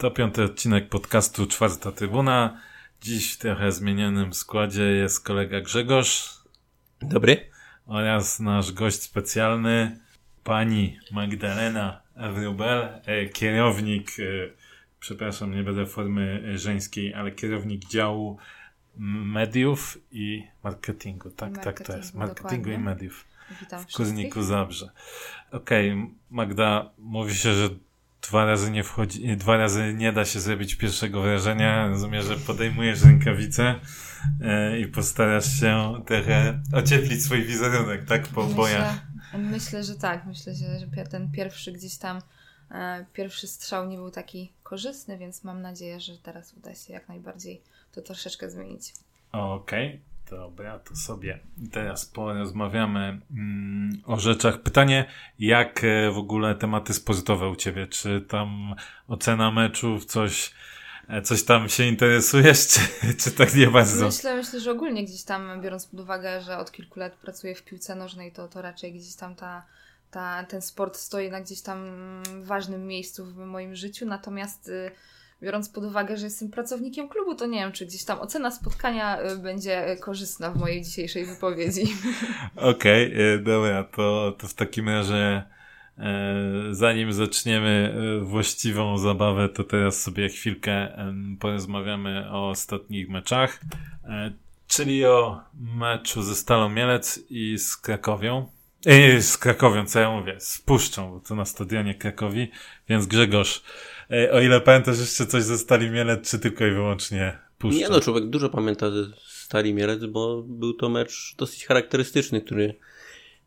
To piąty odcinek podcastu Czwarta Trybuna. Dziś w trochę zmienionym składzie jest kolega Grzegorz. Dobry. Oraz nasz gość specjalny, pani Magdalena Wrubel, e, kierownik, e, przepraszam, nie będę formy żeńskiej, ale kierownik działu mediów i marketingu. Tak, marketingu, tak to jest. Marketingu dokładnie. i mediów. Witam w Kurniku Zabrze. Okej, okay, Magda, mówi się, że dwa razy nie wchodzi, dwa razy nie da się zrobić pierwszego wrażenia. Rozumiem, że podejmujesz rękawice e, i postarasz się trochę ocieplić swój wizerunek, tak? Po myślę, bojach. Myślę, że tak. Myślę, że, że ten pierwszy gdzieś tam e, pierwszy strzał nie był taki korzystny, więc mam nadzieję, że teraz uda się jak najbardziej to troszeczkę zmienić. Okej. Okay. Dobra, to sobie teraz porozmawiamy mm, o rzeczach. Pytanie, jak e, w ogóle tematy sportowe u Ciebie? Czy tam ocena meczów, coś, e, coś tam się interesujesz, czy, czy tak nie bardzo? Myślę, myślę, że ogólnie gdzieś tam, biorąc pod uwagę, że od kilku lat pracuję w piłce nożnej, to, to raczej gdzieś tam ta, ta, ten sport stoi na gdzieś tam ważnym miejscu w moim życiu. Natomiast y, biorąc pod uwagę, że jestem pracownikiem klubu, to nie wiem, czy gdzieś tam ocena spotkania y, będzie korzystna w mojej dzisiejszej wypowiedzi. Okej, okay, dobra, to, to w takim razie e, zanim zaczniemy właściwą zabawę, to teraz sobie chwilkę porozmawiamy o ostatnich meczach, e, czyli o meczu ze Stalą Mielec i z Krakowią. Ej, z Krakowią, co ja mówię, z Puszczą, bo to na stadionie Krakowi, więc Grzegorz, o ile pamiętasz jeszcze coś ze Stali Mielec, czy tylko i wyłącznie Puszcza? Nie no, człowiek dużo pamięta ze Stali Mielec, bo był to mecz dosyć charakterystyczny, który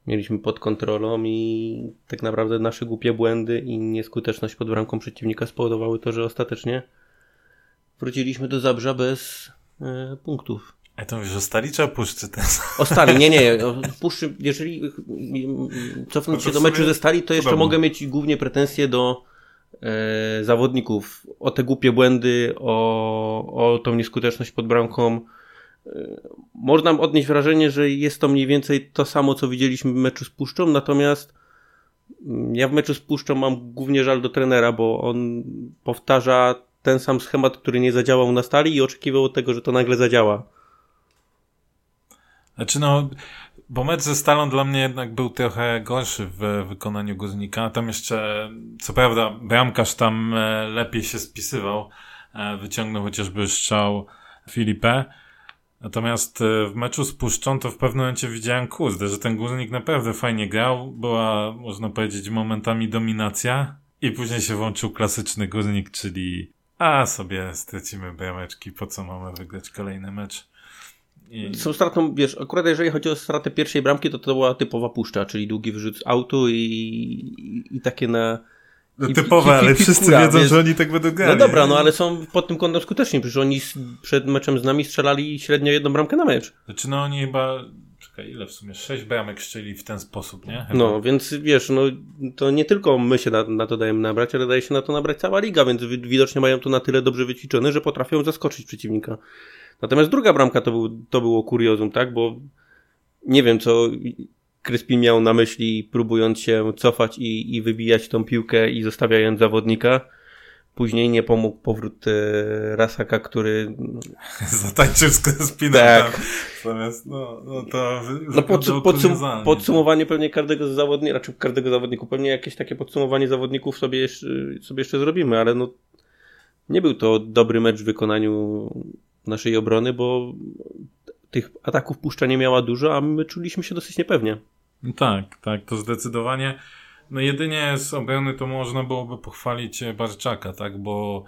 mieliśmy pod kontrolą i tak naprawdę nasze głupie błędy i nieskuteczność pod bramką przeciwnika spowodowały to, że ostatecznie wróciliśmy do Zabrza bez e, punktów. A to mówisz o Stali czy o Puszczy teraz? O Stali, nie, nie. O Puszczy, jeżeli cofnąć się do meczu ze Stali, to jeszcze mogę mieć głównie pretensje do e, zawodników. O te głupie błędy, o, o tą nieskuteczność pod bramką. E, można odnieść wrażenie, że jest to mniej więcej to samo, co widzieliśmy w meczu z Puszczą, natomiast mm, ja w meczu z Puszczą mam głównie żal do trenera, bo on powtarza ten sam schemat, który nie zadziałał na stali i oczekiwał tego, że to nagle zadziała. Znaczy no, bo mecz ze Stalą dla mnie jednak był trochę gorszy w wykonaniu Górnika. Tam jeszcze, co prawda, bramkarz tam e, lepiej się spisywał. E, wyciągnął chociażby strzał Filipę. Natomiast e, w meczu z Puszczą to w pewnym momencie widziałem, kurde, że ten Górnik naprawdę fajnie grał. Była, można powiedzieć, momentami dominacja. I później się włączył klasyczny Górnik, czyli a sobie stracimy brameczki, po co mamy wygrać kolejny mecz. I... Są stratą, wiesz, akurat jeżeli chodzi o stratę pierwszej bramki, to to była typowa puszcza, czyli długi wrzut z autu i, i, i takie na... No typowe, i, ale wszyscy wiedzą, wiesz, że oni tak będą grali. No dobra, no ale są pod tym kątem skuteczni, przecież oni przed meczem z nami strzelali średnio jedną bramkę na mecz. Znaczy no oni chyba czekaj, ile w sumie? Sześć bramek strzeli w ten sposób, nie? Chyba. No, więc wiesz, no to nie tylko my się na, na, to dajemy nabrać, ale daje się na to nabrać cała liga, więc widocznie mają to na tyle dobrze wyćwiczone, że potrafią zaskoczyć przeciwnika. Natomiast druga bramka to, był, to było kuriozum, tak? Bo nie wiem, co Kryspin miał na myśli, próbując się cofać i, i wybijać tą piłkę i zostawiając zawodnika. Później nie pomógł powrót e, Rasaka, który... Zatańczył z Kryspinem. Tak. Natomiast, no, no to... No podsum podsum podsumowanie pewnie każdego zawodnika, raczej każdego zawodniku, pewnie jakieś takie podsumowanie zawodników sobie jeszcze, sobie jeszcze zrobimy, ale no nie był to dobry mecz w wykonaniu naszej obrony, bo tych ataków puszcza nie miała dużo, a my czuliśmy się dosyć niepewnie. Tak, tak, to zdecydowanie. No jedynie z obrony to można byłoby pochwalić Barczaka, tak, bo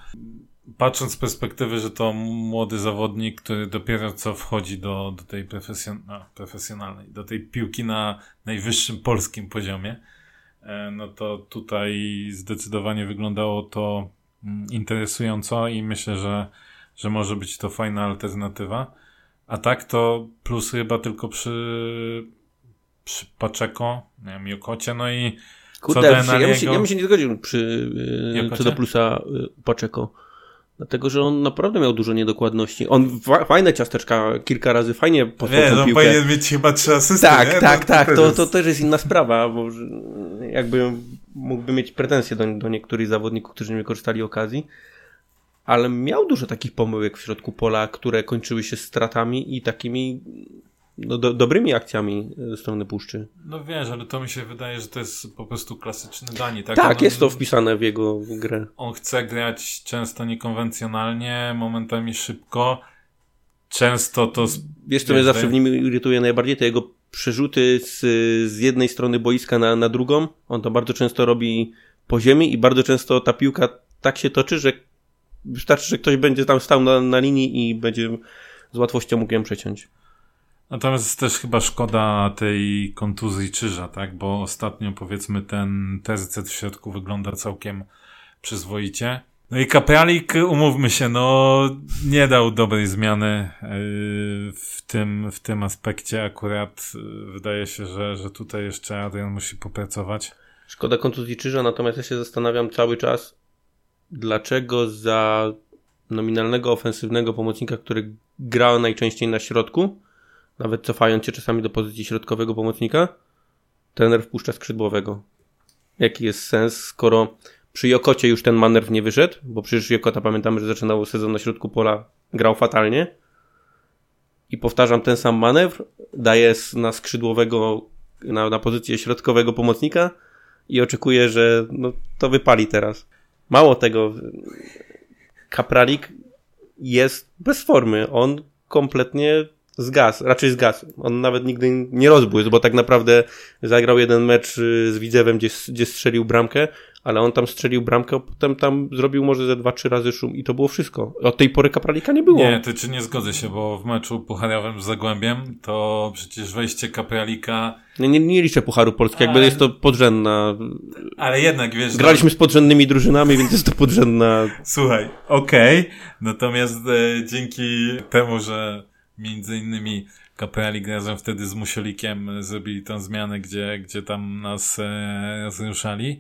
patrząc z perspektywy, że to młody zawodnik, który dopiero co wchodzi do, do tej profesjon no, profesjonalnej, do tej piłki na najwyższym polskim poziomie, e, no to tutaj zdecydowanie wyglądało to mm, interesująco i myślę, że że może być to fajna alternatywa. A tak to plus chyba tylko przy, przy Paczeko, nie wiem, Jokocie, no i Kurde, ja, bym się, ja bym się nie zgodził przy, yy, co do plusa yy, Paczeko. Dlatego, że on naprawdę miał dużo niedokładności. On fajne ciasteczka, kilka razy fajnie posłał Nie, no powinien mieć chyba trzy asysty, Tak, nie? tak, no, tak. To, to, to też jest inna sprawa, bo jakby mógłby mieć pretensje do, do niektórych zawodników, którzy nie wykorzystali okazji. Ale miał dużo takich pomyłek w środku pola, które kończyły się stratami i takimi no, do, dobrymi akcjami ze strony puszczy. No wiesz, ale to mi się wydaje, że to jest po prostu klasyczny Dani. Tak, tak jest to wpisane w jego grę. On chce grać często niekonwencjonalnie, momentami szybko. Często to. Wiesz, co mnie zawsze w nim irytuje najbardziej? To jego przerzuty z, z jednej strony boiska na, na drugą. On to bardzo często robi po ziemi i bardzo często ta piłka tak się toczy, że wystarczy, że ktoś będzie tam stał na, na linii i będzie z łatwością mógł ją przeciąć. Natomiast jest też chyba szkoda tej kontuzji czyża, tak? Bo ostatnio powiedzmy ten TZC w środku wygląda całkiem przyzwoicie. No i Kapralik, umówmy się, no nie dał dobrej zmiany yy, w tym, w tym aspekcie. Akurat yy, wydaje się, że, że tutaj jeszcze Adrian musi popracować. Szkoda kontuzji czyża, natomiast ja się zastanawiam cały czas, dlaczego za nominalnego ofensywnego pomocnika, który grał najczęściej na środku, nawet cofając się czasami do pozycji środkowego pomocnika, trener wpuszcza skrzydłowego. Jaki jest sens, skoro przy Jokocie już ten manewr nie wyszedł, bo przecież Jokota pamiętamy, że zaczynał sezon na środku pola, grał fatalnie. I powtarzam ten sam manewr, daje na skrzydłowego, na, na pozycję środkowego pomocnika i oczekuję, że no, to wypali teraz. Mało tego, Kapralik jest bez formy. On kompletnie Zgas, raczej zgas. On nawet nigdy nie rozbłysł, bo tak naprawdę zagrał jeden mecz y, z Widzewem, gdzie, gdzie strzelił bramkę, ale on tam strzelił bramkę, a potem tam zrobił może ze dwa, trzy razy szum i to było wszystko. Od tej pory Kapralika nie było. Nie, ty czy nie zgodzę się, bo w meczu pucharowym z Zagłębiem to przecież wejście Kapralika... Nie, nie, nie liczę Pucharu Polski, jakby ale... jest to podrzędna... Ale jednak, wiesz... Graliśmy z podrzędnymi drużynami, więc jest to podrzędna... Słuchaj, okej, okay. natomiast e, dzięki temu, że między innymi Kapralik razem wtedy z Musielikiem zrobili tą zmianę, gdzie, gdzie tam nas e, rozruszali,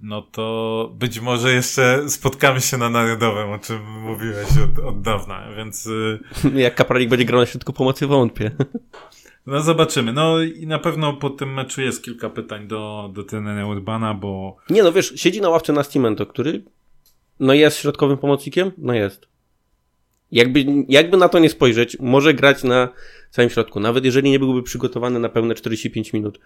no to być może jeszcze spotkamy się na Narodowym, o czym mówiłeś od, od dawna, więc... E, Jak Kapralik będzie grał na środku pomocy, wątpię. No zobaczymy. No i na pewno po tym meczu jest kilka pytań do, do trenera Urbana, bo... Nie no, wiesz, siedzi na ławce na Nascimento, który no jest środkowym pomocnikiem? No jest. Jakby, jakby na to nie spojrzeć, może grać na całym środku. Nawet jeżeli nie byłby przygotowany na pełne 45 minut,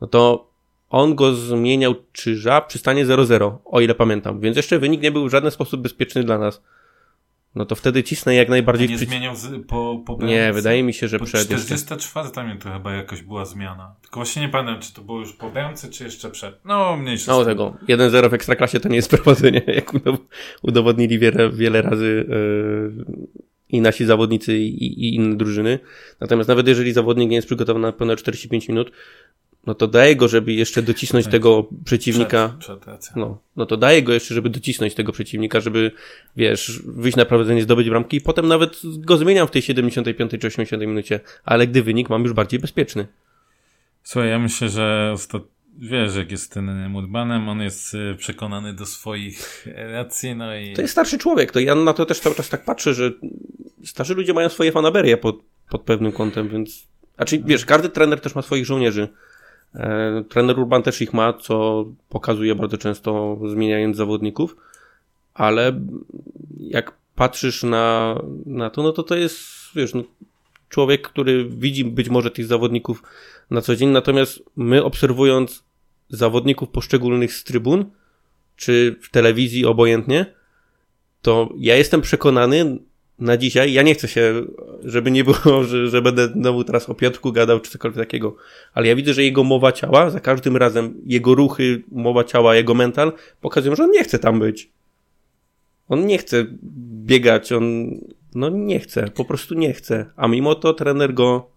no to on go zmieniał Czyża przy stanie 0-0, o ile pamiętam. Więc jeszcze wynik nie był w żaden sposób bezpieczny dla nas no to wtedy cisnę jak najbardziej... A nie zmieniał z, po, po Nie, wydaje mi się, że przed 44 tam to chyba jakoś była zmiana. Tylko właśnie nie pamiętam, czy to było już po bramce, czy jeszcze przed. No, mniejsza No tego, 1-0 w Ekstraklasie to nie jest prowadzenie, jak udowodnili wiele, wiele razy yy, i nasi zawodnicy i, i inne drużyny. Natomiast nawet jeżeli zawodnik nie jest przygotowany na pełne 45 minut, no to daje go, żeby jeszcze docisnąć tak. tego przeciwnika. Przed, przed no, no to daje go jeszcze, żeby docisnąć tego przeciwnika, żeby, wiesz, wyjść na prowadzenie, zdobyć bramki i potem nawet go zmieniam w tej 75 czy 80 minucie, ale gdy wynik mam już bardziej bezpieczny. Słuchaj, ja myślę, że wiesz, jak jest ten Murbanem, on jest y, przekonany do swoich racji, no i... To jest starszy człowiek, to ja na to też cały czas tak patrzę, że starzy ludzie mają swoje fanaberie pod, pod pewnym kątem, więc... A czyli, wiesz, każdy trener też ma swoich żołnierzy. E, trener Urban też ich ma, co pokazuje bardzo często zmieniając zawodników, ale jak patrzysz na, na to, no to to jest, wiesz, no, człowiek, który widzi być może tych zawodników na co dzień, natomiast my obserwując zawodników poszczególnych z trybun, czy w telewizji obojętnie, to ja jestem przekonany, na dzisiaj. Ja nie chcę się, żeby nie było, że, że będę znowu teraz o Piotrku gadał czy cokolwiek takiego, ale ja widzę, że jego mowa ciała, za każdym razem jego ruchy, mowa ciała, jego mental pokazują, że on nie chce tam być. On nie chce biegać, on no nie chce, po prostu nie chce, a mimo to trener go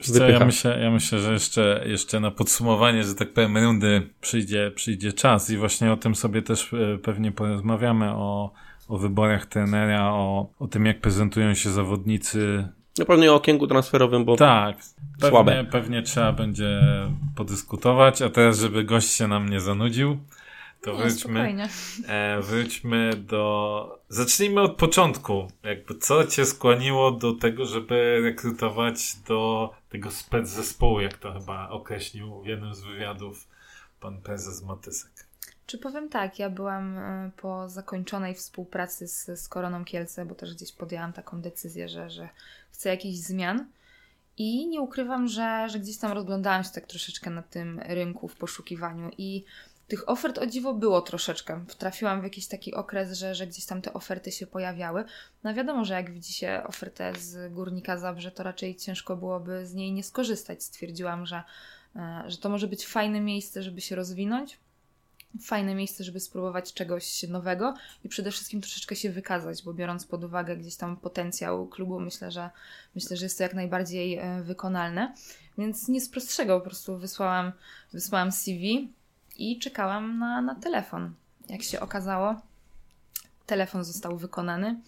co, ja, myślę, ja myślę, że jeszcze, jeszcze na podsumowanie, że tak powiem, rundy przyjdzie, przyjdzie czas i właśnie o tym sobie też e, pewnie porozmawiamy, o, o wyborach trenera, o, o tym, jak prezentują się zawodnicy. No pewnie o okienku transferowym, bo tak, pewnie, słabe. pewnie trzeba będzie podyskutować, a teraz, żeby gość się nam nie zanudził, to Nie, wróćmy, e, wróćmy do... Zacznijmy od początku. Jakby co cię skłoniło do tego, żeby rekrutować do tego spec zespołu, jak to chyba określił w jednym z wywiadów pan prezes Matysek? Czy powiem tak, ja byłam e, po zakończonej współpracy z, z Koroną Kielce, bo też gdzieś podjęłam taką decyzję, że, że chcę jakichś zmian. I nie ukrywam, że, że gdzieś tam rozglądałam się tak troszeczkę na tym rynku w poszukiwaniu i tych ofert o dziwo było troszeczkę. Wtrafiłam w jakiś taki okres, że, że gdzieś tam te oferty się pojawiały. No wiadomo, że jak widzi się ofertę z Górnika Zabrze, to raczej ciężko byłoby z niej nie skorzystać. Stwierdziłam, że, e, że to może być fajne miejsce, żeby się rozwinąć, fajne miejsce, żeby spróbować czegoś nowego i przede wszystkim troszeczkę się wykazać, bo biorąc pod uwagę gdzieś tam potencjał klubu, myślę, że myślę, że jest to jak najbardziej e, wykonalne. Więc nie z prostszego, po prostu wysłałam, wysłałam CV i czekałam na, na telefon. Jak się okazało, telefon został wykonany.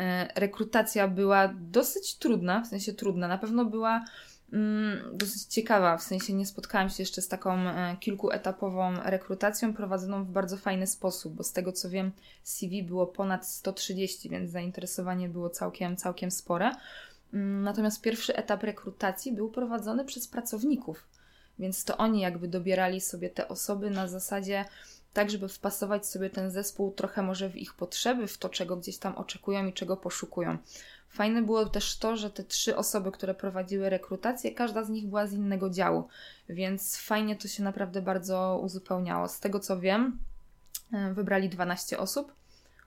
E, rekrutacja była dosyć trudna, w sensie trudna. Na pewno była dosyć ciekawa, w sensie nie spotkałam się jeszcze z taką e, kilkuetapową rekrutacją prowadzoną w bardzo fajny sposób, bo z tego co wiem CV było ponad 130, więc zainteresowanie było całkiem, całkiem spore. Mm, natomiast pierwszy etap rekrutacji był prowadzony przez pracowników, więc to oni jakby dobierali sobie te osoby na zasadzie tak, żeby wpasować sobie ten zespół trochę może w ich potrzeby, w to, czego gdzieś tam oczekują i czego poszukują. Fajne było też to, że te trzy osoby, które prowadziły rekrutację, każda z nich była z innego działu, więc fajnie to się naprawdę bardzo uzupełniało. Z tego co wiem, e, wybrali 12 osób,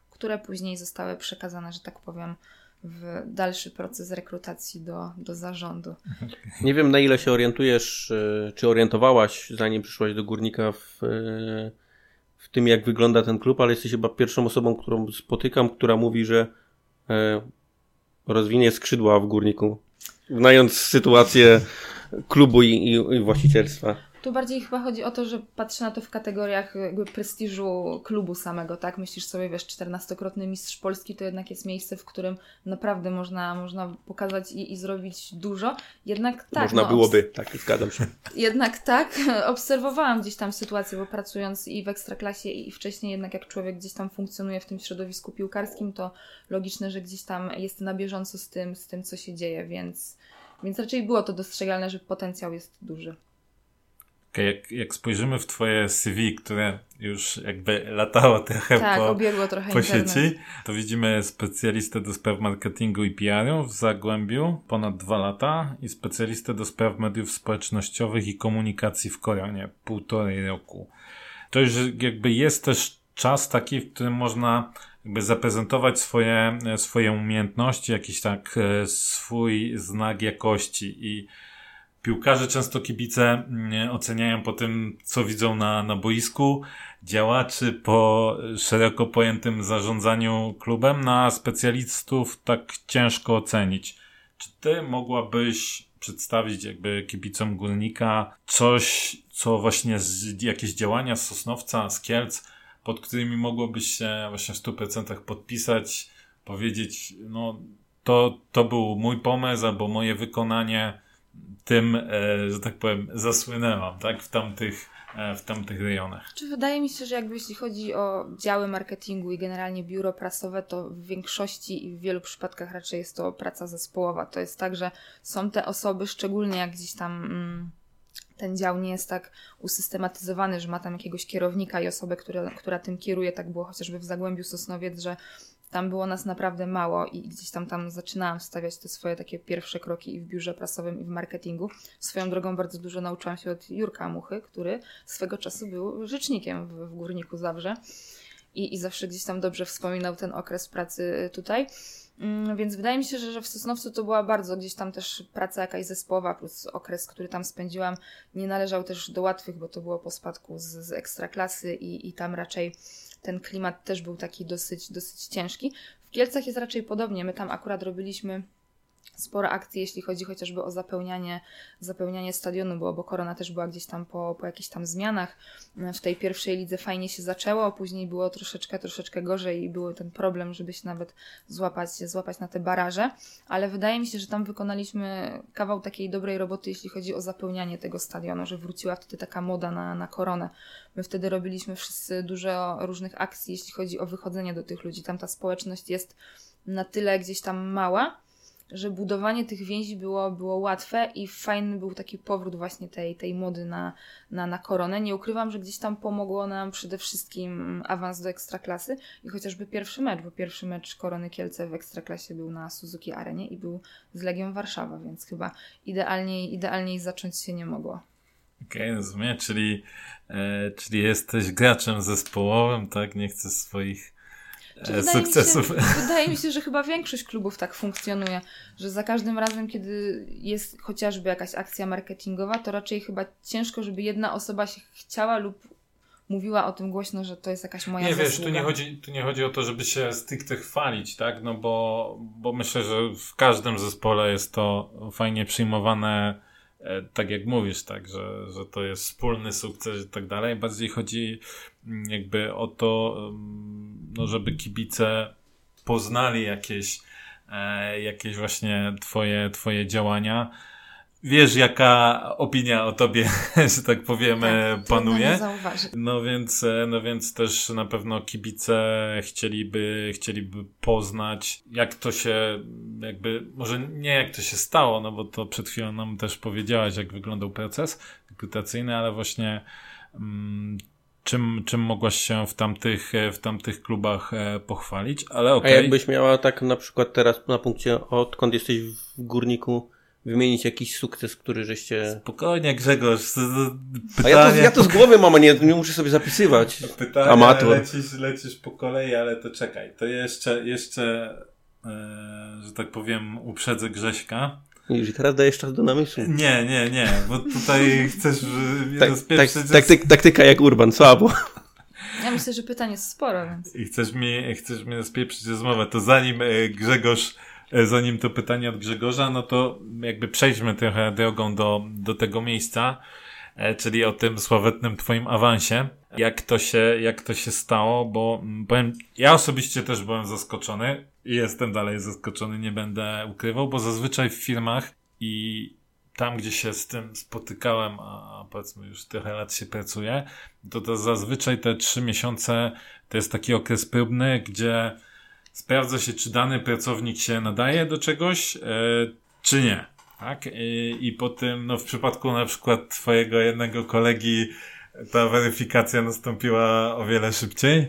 które później zostały przekazane, że tak powiem, w dalszy proces rekrutacji do, do zarządu. Nie wiem, na ile się orientujesz, e, czy orientowałaś, zanim przyszłaś do górnika w, e, w tym, jak wygląda ten klub, ale jesteś chyba pierwszą osobą, którą spotykam, która mówi, że rozwinie skrzydła w górniku, znając sytuację klubu i, i, i właścicielstwa. Tu bardziej chyba chodzi o to, że patrzę na to w kategoriach jakby prestiżu klubu samego, tak? Myślisz sobie, wiesz, 14-krotny mistrz Polski to jednak jest miejsce, w którym naprawdę można, można pokazać i, i zrobić dużo. Jednak tak. Można no, byłoby, tak, zgadzam się. Jednak tak, obserwowałam gdzieś tam sytuację, bo pracując i w ekstraklasie i wcześniej jednak jak człowiek gdzieś tam funkcjonuje w tym środowisku piłkarskim, to logiczne, że gdzieś tam jest na bieżąco z tym, z tym co się dzieje, więc, więc raczej było to dostrzegalne, że potencjał jest duży. Jak, jak spojrzymy w twoje CV, które już jakby latało trochę tak, po, trochę po sieci, to widzimy specjalistę do spraw marketingu i PR-u w Zagłębiu ponad dwa lata i specjalistę do spraw mediów społecznościowych i komunikacji w Koronie półtorej roku. To już jakby jest też czas taki, w którym można jakby zaprezentować swoje, swoje umiejętności, jakiś tak e, swój znak jakości i Piłkarze często kibice mm, oceniają po tym, co widzą na, na boisku, działaczy po szeroko pojętym zarządzaniu klubem, na specjalistów tak ciężko ocenić. Czy ty mogłabyś przedstawić jakby kibicom Górnika coś, co właśnie z, jakieś działania z Sosnowca, z Kielc, pod którymi mogłobyś się właśnie w 100% podpisać, powiedzieć, no to, to był mój pomysł albo moje wykonanie, tym, e, że tak powiem, zasłynęłam, tak, w tamtych, e, w tamtych rejonach. Czy wydaje mi się, że jakby jeśli chodzi o działy marketingu i generalnie biuro prasowe, to w większości i w wielu przypadkach raczej jest to praca zespołowa. To jest tak, że są te osoby, szczególnie jak gdzieś tam mm, ten dział nie jest tak usystematyzowany, że ma tam jakiegoś kierownika i osobę, która, która tym kieruje. Tak było chociażby w Zagłębiu Sosnowiec, że tam było nas naprawdę mało i gdzieś tam tam zaczynałam stawiać te swoje takie pierwsze kroki i w biurze prasowym i w marketingu. Swoją drogą bardzo dużo nauczyłam się od Jurka Muchy, który swego czasu był rzecznikiem w, w Górniku Zawrze i, i zawsze gdzieś tam dobrze wspominał ten okres pracy tutaj. Mm, więc wydaje mi się, że, że w Sosnowcu to była bardzo gdzieś tam też praca jakaś zespołowa, plus okres, który tam spędziłam, nie należał też do łatwych, bo to było po spadku z, z ekstraklasy i, i tam raczej ten klimat też był taki dosyć, dosyć ciężki. W Kielcach jest raczej podobnie. My tam akurat robiliśmy sporo akcji, jeśli chodzi chociażby o zapełnianie, zapełnianie stadionu, bo, bo korona też była gdzieś tam po, po jakichś tam zmianach. W tej pierwszej lidze fajnie się zaczęło, później było troszeczkę, troszeczkę gorzej i był ten problem, żeby się nawet złapać, złapać na te baraże, ale wydaje mi się, że tam wykonaliśmy kawał takiej dobrej roboty, jeśli chodzi o zapełnianie tego stadionu, że wróciła wtedy taka moda na, na koronę. My wtedy robiliśmy wszyscy dużo różnych akcji, jeśli chodzi o wychodzenie do tych ludzi. Tam ta społeczność jest na tyle gdzieś tam mała, że budowanie tych więzi było, było łatwe i fajny był taki powrót właśnie tej, tej mody na, na, na koronę. Nie ukrywam, że gdzieś tam pomogło nam przede wszystkim awans do ekstraklasy i chociażby pierwszy mecz, bo pierwszy mecz Korony Kielce w ekstraklasie był na Suzuki Arenie i był z Legią Warszawa, więc chyba idealniej, idealniej zacząć się nie mogło. Okej, okay, rozumiem, czyli, e, czyli jesteś graczem zespołowym, tak? Nie chcesz swoich e, sukcesów. Mi się, wydaje mi się, że chyba większość klubów tak funkcjonuje, że za każdym razem, kiedy jest chociażby jakaś akcja marketingowa, to raczej chyba ciężko, żeby jedna osoba się chciała lub mówiła o tym głośno, że to jest jakaś moja Nie zasługa. wiesz, tu nie, chodzi, tu nie chodzi o to, żeby się stricte chwalić, tak? No bo, bo myślę, że w każdym zespole jest to fajnie przyjmowane E, tak jak mówisz, tak, że, że to jest wspólny sukces i tak dalej. Bardziej chodzi jakby o to, no, żeby kibice poznali jakieś, e, jakieś właśnie twoje, twoje działania wiesz, jaka opinia o tobie, że tak powiemy, tak, panuje. No więc, e, no więc też na pewno kibice chcieliby, chcieliby poznać, jak to się, jakby, może nie jak to się stało, no bo to przed chwilą nam też powiedziałaś, jak wyglądał proces rekrutacyjny, ale właśnie mm, czym, czym mogłaś się w tamtych, w tamtych klubach e, pochwalić, ale okej. Okay. A jakbyś miała tak na przykład teraz na punkcie, odkąd jesteś w Górniku, wymienić jakiś sukces, który żeście... Spokojnie Grzegorz. Pytanie... A ja to, ja to z głowy mam, a nie, nie muszę sobie zapisywać. Pytanie, Amator. Lecisz, lecisz po kolei, ale to czekaj. To jeszcze, jeszcze e, że tak powiem, uprzedzę Grześka. I teraz dajesz czas do namysłu. Nie, nie, nie, bo tutaj chcesz mnie tak, tak, taktyk, taktyka jak Urban, słabo. Ja myślę, że pytań jest sporo, więc... I chcesz mi, chcesz mnie spieprzyć rozmowę, to zanim e, Grzegorz E, zanim to pytanie od Grzegorza, no to jakby przejdźmy trochę drogą do, do tego miejsca, e, czyli o tym sławetnym twoim awansie. Jak to się, jak to się stało, bo mm, powiem, ja osobiście też byłem zaskoczony jestem dalej zaskoczony, nie będę ukrywał, bo zazwyczaj w firmach i tam, gdzie się z tym spotykałem, a powiedzmy już trochę lat się pracuje, to, to zazwyczaj te trzy miesiące to jest taki okres próbny, gdzie sprawdza się, czy dany pracownik się nadaje do czegoś, e, czy nie. Tak? I, I po tym, no w przypadku na przykład twojego jednego kolegi, ta weryfikacja nastąpiła o wiele szybciej.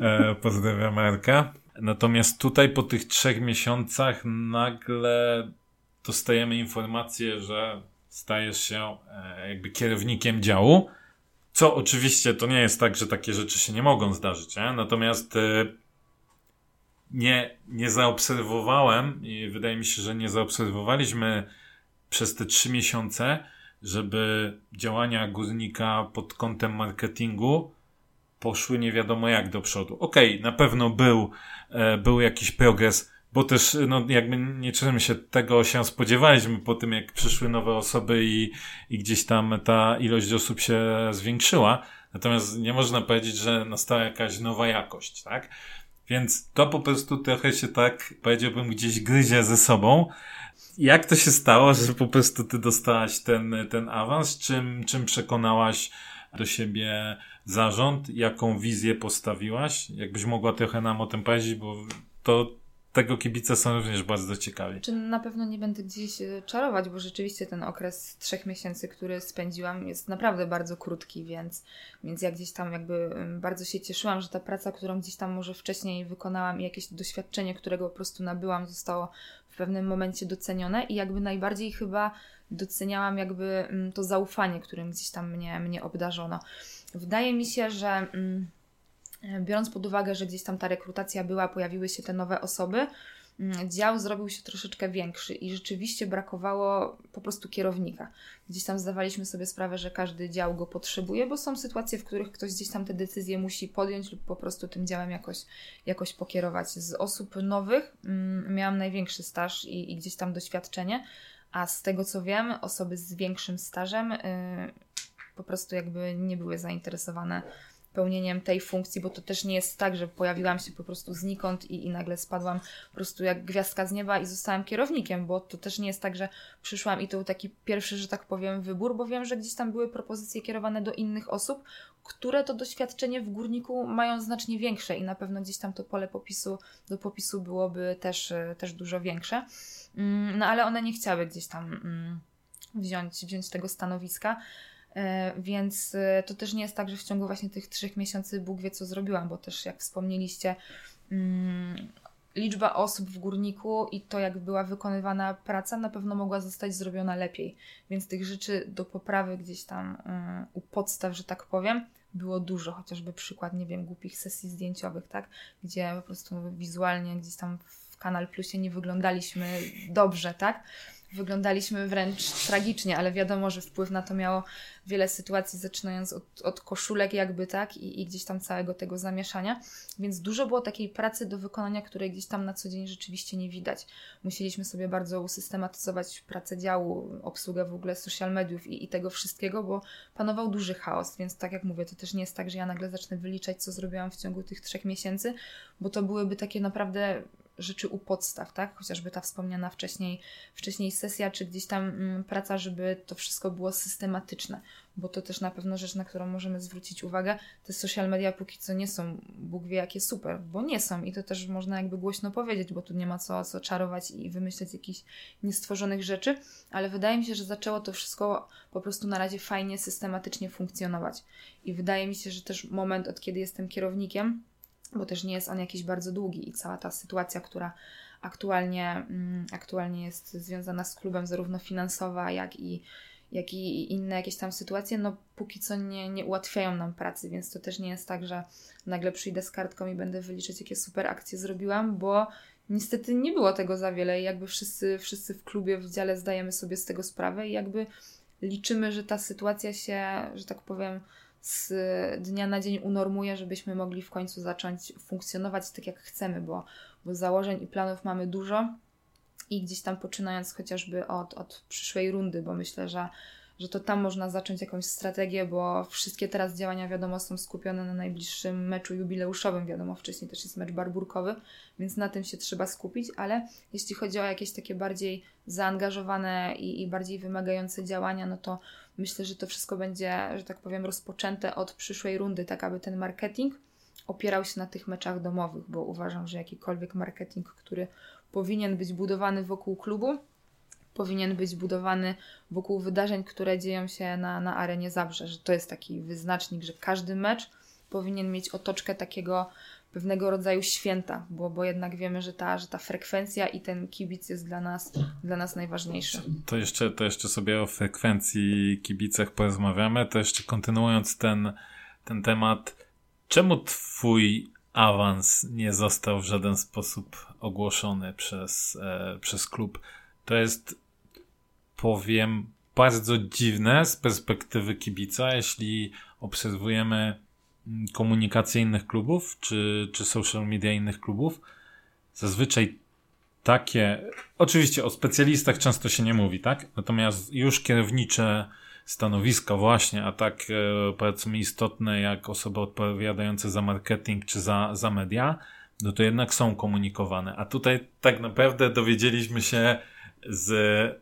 E, pozdrawiam Erka. Natomiast tutaj po tych trzech miesiącach nagle dostajemy informację, że stajesz się e, jakby kierownikiem działu. Co oczywiście to nie jest tak, że takie rzeczy się nie mogą zdarzyć, nie? natomiast e, nie, nie zaobserwowałem i wydaje mi się, że nie zaobserwowaliśmy przez te trzy miesiące, żeby działania górnika pod kątem marketingu poszły nie wiadomo jak do przodu. Okej, okay, na pewno był, e, był jakiś progres, bo też no, jakby nie czym się tego się spodziewaliśmy po tym, jak przyszły nowe osoby i, i gdzieś tam ta ilość osób się zwiększyła. Natomiast nie można powiedzieć, że nastała jakaś nowa jakość, tak? Więc to po prostu trochę się tak, powiedziałbym, gdzieś gryzie ze sobą. Jak to się stało, że po prostu ty dostałaś ten, ten awans? Czym, czym przekonałaś do siebie zarząd? Jaką wizję postawiłaś? Jakbyś mogła trochę nam o tym powiedzieć, bo to tego kibice są również bardzo ciekawi. Czy na pewno nie będę gdzieś e, czarować, bo rzeczywiście ten okres trzech miesięcy, który spędziłam, jest naprawdę bardzo krótki, więc, więc ja gdzieś tam jakby bardzo się cieszyłam, że ta praca, którą gdzieś tam może wcześniej wykonałam i jakieś doświadczenie, którego po prostu nabyłam, zostało w pewnym momencie docenione i jakby najbardziej chyba doceniałam jakby to zaufanie, którym gdzieś tam mnie, mnie obdarzono. Wydaje mi się, że biorąc pod uwagę, że gdzieś tam ta rekrutacja była, pojawiły się te nowe osoby, mm, dział zrobił się troszeczkę większy i rzeczywiście brakowało po prostu kierownika. Gdzieś tam zdawaliśmy sobie sprawę, że każdy dział go potrzebuje, bo są sytuacje, w których ktoś gdzieś tam te decyzje musi podjąć lub po prostu tym działem jakoś, jakoś pokierować. Z osób nowych mm, miałam największy staż i, i gdzieś tam doświadczenie, a z tego co wiem, osoby z większym stażem yy, po prostu jakby nie były zainteresowane pełnieniem tej funkcji, bo to też nie jest tak, że pojawiłam się po prostu znikąd i, i nagle spadłam po prostu jak gwiazdka z nieba i zostałam kierownikiem, bo to też nie jest tak, że przyszłam i to był taki pierwszy, że tak powiem, wybór, bo wiem, że gdzieś tam były propozycje kierowane do innych osób, które to doświadczenie w górniku mają znacznie większe i na pewno gdzieś tam to pole popisu do popisu byłoby też, też dużo większe. Mm, no ale one nie chciały gdzieś tam mm, wziąć, wziąć tego stanowiska. E, więc e, to też nie jest tak, że w ciągu właśnie tych trzech miesięcy Bóg wie, co zrobiłam, bo też jak wspomnieliście, mm, liczba osób w górniku i to, jak była wykonywana praca, na pewno mogła zostać zrobiona lepiej. Więc tych rzeczy do poprawy gdzieś tam u podstaw, że tak powiem, było dużo, chociażby przykład, nie wiem, głupich sesji zdjęciowych, tak, gdzie po prostu wizualnie gdzieś tam w Kanal Plusie nie wyglądaliśmy dobrze, tak, wyglądaliśmy wręcz tragicznie, ale wiadomo, że wpływ na to miało wiele sytuacji, zaczynając od, od koszulek jakby, tak, i, i gdzieś tam całego tego zamieszania, więc dużo było takiej pracy do wykonania, której gdzieś tam na co dzień rzeczywiście nie widać. Musieliśmy sobie bardzo usystematyzować pracę działu, obsługę w ogóle social mediów i, i tego wszystkiego, bo panował duży chaos, więc tak jak mówię, to też nie jest tak, że ja nagle zacznę wyliczać, co zrobiłam w ciągu tych trzech miesięcy, bo to byłyby takie naprawdę rzeczy u podstaw, tak? Chociażby ta wspomniana wcześniej, wcześniej sesja, czy gdzieś tam mm, praca, żeby to wszystko było systematyczne, bo to też na pewno rzecz, na którą możemy zwrócić uwagę. Te social media póki co nie są, Bóg wie jakie super, bo nie są i to też można jakby głośno powiedzieć, bo tu nie ma co, co czarować i wymyśleć jakichś niestworzonych rzeczy, ale wydaje mi się, że zaczęło to wszystko po prostu na razie fajnie, systematycznie funkcjonować. I wydaje mi się, że też moment, od kiedy jestem kierownikiem, bo też nie jest on jakiś bardzo długi i cała ta sytuacja, która aktualnie, mm, aktualnie jest związana z klubem, zarówno finansowa, jak i, jak i inne jakieś tam sytuacje, no póki co nie, nie ułatwiają nam pracy, więc to też nie jest tak, że nagle przyjdę z kartką i będę wyliczyć, jakie super akcje zrobiłam, bo niestety nie było tego za wiele i jakby wszyscy, wszyscy w klubie, w dziale zdajemy sobie z tego sprawę i jakby liczymy, że ta sytuacja się, że tak powiem, z dnia na dzień unormuje, żebyśmy mogli w końcu zacząć funkcjonować tak jak chcemy, bo, bo założeń i planów mamy dużo i gdzieś tam poczynając chociażby od, od przyszłej rundy, bo myślę, że że to tam można zacząć jakąś strategię, bo wszystkie teraz działania, wiadomo, są skupione na najbliższym meczu jubileuszowym. Wiadomo, wcześniej też jest mecz barburkowy, więc na tym się trzeba skupić, ale jeśli chodzi o jakieś takie bardziej zaangażowane i, i bardziej wymagające działania, no to myślę, że to wszystko będzie, że tak powiem, rozpoczęte od przyszłej rundy, tak aby ten marketing opierał się na tych meczach domowych, bo uważam, że jakikolwiek marketing, który powinien być budowany wokół klubu, powinien być budowany wokół wydarzeń, które dzieją się na, na arenie Zabrze, że to jest taki wyznacznik, że każdy mecz powinien mieć otoczkę takiego pewnego rodzaju święta, bo, bo jednak wiemy, że ta, że ta frekwencja i ten kibic jest dla nas, dla nas najważniejszy. To jeszcze, to jeszcze sobie o frekwencji kibicach porozmawiamy, to jeszcze kontynuując ten, ten temat, czemu twój awans nie został w żaden sposób ogłoszony przez, e, przez klub? To jest powiem, bardzo dziwne z perspektywy kibica, jeśli obserwujemy komunikację innych klubów, czy, czy social media innych klubów. Zazwyczaj takie, oczywiście o specjalistach często się nie mówi, tak? Natomiast już kierownicze stanowiska właśnie, a tak e, powiedzmy istotne jak osoby odpowiadające za marketing czy za, za media, no to jednak są komunikowane. A tutaj tak naprawdę dowiedzieliśmy się z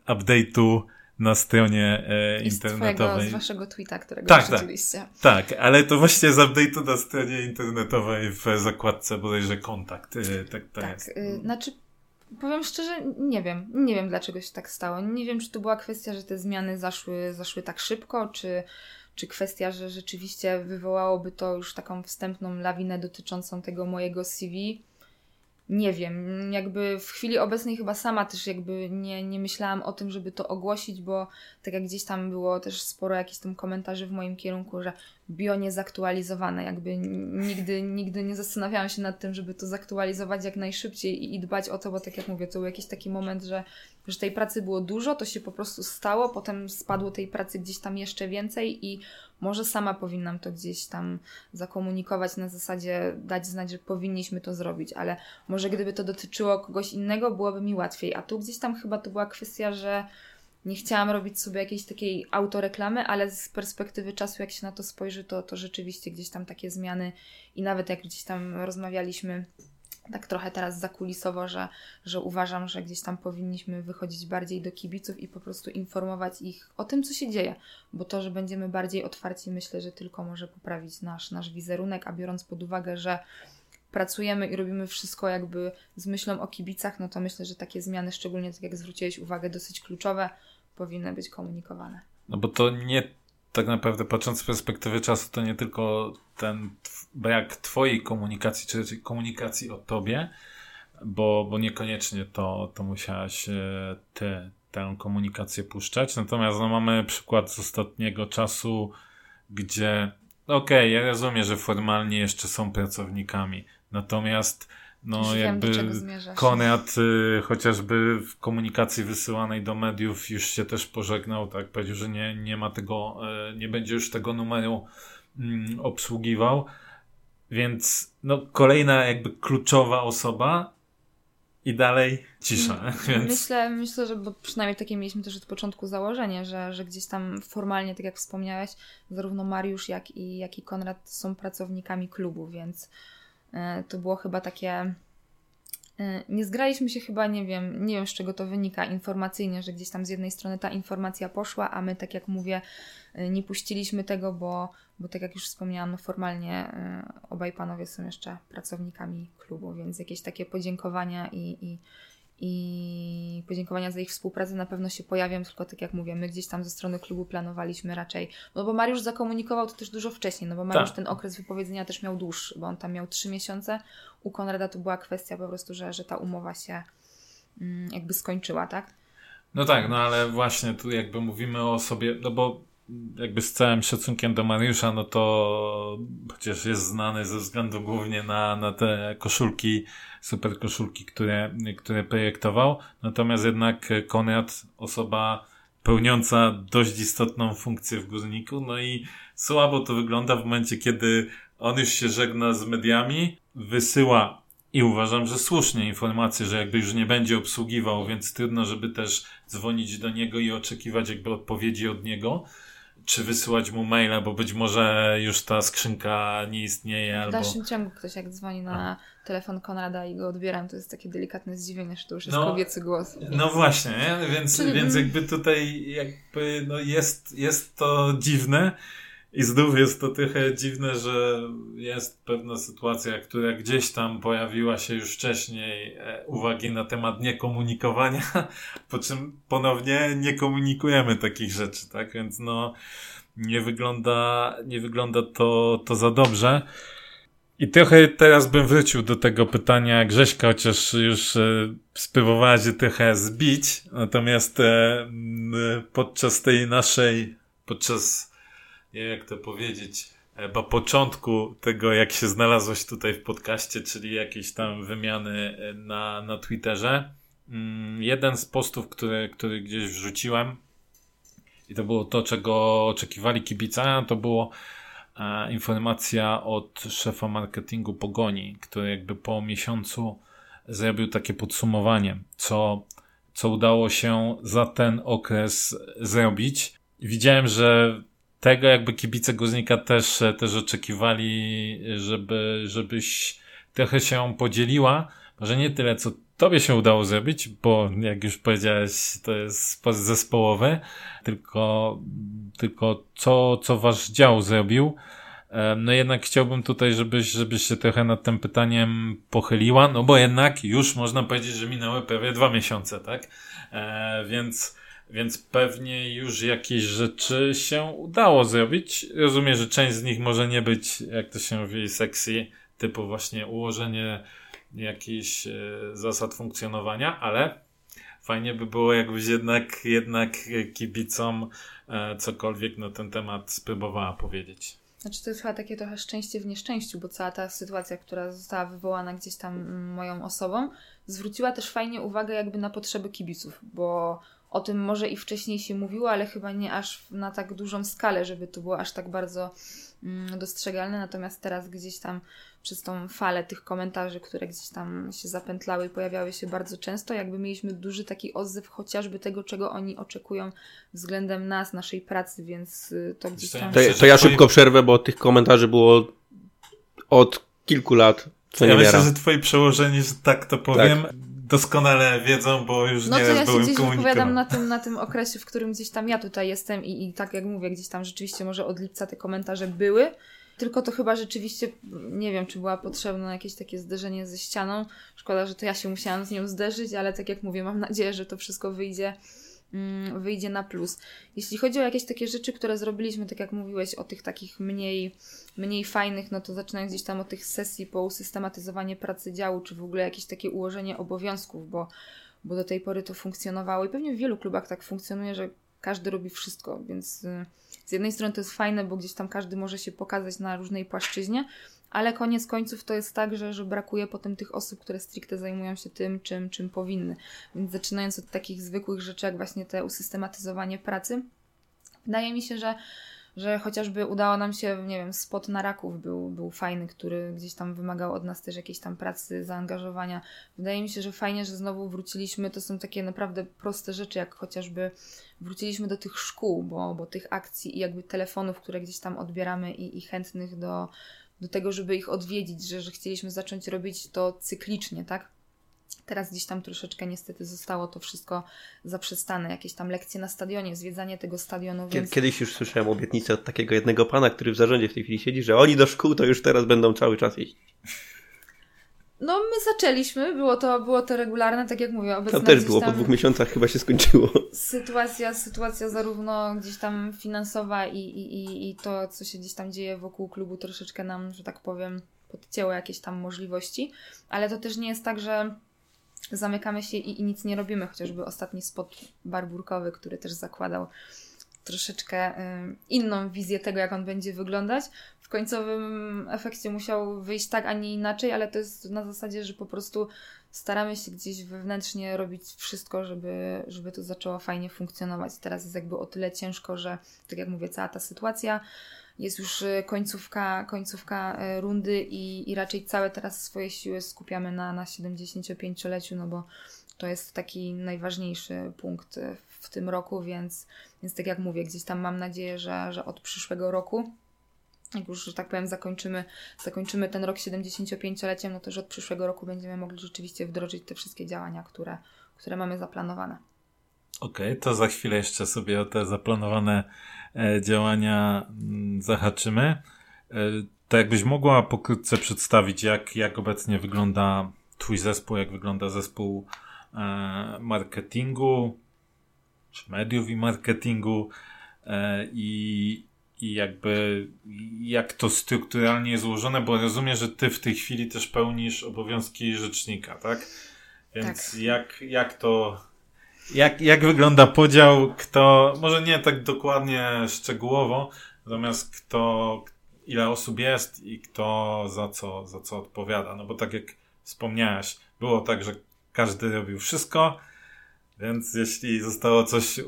update'u na stronie e, internetowej. Z waszego tweeta, którego tak, tak, tak, ale to właśnie z update'u na stronie internetowej w zakładce bodajże kontakt. E, tak, to tak jest. Y, znaczy, powiem szczerze, nie wiem. Nie wiem, dlaczego się tak stało. Nie wiem, czy to była kwestia, że te zmiany zaszły, zaszły tak szybko, czy, czy kwestia, że rzeczywiście wywołałoby to już taką wstępną lawinę dotyczącą tego mojego CV nie wiem, jakby w chwili obecnej chyba sama też jakby nie, nie myślałam o tym, żeby to ogłosić, bo tak jak gdzieś tam było też sporo jakichś tam komentarzy w moim kierunku, że bio niezaktualizowane, jakby nigdy, nigdy nie zastanawiałam się nad tym, żeby to zaktualizować jak najszybciej i, i dbać o to, bo tak jak mówię, to był jakiś taki moment, że, że tej pracy było dużo, to się po prostu stało, potem spadło tej pracy gdzieś tam jeszcze więcej i może sama powinnam to gdzieś tam zakomunikować na zasadzie dać znać, że powinniśmy to zrobić, ale może gdyby to dotyczyło kogoś innego, byłoby mi łatwiej. A tu gdzieś tam chyba to była kwestia, że nie chciałam robić sobie jakiejś takiej autoreklamy, ale z perspektywy czasu, jak się na to spojrzy, to, to rzeczywiście gdzieś tam takie zmiany i nawet jak gdzieś tam rozmawialiśmy tak trochę teraz zakulisowo, że, że uważam, że gdzieś tam powinniśmy wychodzić bardziej do kibiców i po prostu informować ich o tym, co się dzieje, bo to, że będziemy bardziej otwarci, myślę, że tylko może poprawić nasz, nasz wizerunek, a biorąc pod uwagę, że pracujemy i robimy wszystko jakby z myślą o kibicach, no to myślę, że takie zmiany, szczególnie tak jak zwróciłeś uwagę, dosyć kluczowe, powinny być komunikowane. No bo to nie tak naprawdę patrząc z perspektywy czasu, to nie tylko ten brak twojej komunikacji, czy raczej komunikacji o tobie, bo, bo niekoniecznie to, to musiałaś e, ty tę komunikację puszczać. Natomiast no, mamy przykład z ostatniego czasu, gdzie okej, okay, ja rozumiem, że formalnie jeszcze są pracownikami, natomiast no Już jakby Konrad y, chociażby w komunikacji wysyłanej do mediów już się też pożegnał, tak, powiedział, że nie, nie ma tego, y, nie będzie już tego numeru y, obsługiwał, więc no kolejna jakby kluczowa osoba i dalej cisza. Mm, więc... Myślę, myślę, że bo przynajmniej takie mieliśmy też od początku założenie, że, że gdzieś tam formalnie, tak jak wspomniałeś, zarówno Mariusz, jak i, jak i Konrad są pracownikami klubu, więc to było chyba takie. E, nie zgraliśmy się chyba, nie wiem, nie wiem z czego to wynika informacyjnie, że gdzieś tam z jednej strony ta informacja poszła, a my, tak jak mówię, e, nie puściliśmy tego, bo, bo tak jak już wspomniałam, no formalnie obaj panowie są jeszcze pracownikami klubu, więc jakieś takie podziękowania i, i, i podziękowania za ich współpracę na pewno się pojawią, tylko tak jak mówię, my gdzieś tam ze strony klubu planowaliśmy raczej, no bo Mariusz zakomunikował to też dużo wcześniej, no bo Mariusz tak. ten okres wypowiedzenia też miał dłuższy, bo on tam miał trzy miesiące, u Konrada to była kwestia po prostu, że, że ta umowa się mm, jakby skończyła, tak? No tak, no ale właśnie tu jakby mówimy o sobie, no bo jakby z całym szacunkiem do Mariusza, no to chociaż jest znany ze względu głównie na, na te koszulki, super koszulki, które, które projektował. Natomiast jednak Konrad, osoba pełniąca dość istotną funkcję w Górniku, no i słabo to wygląda w momencie, kiedy on już się żegna z mediami, wysyła i uważam, że słusznie informację, że jakby już nie będzie obsługiwał, więc trudno, żeby też dzwonić do niego i oczekiwać jakby odpowiedzi od niego czy wysyłać mu maila, bo być może już ta skrzynka nie istnieje. W albo... dalszym ciągu ktoś jak dzwoni na A. telefon Konrada i go odbieram, to jest takie delikatne zdziwienie, że to już jest no, kobiecy głos. No właśnie, nie? Więc, Czyli... więc jakby tutaj jakby no jest, jest to dziwne, i znów jest to trochę dziwne, że jest pewna sytuacja, która gdzieś tam pojawiła się już wcześniej, e, uwagi na temat niekomunikowania, po czym ponownie nie komunikujemy takich rzeczy, tak? Więc no, nie wygląda, nie wygląda to, to za dobrze. I trochę teraz bym wrócił do tego pytania Grześka, chociaż już e, spróbowała się trochę zbić. Natomiast e, podczas tej naszej, podczas nie wiem jak to powiedzieć, chyba początku tego, jak się znalazłeś tutaj w podcaście, czyli jakieś tam wymiany e, na, na Twitterze. Mm, jeden z postów, który, który gdzieś wrzuciłem, i to było to, czego oczekiwali kibice, to było e, informacja od szefa marketingu Pogoni, który jakby po miesiącu zrobił takie podsumowanie, co, co udało się za ten okres zrobić. Widziałem, że tego jakby kibice Guznika też, też oczekiwali, żeby, żebyś trochę się podzieliła. Może nie tyle, co tobie się udało zrobić, bo jak już powiedziałeś, to jest zespołowy, tylko, tylko co, co wasz dział zrobił. No jednak chciałbym tutaj, żebyś, żebyś się trochę nad tym pytaniem pochyliła, no bo jednak już można powiedzieć, że minęły prawie dwa miesiące, tak? E, więc więc pewnie już jakieś rzeczy się udało zrobić. Rozumiem, że część z nich może nie być, jak to się mówi, sexy, typu właśnie ułożenie jakichś e, zasad funkcjonowania, ale fajnie by było, jakbyś jednak, jednak kibicom e, cokolwiek na ten temat spróbowała powiedzieć. Znaczy to jest chyba takie trochę szczęście w nieszczęściu, bo cała ta sytuacja, która została wywołana gdzieś tam mm, moją osobą, zwróciła też fajnie uwagę jakby na potrzeby kibiców, bo o tym może i wcześniej się mówiło, ale chyba nie aż na tak dużą skalę, żeby to było aż tak bardzo mm, dostrzegalne. Natomiast teraz gdzieś tam przez tą falę tych komentarzy, które gdzieś tam się zapętlały i pojawiały się bardzo często, jakby mieliśmy duży taki odzew chociażby tego, czego oni oczekują względem nas, naszej pracy, więc y, to gdzieś tam... To, to ja szybko przerwę, bo tych komentarzy było od kilku lat. Co ja myślę, że twoi przełożeni, że tak to powiem, tak doskonale wiedzą, bo już no nie No to ja się gdzieś wypowiadam na tym, na tym okresie, w którym gdzieś tam ja tutaj jestem i, i tak jak mówię, gdzieś tam rzeczywiście może od lipca te komentarze były, tylko to chyba rzeczywiście, nie wiem, czy była potrzebne jakieś takie zderzenie ze ścianą. Szkoda, że to ja się musiałam z nią zderzyć, ale tak jak mówię, mam nadzieję, że to wszystko wyjdzie wyjdzie na plus. Jeśli chodzi o jakieś takie rzeczy, które zrobiliśmy, tak jak mówiłeś, o tych takich mniej, mniej fajnych, no to zaczynając gdzieś tam od tych sesji po usystematyzowanie pracy działu, czy w ogóle jakieś takie ułożenie obowiązków, bo, bo do tej pory to funkcjonowało i pewnie w wielu klubach tak funkcjonuje, że każdy robi wszystko, więc y, z jednej strony to jest fajne, bo gdzieś tam każdy może się pokazać na różnej płaszczyźnie, ale koniec końców to jest tak, że, że brakuje potem tych osób, które stricte zajmują się tym, czym, czym powinny. Więc zaczynając od takich zwykłych rzeczy, jak właśnie te usystematyzowanie pracy, wydaje mi się, że że chociażby udało nam się, nie wiem, spot na raków był, był fajny, który gdzieś tam wymagał od nas też jakiejś tam pracy, zaangażowania. Wydaje mi się, że fajnie, że znowu wróciliśmy. To są takie naprawdę proste rzeczy, jak chociażby wróciliśmy do tych szkół, bo, bo tych akcji i jakby telefonów, które gdzieś tam odbieramy i, i chętnych do, do tego, żeby ich odwiedzić, że, że chcieliśmy zacząć robić to cyklicznie, tak? Teraz gdzieś tam troszeczkę niestety zostało to wszystko zaprzestane. Jakieś tam lekcje na stadionie, zwiedzanie tego stadionu. Więc... Kiedyś już słyszałem obietnicę od takiego jednego pana, który w zarządzie w tej chwili siedzi, że oni do szkół to już teraz będą cały czas iść. No, my zaczęliśmy, było to, było to regularne, tak jak mówię. To też było, po dwóch miesiącach chyba się skończyło. Sytuacja, sytuacja zarówno gdzieś tam finansowa i, i, i, i to, co się gdzieś tam dzieje wokół klubu, troszeczkę nam, że tak powiem, podcięło jakieś tam możliwości, ale to też nie jest tak, że zamykamy się i, i nic nie robimy, chociażby ostatni spot barburkowy, który też zakładał troszeczkę y, inną wizję tego, jak on będzie wyglądać końcowym efekcie musiał wyjść tak, a nie inaczej, ale to jest na zasadzie, że po prostu staramy się gdzieś wewnętrznie robić wszystko, żeby, żeby to zaczęło fajnie funkcjonować. Teraz jest jakby o tyle ciężko, że tak jak mówię, cała ta sytuacja jest już e, końcówka, końcówka e, rundy i, i raczej całe teraz swoje siły skupiamy na, na 75-leciu, no bo to jest taki najważniejszy punkt e, w tym roku, więc, więc tak jak mówię, gdzieś tam mam nadzieję, że, że od przyszłego roku jak już, że tak powiem, zakończymy, zakończymy ten rok 75-leciem, no to że od przyszłego roku będziemy mogli rzeczywiście wdrożyć te wszystkie działania, które, które mamy zaplanowane. Okej, okay, to za chwilę jeszcze sobie o te zaplanowane e, działania mm, zahaczymy. E, to jakbyś mogła pokrótce przedstawić, jak, jak obecnie wygląda Twój zespół, jak wygląda zespół e, marketingu, czy mediów i marketingu i, i jakby jak to strukturalnie jest złożone, bo rozumiem, że ty w tej chwili też pełnisz obowiązki rzecznika, tak? Więc tak. Jak, jak to, jak, jak wygląda podział, kto, może nie tak dokładnie szczegółowo, natomiast kto, ile osób jest i kto za co, za co odpowiada, no bo tak jak wspomniałeś, było tak, że każdy robił wszystko, więc jeśli zostało coś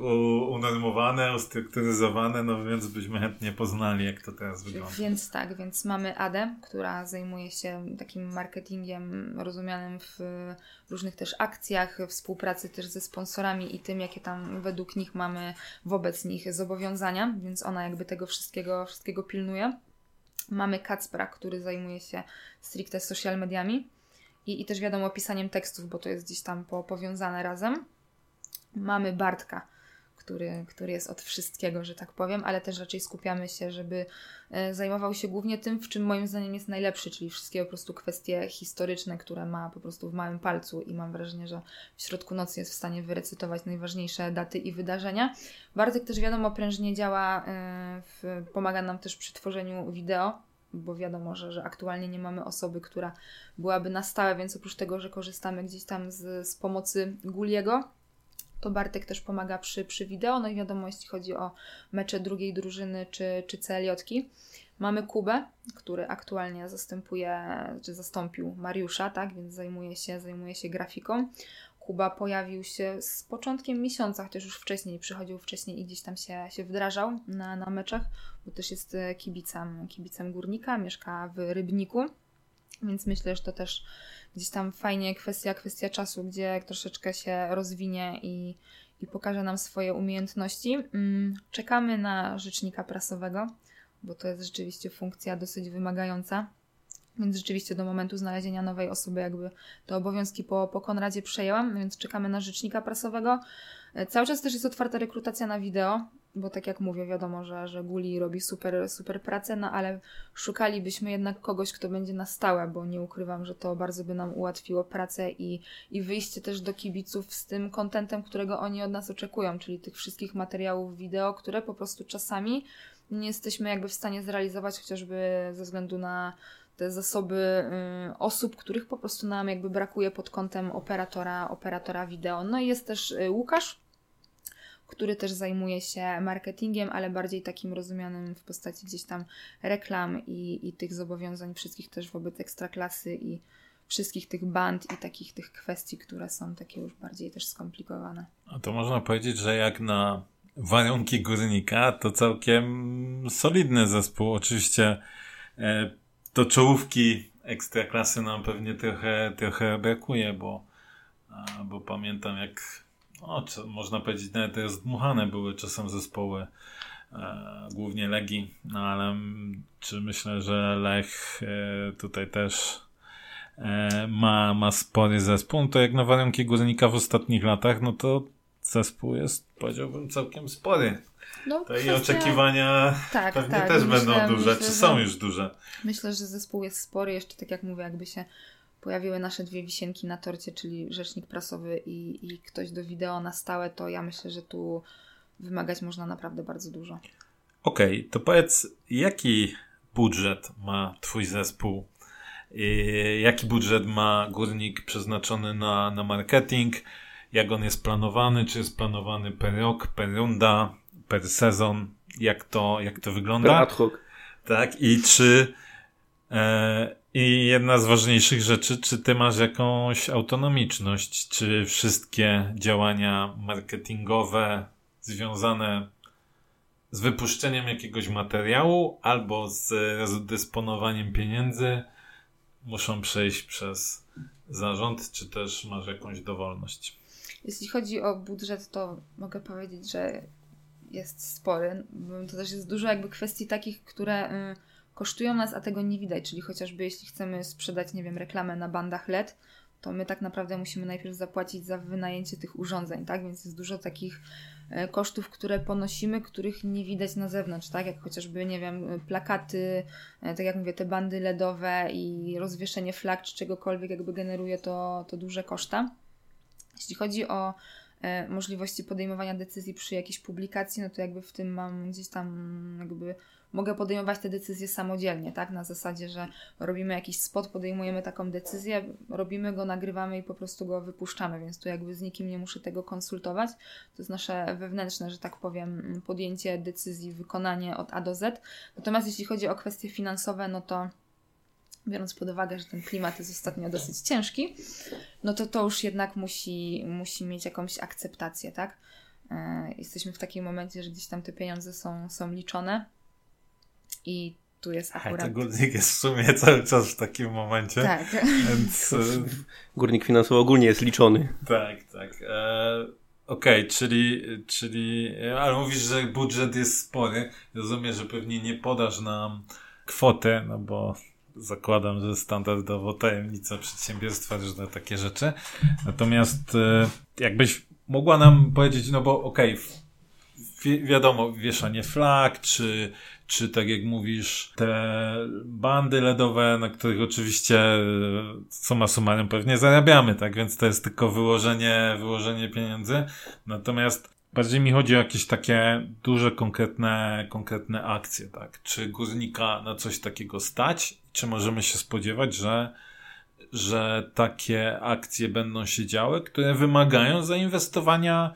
unormowane, ustrukturyzowane, no więc byśmy chętnie poznali, jak to teraz wygląda. Więc tak, więc mamy Adę, która zajmuje się takim marketingiem rozumianym w różnych też akcjach, współpracy też ze sponsorami i tym, jakie tam według nich mamy wobec nich zobowiązania, więc ona jakby tego wszystkiego, wszystkiego pilnuje. Mamy Kacpra, który zajmuje się stricte social mediami i, i też wiadomo pisaniem tekstów, bo to jest gdzieś tam po, powiązane razem mamy Bartka, który, który jest od wszystkiego, że tak powiem, ale też raczej skupiamy się, żeby e, zajmował się głównie tym, w czym moim zdaniem jest najlepszy, czyli wszystkie po prostu kwestie historyczne, które ma po prostu w małym palcu i mam wrażenie, że w środku nocy jest w stanie wyrecytować najważniejsze daty i wydarzenia. Bartek też wiadomo prężnie działa, e, w, pomaga nam też przy tworzeniu wideo, bo wiadomo, że, że aktualnie nie mamy osoby, która byłaby na stałe, więc oprócz tego, że korzystamy gdzieś tam z, z pomocy Guliego, to Bartek też pomaga przy, przy wideo, no i wiadomo, jeśli chodzi o mecze drugiej drużyny czy, czy CLJ-ki. Mamy Kubę, który aktualnie zastępuje, czy zastąpił Mariusza, tak, więc zajmuje się, zajmuje się grafiką. Kuba pojawił się z początkiem miesiąca, chociaż już wcześniej przychodził wcześniej i gdzieś tam się, się wdrażał na, na meczach, bo też jest e, kibicem, kibicem górnika, mieszka w Rybniku, więc myślę, że to też gdzieś tam fajnie kwestia, kwestia czasu, gdzie troszeczkę się rozwinie i, i pokaże nam swoje umiejętności. Mm, czekamy na rzecznika prasowego, bo to jest rzeczywiście funkcja dosyć wymagająca. Więc rzeczywiście do momentu znalezienia nowej osoby jakby te obowiązki po, po Konradzie przejęłam, więc czekamy na rzecznika prasowego. E, cały czas też jest otwarta rekrutacja na wideo, bo tak jak mówię, wiadomo, że, że Guli robi super, super pracę, no ale szukalibyśmy jednak kogoś, kto będzie na stałe, bo nie ukrywam, że to bardzo by nam ułatwiło pracę i, i wyjście też do kibiców z tym kontentem, którego oni od nas oczekują, czyli tych wszystkich materiałów wideo, które po prostu czasami nie jesteśmy jakby w stanie zrealizować, chociażby ze względu na te zasoby y, osób, których po prostu nam jakby brakuje pod kątem operatora, operatora wideo. No i jest też y, Łukasz, który też zajmuje się marketingiem, ale bardziej takim rozumianym w postaci gdzieś tam reklam i, i tych zobowiązań wszystkich też wobec ekstraklasy i wszystkich tych band i takich tych kwestii, które są takie już bardziej też skomplikowane. A to można powiedzieć, że jak na warunki górnika, to całkiem solidny zespół. Oczywiście e, do czołówki ekstraklasy nam pewnie trochę, trochę brakuje, bo, bo pamiętam jak można powiedzieć nawet rozdmuchane były czasem zespoły e, głównie Legii, no ale czy myślę, że Lech e, tutaj też e, ma, ma spory zespół, no to jak na warunki górnika w ostatnich latach, no to zespół jest powiedziałbym całkiem spory. No, to kwestia... i oczekiwania tak, pewnie tak, też myślę, będą duże, myślę, czy są już duże. Myślę, że zespół jest spory, jeszcze tak jak mówię, jakby się pojawiły nasze dwie wisienki na torcie, czyli rzecznik prasowy i, i ktoś do wideo na stałe, to ja myślę, że tu wymagać można naprawdę bardzo dużo. Okej, okay, to powiedz, jaki budżet ma Twój zespół? Jaki budżet ma górnik przeznaczony na, na marketing? Jak on jest planowany? Czy jest planowany per rok, per runda? per sezon, jak to, jak to wygląda. Per ad hoc. Tak, i czy e, i jedna z ważniejszych rzeczy, czy ty masz jakąś autonomiczność, czy wszystkie działania marketingowe związane z wypuszczeniem jakiegoś materiału albo z rozdysponowaniem pieniędzy muszą przejść przez zarząd, czy też masz jakąś dowolność? Jeśli chodzi o budżet, to mogę powiedzieć, że jest spory. To też jest dużo jakby kwestii takich, które y, kosztują nas, a tego nie widać. Czyli chociażby jeśli chcemy sprzedać, nie wiem, reklamę na bandach LED, to my tak naprawdę musimy najpierw zapłacić za wynajęcie tych urządzeń, tak? Więc jest dużo takich y, kosztów, które ponosimy, których nie widać na zewnątrz, tak? Jak chociażby, nie wiem, plakaty, y, tak jak mówię, te bandy LEDowe i rozwieszenie flag czy czegokolwiek jakby generuje to, to duże koszta. Jeśli chodzi o E, możliwości podejmowania decyzji przy jakiejś publikacji, no to jakby w tym mam gdzieś tam jakby mogę podejmować te decyzje samodzielnie, tak? Na zasadzie, że robimy jakiś spot, podejmujemy taką decyzję, robimy go, nagrywamy i po prostu go wypuszczamy, więc tu jakby z nikim nie muszę tego konsultować. To jest nasze wewnętrzne, że tak powiem, podjęcie decyzji, wykonanie od A do Z. Natomiast jeśli chodzi o kwestie finansowe, no to biorąc pod uwagę, że ten klimat jest ostatnio dosyć ciężki, no to to już jednak musi, musi mieć jakąś akceptację, tak? E, jesteśmy w takim momencie, że gdzieś tam te pieniądze są, są liczone i tu jest akurat... A to górnik jest w sumie cały czas w takim momencie. Tak. Więc... E, górnik finansowo ogólnie jest liczony. Tak, tak. E, Okej, okay, czyli, czyli, ale mówisz, że budżet jest spory. Rozumiem, że pewnie nie podasz nam kwotę, no bo zakładam, że standardowo tajemnica przedsiębiorstwa różne takie rzeczy. Natomiast e, jakbyś mogła nam powiedzieć, no bo okej, okay, wi wiadomo, wieszanie flag, czy, czy tak jak mówisz, te bandy LEDowe, na których oczywiście e, suma summarum pewnie zarabiamy, tak? Więc to jest tylko wyłożenie, wyłożenie pieniędzy. Natomiast Bardziej mi chodzi o jakieś takie duże, konkretne, konkretne akcje, tak? Czy górnika na coś takiego stać? Czy możemy się spodziewać, że, że takie akcje będą się działy, które wymagają zainwestowania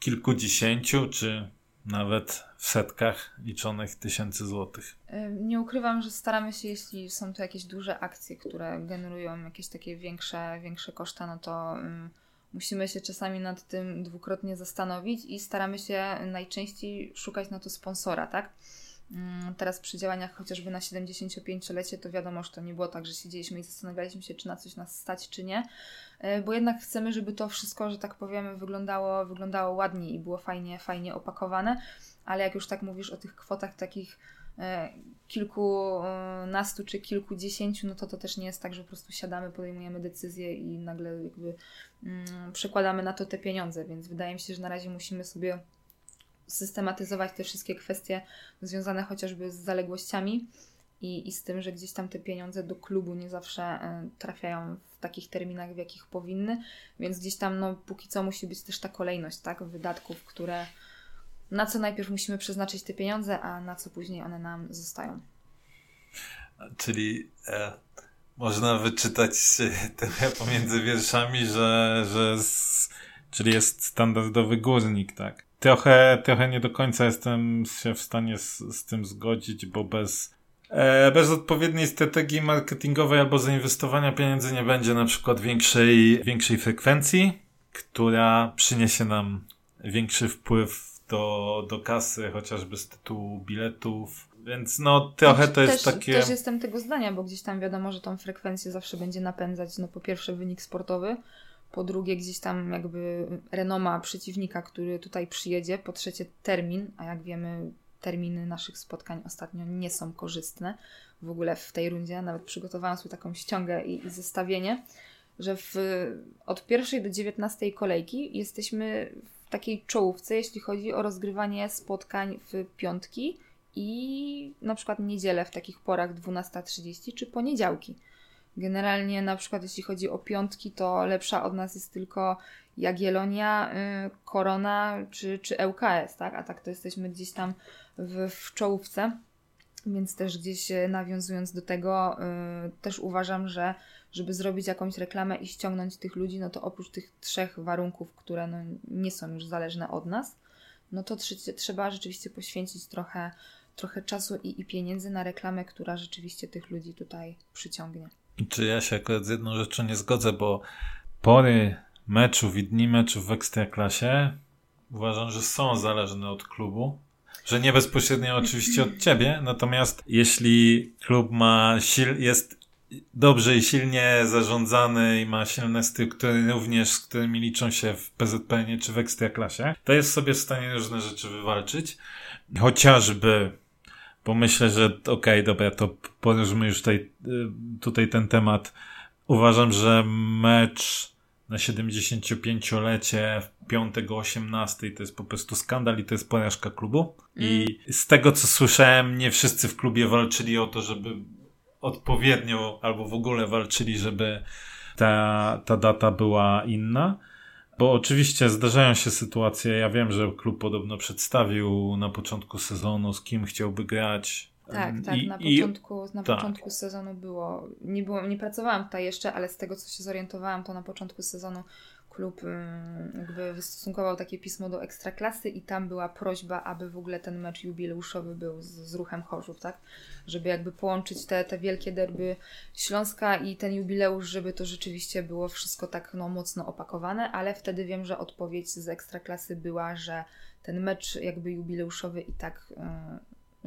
kilkudziesięciu, czy nawet w setkach liczonych tysięcy złotych? Nie ukrywam, że staramy się, jeśli są to jakieś duże akcje, które generują jakieś takie większe, większe koszta, no to musimy się czasami nad tym dwukrotnie zastanowić i staramy się najczęściej szukać na to sponsora, tak? Mm, teraz przy działaniach chociażby na 75-lecie to wiadomo, że to nie było tak, że siedzieliśmy i zastanawialiśmy się, czy na coś nas stać, czy nie, e, bo jednak chcemy, żeby to wszystko, że tak powiem, wyglądało, wyglądało ładnie i było fajnie, fajnie opakowane, ale jak już tak mówisz o tych kwotach takich e, kilkunastu czy kilkudziesięciu, no to to też nie jest tak, że po prostu siadamy, podejmujemy decyzję i nagle jakby mm, przekładamy na to te pieniądze, więc wydaje mi się, że na razie musimy sobie systematyzować te wszystkie kwestie związane chociażby z zaległościami i, i z tym, że gdzieś tam te pieniądze do klubu nie zawsze e, trafiają w takich terminach, w jakich powinny, więc gdzieś tam no póki co musi być też ta kolejność, tak, wydatków, które na co najpierw musimy przeznaczyć te pieniądze, a na co później one nam zostają. Czyli e, można wyczytać trochę pomiędzy wierszami, że, że z, czyli jest standardowy górnik, tak? Trochę, trochę nie do końca jestem się w stanie z, z tym zgodzić, bo bez, e, bez odpowiedniej strategii marketingowej albo zainwestowania pieniędzy nie będzie na przykład większej, większej frekwencji, która przyniesie nam większy wpływ do, do kasy, chociażby z tytułu biletów. Więc no trochę to jest też, takie. Też jestem tego zdania, bo gdzieś tam wiadomo, że tą frekwencję zawsze będzie napędzać, no po pierwsze wynik sportowy, po drugie gdzieś tam jakby renoma przeciwnika, który tutaj przyjedzie, po trzecie termin, a jak wiemy terminy naszych spotkań ostatnio nie są korzystne w ogóle w tej rundzie, nawet przygotowałam sobie taką ściągę i, i zestawienie, że w, od pierwszej do dziewiętnastej kolejki jesteśmy w takiej czołówce, jeśli chodzi o rozgrywanie spotkań w piątki i na przykład niedzielę w takich porach 12.30 czy poniedziałki. Generalnie na przykład jeśli chodzi o piątki, to lepsza od nas jest tylko Jagiellonia, y, Korona czy, czy ŁKS, tak? A tak to jesteśmy gdzieś tam w, w czołówce. Więc też gdzieś y, nawiązując do tego, y, też uważam, że żeby zrobić jakąś reklamę i ściągnąć tych ludzi, no to oprócz tych trzech warunków, które no nie są już zależne od nas, no to trzeba rzeczywiście poświęcić trochę, trochę czasu i, i pieniędzy na reklamę, która rzeczywiście tych ludzi tutaj przyciągnie. Czy ja się akurat z jedną rzeczą nie zgodzę, bo pory meczów i dni meczów w Ekstraklasie uważam, że są zależne od klubu. Że nie bezpośrednio oczywiście od ciebie, natomiast jeśli klub ma sil, jest dobrze i silnie zarządzany i ma silne struktury również, z którymi liczą się w PZPN czy w Ekstraklasie, to jest sobie w stanie różne rzeczy wywalczyć. Chociażby bo myślę, że okej, okay, dobra, to poruszmy już tutaj, y, tutaj ten temat. Uważam, że mecz na 75-lecie w piątek o 18 to jest po prostu skandal i to jest porażka klubu. Mm. I z tego co słyszałem, nie wszyscy w klubie walczyli o to, żeby odpowiednio albo w ogóle walczyli, żeby ta, ta data była inna. Bo oczywiście zdarzają się sytuacje, ja wiem, że klub podobno przedstawił na początku sezonu, z kim chciałby grać. Tak, tak, I, na, początku, i, na tak. początku sezonu było nie, było, nie pracowałam tutaj jeszcze, ale z tego co się zorientowałam, to na początku sezonu klub jakby wystosunkował takie pismo do ekstraklasy i tam była prośba, aby w ogóle ten mecz jubileuszowy był z, z ruchem Chorzów, tak? Żeby jakby połączyć te, te wielkie derby Śląska i ten jubileusz, żeby to rzeczywiście było wszystko tak no, mocno opakowane, ale wtedy wiem, że odpowiedź z ekstraklasy była, że ten mecz jakby jubileuszowy i tak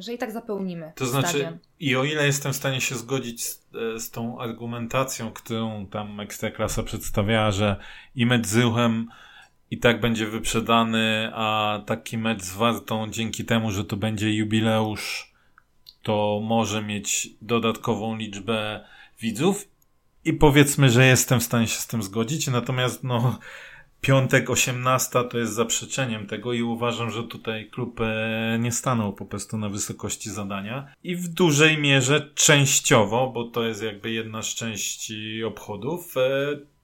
że i tak zapełnimy. To znaczy, stadion. i o ile jestem w stanie się zgodzić z, e, z tą argumentacją, którą tam Ekstraklasa przedstawiała, że i mecz z ruchem i tak będzie wyprzedany, a taki mecz z Wartą dzięki temu, że to będzie jubileusz, to może mieć dodatkową liczbę widzów i powiedzmy, że jestem w stanie się z tym zgodzić, natomiast no piątek 18 to jest zaprzeczeniem tego i uważam, że tutaj klub e, nie stanął po prostu na wysokości zadania i w dużej mierze częściowo, bo to jest jakby jedna z części obchodów, e,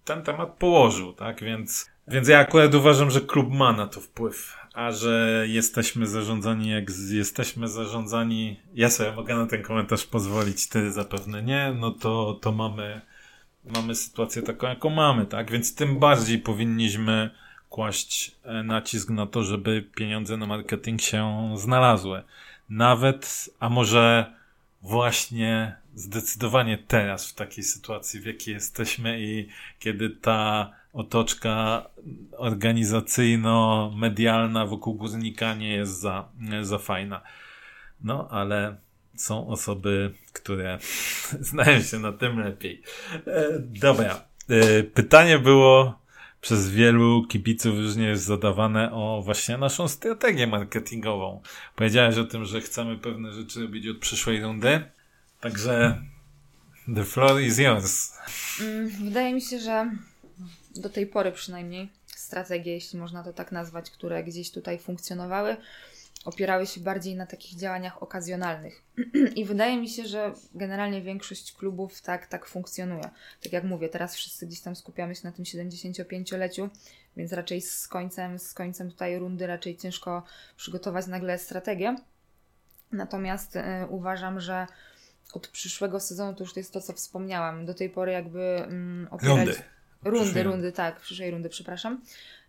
ten temat położył, tak? Więc Więc ja akurat uważam, że klub ma na to wpływ, a że jesteśmy zarządzani jak jesteśmy zarządzani, ja sobie mogę na ten komentarz pozwolić, ty zapewne nie, no to, to mamy, mamy sytuację taką, jaką mamy, tak? Więc tym bardziej powinniśmy kłaść e, nacisk na to, żeby pieniądze na marketing się znalazły. Nawet, a może właśnie zdecydowanie teraz w takiej sytuacji, w jakiej jesteśmy i kiedy ta otoczka organizacyjno-medialna wokół górnika nie jest za, za fajna. No, ale są osoby, które znają się na tym lepiej. E, dobra. E, pytanie było przez wielu kibiców jest zadawane o właśnie naszą strategię marketingową. Powiedziałeś o tym, że chcemy pewne rzeczy robić od przyszłej rundy. Także the floor is yours. Mm, wydaje mi się, że do tej pory przynajmniej strategie, jeśli można to tak nazwać, które gdzieś tutaj funkcjonowały, opierały się bardziej na takich działaniach okazjonalnych. I wydaje mi się, że generalnie większość klubów tak, tak funkcjonuje. Tak jak mówię, teraz wszyscy gdzieś tam skupiamy się na tym 75-leciu, więc raczej z końcem, z końcem tutaj rundy raczej ciężko przygotować nagle strategię. Natomiast y, uważam, że od przyszłego sezonu to już jest to, co wspomniałam. Do tej pory jakby mm, opierać... Rundy. Rundy, rundy, tak, przyszłej rundy, przepraszam.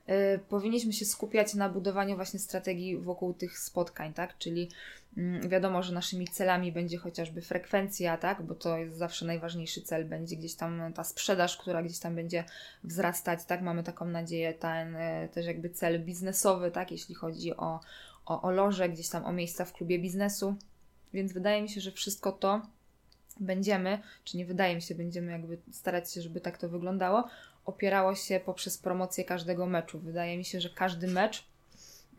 Yy, powinniśmy się skupiać na budowaniu właśnie strategii wokół tych spotkań, tak? Czyli yy, wiadomo, że naszymi celami będzie chociażby frekwencja, tak? Bo to jest zawsze najważniejszy cel, będzie gdzieś tam ta sprzedaż, która gdzieś tam będzie wzrastać, tak? Mamy taką nadzieję, ten yy, też jakby cel biznesowy, tak? Jeśli chodzi o, o, o loże, gdzieś tam o miejsca w klubie biznesu. Więc wydaje mi się, że wszystko to będziemy, czy nie wydaje mi się, będziemy jakby starać się, żeby tak to wyglądało, opierało się poprzez promocję każdego meczu. Wydaje mi się, że każdy mecz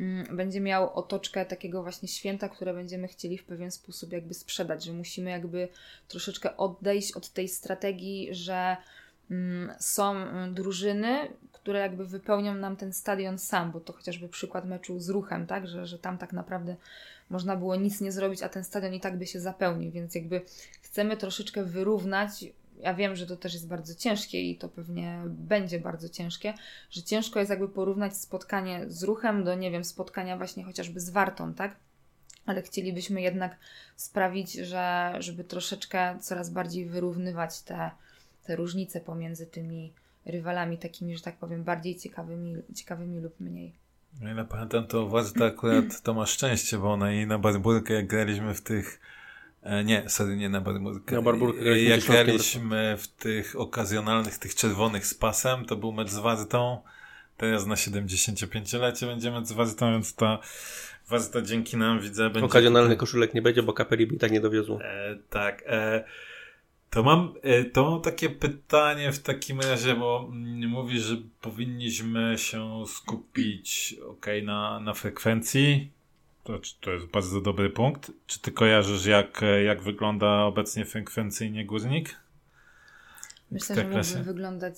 mm, będzie miał otoczkę takiego właśnie święta, które będziemy chcieli w pewien sposób jakby sprzedać, że musimy jakby troszeczkę odejść od tej strategii, że mm, są mm, drużyny, które jakby wypełnią nam ten stadion sam, bo to chociażby przykład meczu z ruchem, tak, że, że tam tak naprawdę można było nic nie zrobić, a ten stadion i tak by się zapełnił, więc jakby chcemy troszeczkę wyrównać. Ja wiem, że to też jest bardzo ciężkie i to pewnie będzie bardzo ciężkie, że ciężko jest jakby porównać spotkanie z ruchem do, nie wiem, spotkania właśnie chociażby z wartą, tak? Ale chcielibyśmy jednak sprawić, że, żeby troszeczkę coraz bardziej wyrównywać te, te różnice pomiędzy tymi rywalami, takimi, że tak powiem, bardziej ciekawymi, ciekawymi lub mniej. Ja ile pamiętam, to Władza akurat to ma szczęście, bo ona i na Barburkę, jak graliśmy w tych nie, sorry, nie na Barburkę. Na Barburkę jak graliśmy w tych okazjonalnych, tych czerwonych z pasem, to był mecz z Wartą. Teraz na 75-lecie będzie mecz z Wartą, więc ta Warta dzięki nam widzę będzie... Okazjonalnych koszulek nie będzie, bo Kapeli by tak nie dowiozło. E, tak. E, to mam, e, to mam takie pytanie w takim razie, bo mm, mówisz, że powinniśmy się skupić okay, na, na frekwencji. To, to jest bardzo dobry punkt. Czy ty kojarzysz, jak, jak wygląda obecnie frekwencyjnie górnik? Myślę, że mógłby wyglądać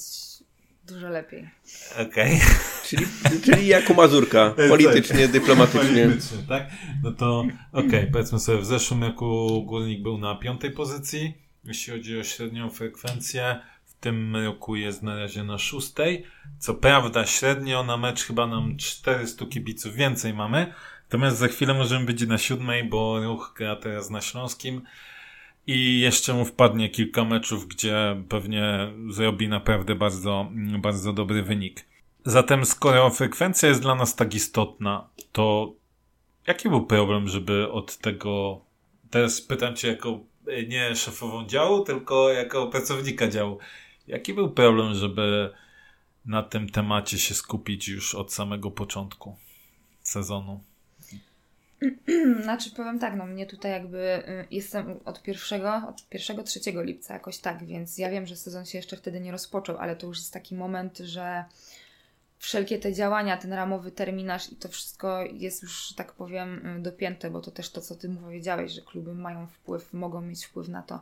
dużo lepiej. Okej. Okay. Czyli, czyli jako Mazurka, politycznie, dyplomatycznie. Politycznie, tak? No to okej, okay, powiedzmy sobie, w zeszłym roku Górnik był na piątej pozycji jeśli chodzi o średnią frekwencję. W tym roku jest na razie na szóstej. Co prawda, średnio na mecz chyba nam 400 kibiców więcej mamy. Natomiast za chwilę możemy być na siódmej, bo ruch gra teraz na Śląskim. I jeszcze mu wpadnie kilka meczów, gdzie pewnie zrobi naprawdę bardzo, bardzo dobry wynik. Zatem, skoro frekwencja jest dla nas tak istotna, to jaki był problem, żeby od tego. Teraz pytam Cię jako nie szefową działu, tylko jako pracownika działu. Jaki był problem, żeby na tym temacie się skupić już od samego początku sezonu? Znaczy powiem tak, no mnie tutaj jakby y, jestem od pierwszego, od pierwszego, trzeciego lipca jakoś tak, więc ja wiem, że sezon się jeszcze wtedy nie rozpoczął, ale to już jest taki moment, że wszelkie te działania, ten ramowy terminarz i to wszystko jest już, tak powiem, y, dopięte, bo to też to, co Ty powiedziałeś, że kluby mają wpływ, mogą mieć wpływ na to,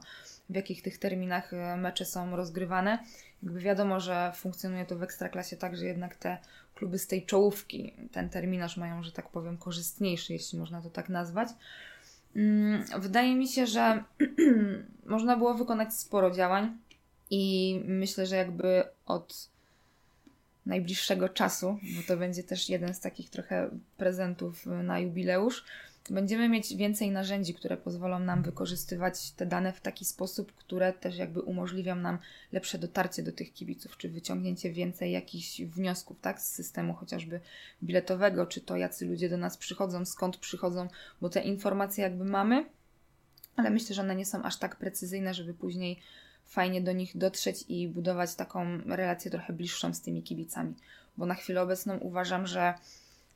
w jakich tych terminach y, mecze są rozgrywane. Jakby wiadomo, że funkcjonuje to w Ekstraklasie tak, że jednak te kluby z tej czołówki ten terminarz mają, że tak powiem, korzystniejszy, jeśli można to tak nazwać. Mm, wydaje mi się, że można było wykonać sporo działań i myślę, że jakby od najbliższego czasu, bo to będzie też jeden z takich trochę prezentów na jubileusz, będziemy mieć więcej narzędzi, które pozwolą nam wykorzystywać te dane w taki sposób, które też jakby umożliwią nam lepsze dotarcie do tych kibiców, czy wyciągnięcie więcej jakichś wniosków, tak, z systemu chociażby biletowego, czy to jacy ludzie do nas przychodzą, skąd przychodzą, bo te informacje jakby mamy, ale myślę, że one nie są aż tak precyzyjne, żeby później fajnie do nich dotrzeć i budować taką relację trochę bliższą z tymi kibicami. Bo na chwilę obecną uważam, że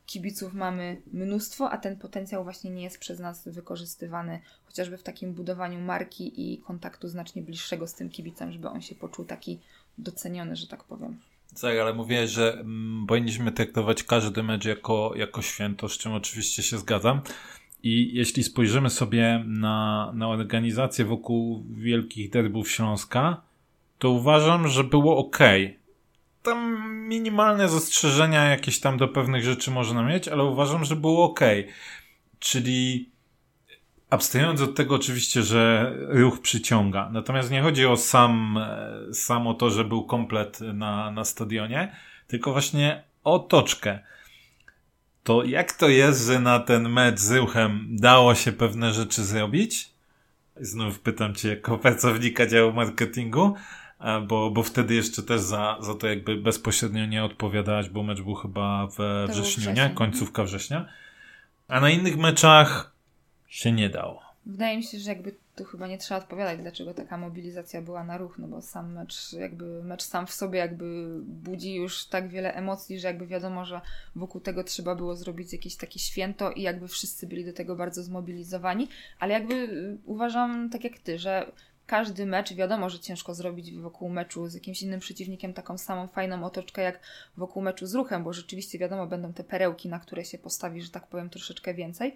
kibiców mamy mnóstwo, a ten potencjał właśnie nie jest przez nas wykorzystywany, chociażby w takim budowaniu marki i kontaktu znacznie bliższego z tym kibicem, żeby on się poczuł taki doceniony, że tak powiem. Tak, ale mówię, że mm, powinniśmy traktować każdy mecz jako, jako święto, z czym oczywiście się zgadzam. I jeśli spojrzymy sobie na, na organizację wokół wielkich derbów Śląska, to uważam, że było ok. Tam minimalne zastrzeżenia jakieś tam do pewnych rzeczy można mieć, ale uważam, że było ok. Czyli abstrahując od tego oczywiście, że ruch przyciąga. Natomiast nie chodzi o sam, samo to, że był komplet na, na stadionie, tylko właśnie o toczkę to jak to jest, że na ten mecz z ruchem dało się pewne rzeczy zrobić? Znów pytam cię jako pracownika działu marketingu, bo, bo wtedy jeszcze też za, za to jakby bezpośrednio nie odpowiadałaś, bo mecz był chyba we wrześniu, nie? Końcówka września. A na innych meczach się nie dało. Wydaje mi się, że jakby tu chyba nie trzeba odpowiadać, dlaczego taka mobilizacja była na ruch, no bo sam mecz, jakby mecz sam w sobie jakby budzi już tak wiele emocji, że jakby wiadomo, że wokół tego trzeba było zrobić jakieś takie święto i jakby wszyscy byli do tego bardzo zmobilizowani, ale jakby y, uważam tak jak ty, że każdy mecz, wiadomo, że ciężko zrobić wokół meczu z jakimś innym przeciwnikiem taką samą fajną otoczkę jak wokół meczu z ruchem, bo rzeczywiście wiadomo, będą te perełki, na które się postawi, że tak powiem, troszeczkę więcej,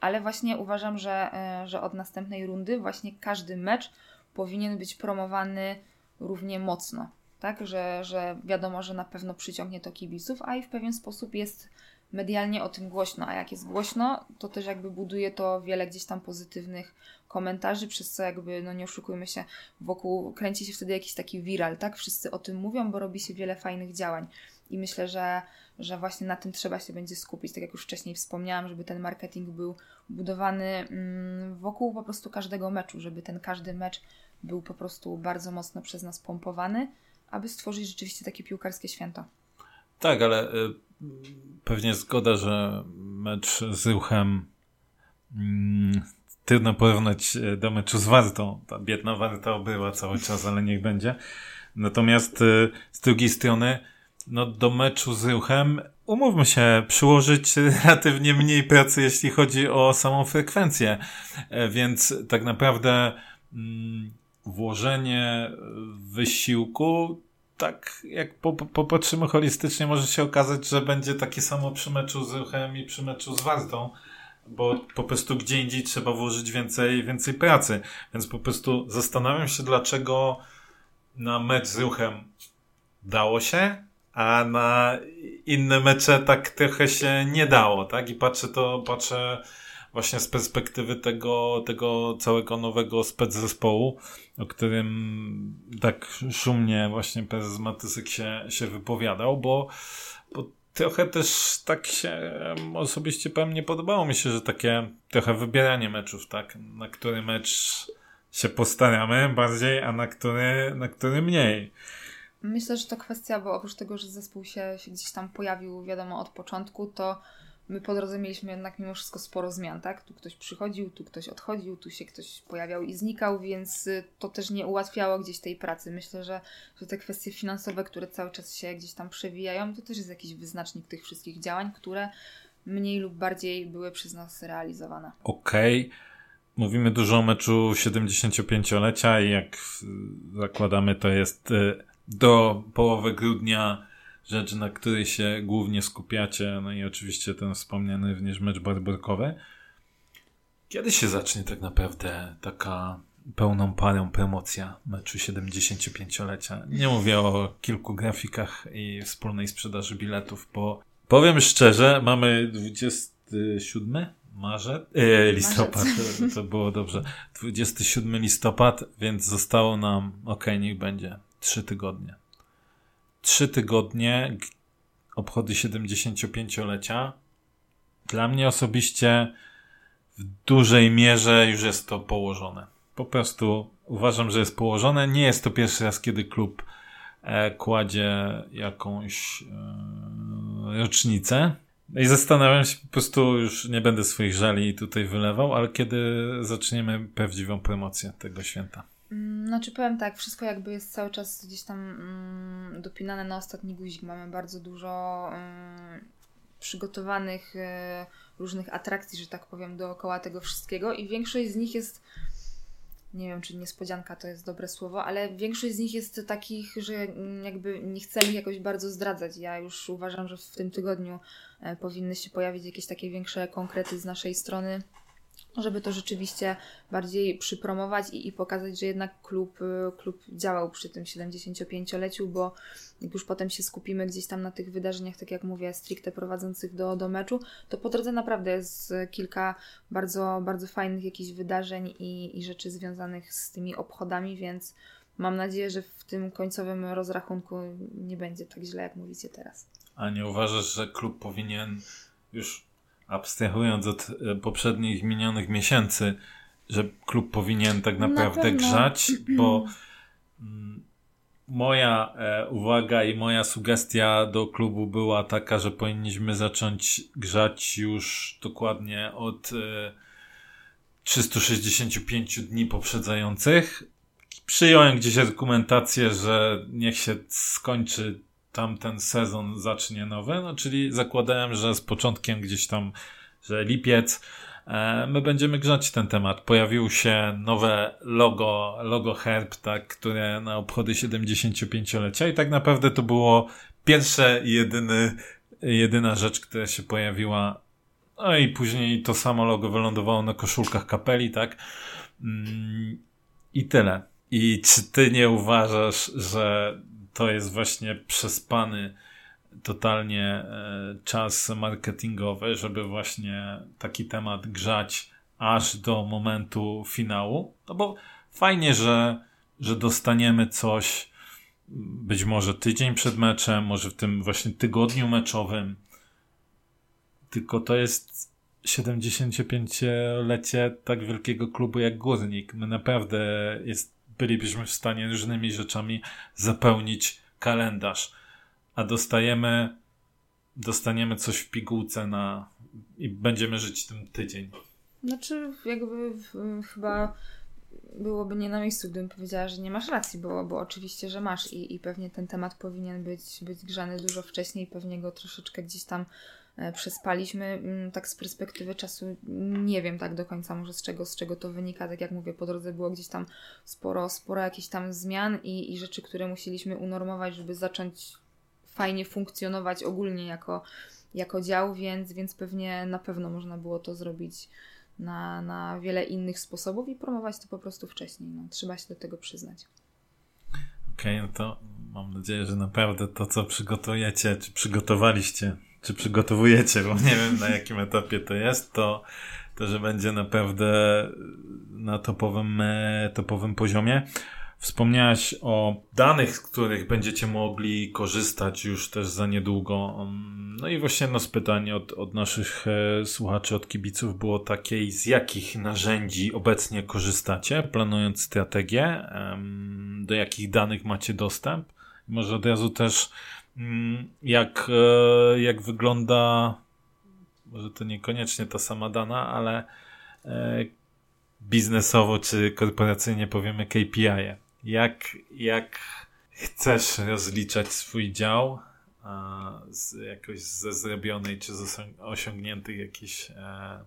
ale właśnie uważam, że, e, że od następnej rundy właśnie każdy mecz powinien być promowany równie mocno. Tak, że, że wiadomo, że na pewno przyciągnie to kibiców, a i w pewien sposób jest medialnie o tym głośno, a jak jest głośno, to też jakby buduje to wiele gdzieś tam pozytywnych komentarzy, przez co jakby, no nie oszukujmy się, wokół kręci się wtedy jakiś taki viral, tak? Wszyscy o tym mówią, bo robi się wiele fajnych działań. I myślę, że, że właśnie na tym trzeba się będzie skupić, tak jak już wcześniej wspomniałam, żeby ten marketing był budowany mm, wokół po prostu każdego meczu, żeby ten każdy mecz był po prostu bardzo mocno przez nas pompowany, aby stworzyć rzeczywiście takie piłkarskie święto. Tak, ale y, pewnie zgoda, że mecz z ruchem mm, trudno porównać y, do meczu z Wartą. Ta biedna Warta była cały czas, ale niech będzie. Natomiast y, z drugiej strony no do meczu z ruchem, umówmy się, przyłożyć relatywnie mniej pracy, jeśli chodzi o samą frekwencję. E, więc tak naprawdę mm, włożenie wysiłku, tak jak popatrzymy holistycznie, może się okazać, że będzie takie samo przy meczu z ruchem i przy meczu z Wartą bo po prostu gdzie indziej trzeba włożyć więcej, więcej pracy. Więc po prostu zastanawiam się, dlaczego na mecz z ruchem dało się, a na inne mecze tak trochę się nie dało, tak? I patrzę to, patrzę właśnie z perspektywy tego, tego całego nowego zespołu, o którym tak szumnie właśnie prezes Matysek się, się wypowiadał, bo, bo trochę też tak się osobiście powiem, nie podobało mi się, że takie trochę wybieranie meczów, tak? Na który mecz się postaramy bardziej, a na który, na który mniej. Myślę, że to kwestia, bo oprócz tego, że zespół się, się gdzieś tam pojawił, wiadomo, od początku, to my po drodze mieliśmy jednak mimo wszystko sporo zmian, tak? Tu ktoś przychodził, tu ktoś odchodził, tu się ktoś pojawiał i znikał, więc y, to też nie ułatwiało gdzieś tej pracy. Myślę, że, te kwestie finansowe, które cały czas się gdzieś tam przewijają, to też jest jakiś wyznacznik tych wszystkich działań, które mniej lub bardziej były przez nas realizowane. Okej. Okay. Mówimy dużo o meczu 75-lecia i jak zakładamy, to jest y, do połowy grudnia rzecz, na której się głównie skupiacie, no i oczywiście ten wspomniany również mecz barborkowy. Kiedy się zacznie tak naprawdę taka pełną parą promocja meczu 75-lecia? Nie mówię o kilku grafikach i wspólnej sprzedaży biletów, bo powiem szczerze, mamy 27 marzec, e, listopad, to, to było dobrze, 27 listopad, więc zostało nam, ok, niech będzie, trzy tygodnie. Trzy tygodnie, obchody 75-lecia. Dla mnie osobiście w dużej mierze już jest to położone. Po prostu uważam, że jest położone. Nie jest to pierwszy raz, kiedy klub e, kładzie jakąś e, rocznicę. I zastanawiam się, po prostu już nie będę swoich żali tutaj wylewał, ale kiedy zaczniemy prawdziwą promocję tego święta? Mm, znaczy powiem tak, wszystko jakby jest cały czas gdzieś tam mm, dopinane na ostatni guzik. Mamy bardzo dużo mm, przygotowanych y, różnych atrakcji, że tak powiem, dookoła tego wszystkiego i większość z nich jest nie wiem, czy niespodzianka to jest dobre słowo, ale większość z nich jest takich, że jakby nie chcemy ich jakoś bardzo zdradzać. Ja już uważam, że w tym tygodniu e, powinny się pojawić jakieś takie większe konkrety z naszej strony żeby to rzeczywiście bardziej przypromować i, i pokazać, że jednak klub, y, klub działał przy tym 75-leciu, bo jak już potem się skupimy gdzieś tam na tych wydarzeniach, tak jak mówię, stricte prowadzących do, do meczu, to po drodze naprawdę jest kilka bardzo, bardzo fajnych jakichś wydarzeń i, i rzeczy związanych z tymi obchodami, więc mam nadzieję, że w tym końcowym rozrachunku nie będzie tak źle, jak mówicie teraz. A nie uważasz, że klub powinien już abstrahując od e, poprzednich minionych miesięcy, że klub powinien tak naprawdę Na grzać, bo mm, moja e, uwaga i moja sugestia do klubu była taka, że powinniśmy zacząć grzać już dokładnie od e, 365 dni poprzedzających. Przyjąłem gdzieś dokumentację, że niech się skończy tamten sezon zacznie nowy, no czyli zakładałem, że z początkiem gdzieś tam, że lipiec, e, my będziemy grzać ten temat. Pojawiło się nowe logo, logo herb, tak, które na obchody 75-lecia i tak naprawdę to było pierwsze, jedyny, jedyna rzecz, która się pojawiła. No i później to samo logo wylądowało na koszulkach kapeli, tak. Mm, I tyle. I czy ty nie uważasz, że to jest właśnie przespany totalnie e, czas marketingowy, żeby właśnie taki temat grzać aż do momentu finału. No bo fajnie, że, że dostaniemy coś być może tydzień przed meczem, może w tym właśnie tygodniu meczowym. Tylko to jest 75-lecie tak wielkiego klubu jak Górnik. My naprawdę jest bylibyśmy w stanie różnymi rzeczami zapełnić kalendarz, a dostajemy, dostaniemy coś w pigułce na i będziemy żyć tym tydzień. Znaczy, jakby chyba byłoby nie na miejscu, gdybym powiedziała, że nie masz racji, bo, bo oczywiście, że masz i, i pewnie ten temat powinien być, być grzany dużo wcześniej, pewnie go troszeczkę gdzieś tam przespaliśmy. Mm, tak z perspektywy czasu nie wiem tak do końca może z czego, z czego to wynika. Tak jak mówię, po drodze było gdzieś tam sporo, sporo jakichś tam zmian i, i rzeczy, które musieliśmy unormować, żeby zacząć fajnie funkcjonować ogólnie jako, jako dział, więc, więc pewnie na pewno można było to zrobić na, na wiele innych sposobów i promować to po prostu wcześniej. No, trzeba się do tego przyznać. Okej, okay, no to mam nadzieję, że naprawdę to, co przygotujecie, czy przygotowaliście czy przygotowujecie, bo nie wiem na jakim etapie to jest, to, to że będzie naprawdę na topowym, e, topowym poziomie. Wspomniałaś o danych, z których będziecie mogli korzystać już też za niedługo. Um, no i właśnie z pytań od, od naszych e, słuchaczy, od kibiców było takie, z jakich narzędzi obecnie korzystacie, planując strategię, do jakich danych macie dostęp. Może od razu też Mm, jak, e, jak wygląda, może to niekoniecznie ta sama dana, ale e, biznesowo czy korporacyjnie powiemy KPI. -e. Jak, jak chcesz rozliczać swój dział z jakoś ze zrobionej czy z osiągniętych jakichś e,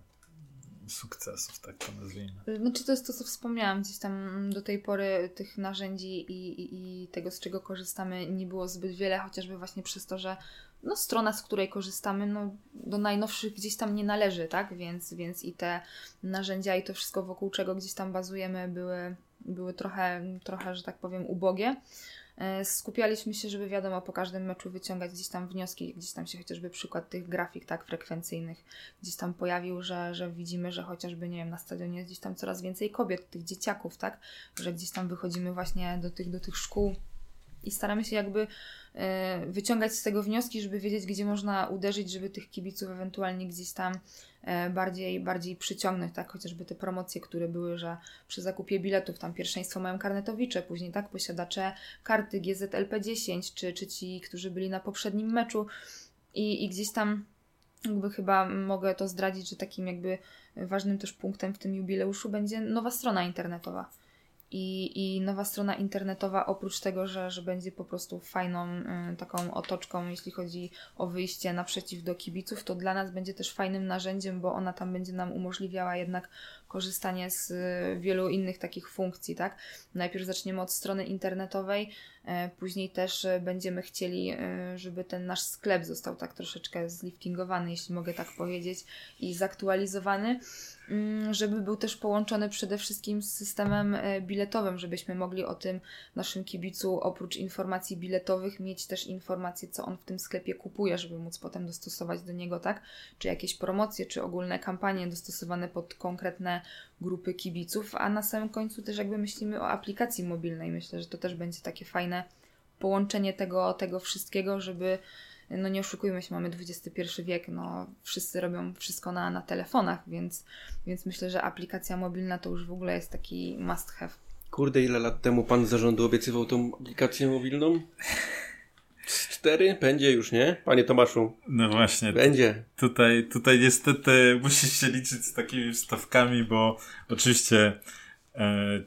sukcesów, tak to nazwijmy. Znaczy to jest to, co wspomniałam, gdzieś tam do tej pory tych narzędzi i, i, i tego, z czego korzystamy, nie było zbyt wiele, chociażby właśnie przez to, że no, strona, z której korzystamy, no, do najnowszych gdzieś tam nie należy, tak? Więc, więc i te narzędzia i to wszystko, wokół czego gdzieś tam bazujemy, były, były trochę, trochę, że tak powiem, ubogie. E, skupialiśmy się, żeby wiadomo, po każdym meczu wyciągać gdzieś tam wnioski, gdzieś tam się chociażby przykład tych grafik tak frekwencyjnych gdzieś tam pojawił, że, że widzimy, że chociażby, nie wiem, na stadionie jest gdzieś tam coraz więcej kobiet, tych dzieciaków, tak, że gdzieś tam wychodzimy właśnie do tych, do tych szkół i staramy się jakby e, wyciągać z tego wnioski, żeby wiedzieć, gdzie można uderzyć, żeby tych kibiców ewentualnie gdzieś tam e, bardziej, bardziej przyciągnąć, tak? Chociażby te promocje, które były, że przy zakupie biletów tam pierwszeństwo mają karnetowicze, później tak? Posiadacze karty GZLP10, czy, czy ci, którzy byli na poprzednim meczu. I, i gdzieś tam jakby chyba mogę to zdradzić, że takim jakby ważnym też punktem w tym jubileuszu będzie nowa strona internetowa i, i nowa strona internetowa, oprócz tego, że, że będzie po prostu fajną y, taką otoczką, jeśli chodzi o wyjście naprzeciw do kibiców, to dla nas będzie też fajnym narzędziem, bo ona tam będzie nam umożliwiała jednak korzystanie z y, wielu innych takich funkcji, tak? Najpierw zaczniemy od strony internetowej, y, później też y, będziemy chcieli, żeby ten nasz sklep został tak troszeczkę zliftingowany, jeśli mogę tak powiedzieć, i zaktualizowany. Mm, żeby był też połączony przede wszystkim z systemem e, biletowym, żebyśmy mogli o tym naszym kibicu oprócz informacji biletowych mieć też informacje, co on w tym sklepie kupuje, żeby móc potem dostosować do niego, tak? Czy jakieś promocje, czy ogólne kampanie dostosowane pod konkretne grupy kibiców, a na samym końcu też jakby myślimy o aplikacji mobilnej. Myślę, że to też będzie takie fajne połączenie tego, tego wszystkiego, żeby no nie oszukujmy się, mamy XXI wiek, no wszyscy robią wszystko na, na telefonach, więc, więc myślę, że aplikacja mobilna to już w ogóle jest taki must have. Kurde, ile lat temu pan z zarządu obiecywał tą aplikację mobilną? Cztery? Będzie już, nie? Panie Tomaszu. No właśnie. Będzie. Tutaj, tutaj niestety musisz się liczyć z takimi wstawkami, bo oczywiście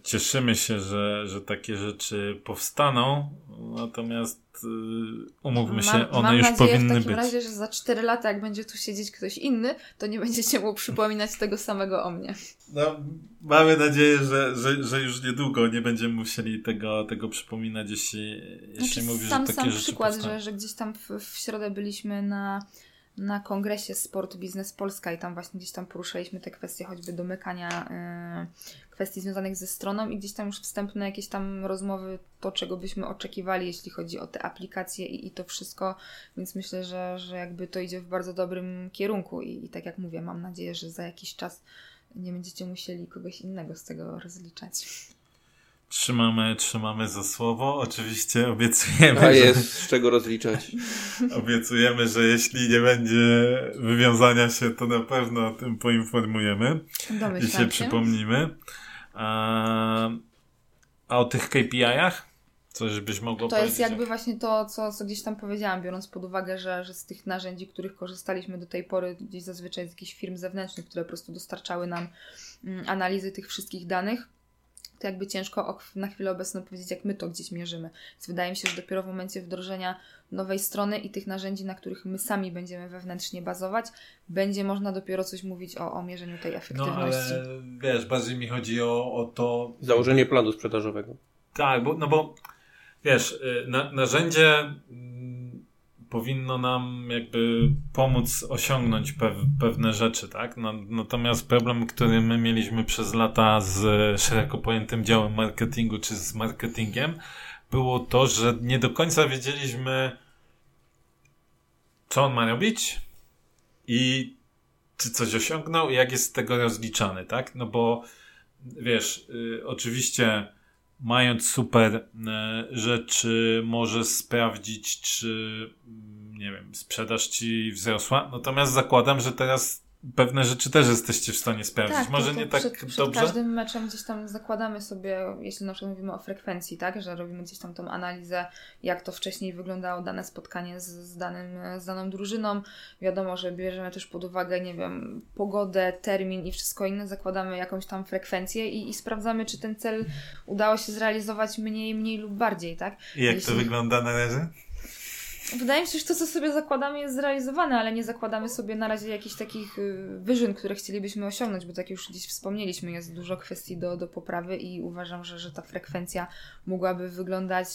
cieszymy się, że, że takie rzeczy powstaną, natomiast Y, umówmy się, mam, one mam już nadzieję powinny w takim być. razie, że za 4 lata, jak będzie tu siedzieć ktoś inny, to nie będziecie mu przypominać tego samego o mnie. No, mamy nadzieję, że, że, że już niedługo nie będziemy musieli tego, tego przypominać, jeśli, jeśli znaczy, mówisz, sam, że takie sam rzeczy przykład, powstają. że, że gdzieś tam w, w środę byliśmy na na kongresie Sport Biznes Polska i tam właśnie gdzieś tam poruszaliśmy te kwestie choćby domykania y, kwestii związanych ze stroną i gdzieś tam już wstępne jakieś tam rozmowy, to czego byśmy oczekiwali, jeśli chodzi o te aplikacje i, i to wszystko, więc myślę, że, że jakby to idzie w bardzo dobrym kierunku i, i tak jak mówię, mam nadzieję, że za jakiś czas nie będziecie musieli kogoś innego z tego rozliczać. Trzymamy, trzymamy za słowo. Oczywiście obiecujemy. A jest z czego rozliczać. obiecujemy, że jeśli nie będzie wywiązania się, to na pewno o tym poinformujemy Domyślam i się przypomnimy. A, a o tych KPI-ach? Coś byś mogło To jest jakby właśnie to, co, co gdzieś tam powiedziałam, biorąc pod uwagę, że, że z tych narzędzi, których korzystaliśmy do tej pory, gdzieś zazwyczaj z jakichś firm zewnętrznych, które po prostu dostarczały nam mm, analizy tych wszystkich danych, to jakby ciężko na chwilę obecną powiedzieć, jak my to gdzieś mierzymy. Więc wydaje mi się, że dopiero w momencie wdrożenia nowej strony i tych narzędzi, na których my sami będziemy wewnętrznie bazować, będzie można dopiero coś mówić o, o mierzeniu tej efektywności. No ale wiesz, bardziej mi chodzi o, o to... Założenie planu sprzedażowego. Tak, bo, no bo wiesz, y, na, narzędzie powinno nam jakby pomóc osiągnąć pew, pewne rzeczy, tak? No, natomiast problem, który my mieliśmy przez lata z szeroko pojętym działem marketingu czy z marketingiem, było to, że nie do końca wiedzieliśmy, co on ma robić i czy coś osiągnął i jak jest z tego rozliczany, tak? No bo wiesz, y, oczywiście mając super y, rzeczy może sprawdzić, czy mm, nie wiem, sprzedaż ci wzrosła. Natomiast zakładam, że teraz pewne rzeczy też jesteście w stanie sprawdzić. Tak, Może to, to nie tak przed, przed dobrze. każdym meczem gdzieś tam zakładamy sobie, jeśli na przykład mówimy o frekwencji, tak, że robimy gdzieś tam tą analizę, jak to wcześniej wyglądało dane spotkanie z, z, danym, z daną drużyną. Wiadomo, że bierzemy też pod uwagę, nie wiem, pogodę, termin i wszystko inne, zakładamy jakąś tam frekwencję i, i sprawdzamy, czy ten cel udało się zrealizować mniej, mniej lub bardziej, tak? I jak Jeśli... to wygląda na razie? Wydaje mi się, że to, co sobie zakładamy, jest zrealizowane, ale nie zakładamy sobie na razie jakichś takich y, wyżyn, które chcielibyśmy osiągnąć, bo tak już gdzieś wspomnieliśmy, jest dużo kwestii do, do poprawy i uważam, że, że ta frekwencja mogłaby wyglądać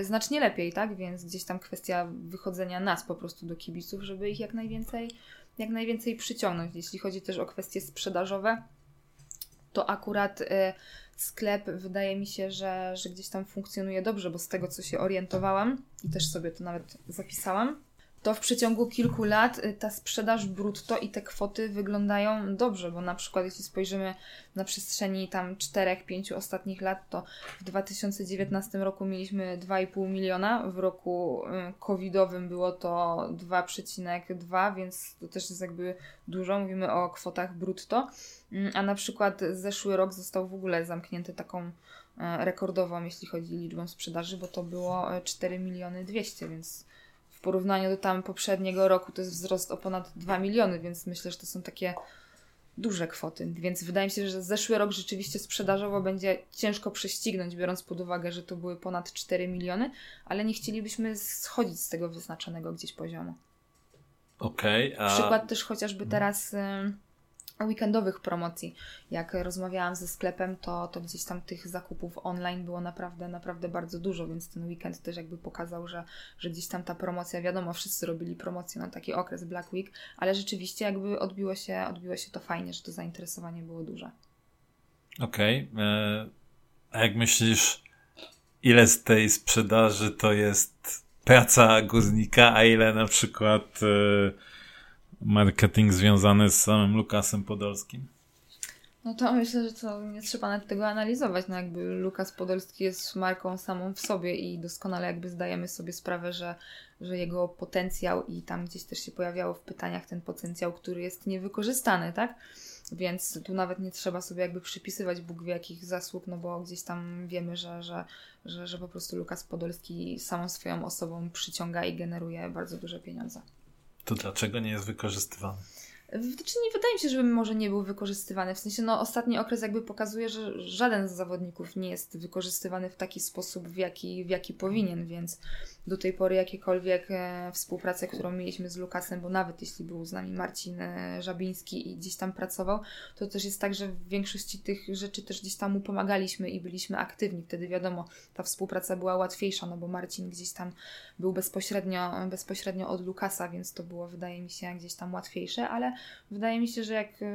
y, znacznie lepiej, tak? Więc gdzieś tam kwestia wychodzenia nas po prostu do kibiców, żeby ich jak najwięcej, jak najwięcej przyciągnąć. Jeśli chodzi też o kwestie sprzedażowe, to akurat y, sklep wydaje mi się, że, że gdzieś tam funkcjonuje dobrze, bo z tego co się orientowałam i też sobie to nawet zapisałam, to w przeciągu kilku lat y, ta sprzedaż brutto i te kwoty wyglądają dobrze, bo na przykład jeśli spojrzymy na przestrzeni tam 4-5 ostatnich lat, to w 2019 roku mieliśmy 2,5 miliona, w roku y, covidowym było to 2,2, więc to też jest jakby dużo, mówimy o kwotach brutto, mm, a na przykład zeszły rok został w ogóle zamknięty taką y, rekordową, jeśli chodzi o liczbę sprzedaży, bo to było 4 miliony 200, więc w porównaniu do tam poprzedniego roku to jest wzrost o ponad 2 miliony, więc myślę, że to są takie duże kwoty. Więc wydaje mi się, że zeszły rok rzeczywiście sprzedażowo będzie ciężko prześcignąć, biorąc pod uwagę, że to były ponad 4 miliony, ale nie chcielibyśmy schodzić z tego wyznaczonego gdzieś poziomu. Okej. Okay, a... Przykład też chociażby teraz weekendowych promocji. Jak rozmawiałam ze sklepem, to, to gdzieś tam tych zakupów online było naprawdę, naprawdę bardzo dużo, więc ten weekend też jakby pokazał, że, że gdzieś tam ta promocja, wiadomo, wszyscy robili promocję na taki okres Black Week, ale rzeczywiście jakby odbiło się, odbiło się to fajnie, że to zainteresowanie było duże. Okej. Okay. E, a jak myślisz, ile z tej sprzedaży to jest praca górnika, a ile na przykład e, marketing związany z samym Lukasem Podolskim? No to myślę, że to nie trzeba nawet tego analizować. No jakby Lukas Podolski jest marką samą w sobie i doskonale jakby zdajemy sobie sprawę, że, że jego potencjał i tam gdzieś też się pojawiało w pytaniach ten potencjał, który jest niewykorzystany, tak? Więc tu nawet nie trzeba sobie jakby przypisywać Bóg wie jakich zasług, no bo gdzieś tam wiemy, że, że, że, że po prostu Lukas Podolski samą swoją osobą przyciąga i generuje bardzo duże pieniądze. To dlaczego nie jest wykorzystywany? Znaczy nie wydaje mi się, żeby może nie był wykorzystywany. W sensie, no, ostatni okres jakby pokazuje, że żaden z zawodników nie jest wykorzystywany w taki sposób, w jaki, w jaki powinien, więc do tej pory jakiekolwiek e, współpracę, którą mieliśmy z Lukasem, bo nawet jeśli był z nami Marcin e, Żabiński i gdzieś tam pracował, to też jest tak, że w większości tych rzeczy też gdzieś tam mu pomagaliśmy i byliśmy aktywni. Wtedy wiadomo, ta współpraca była łatwiejsza, no bo Marcin gdzieś tam był bezpośrednio, bezpośrednio od Lukasa, więc to było, wydaje mi się, gdzieś tam łatwiejsze, ale wydaje mi się, że jak, e,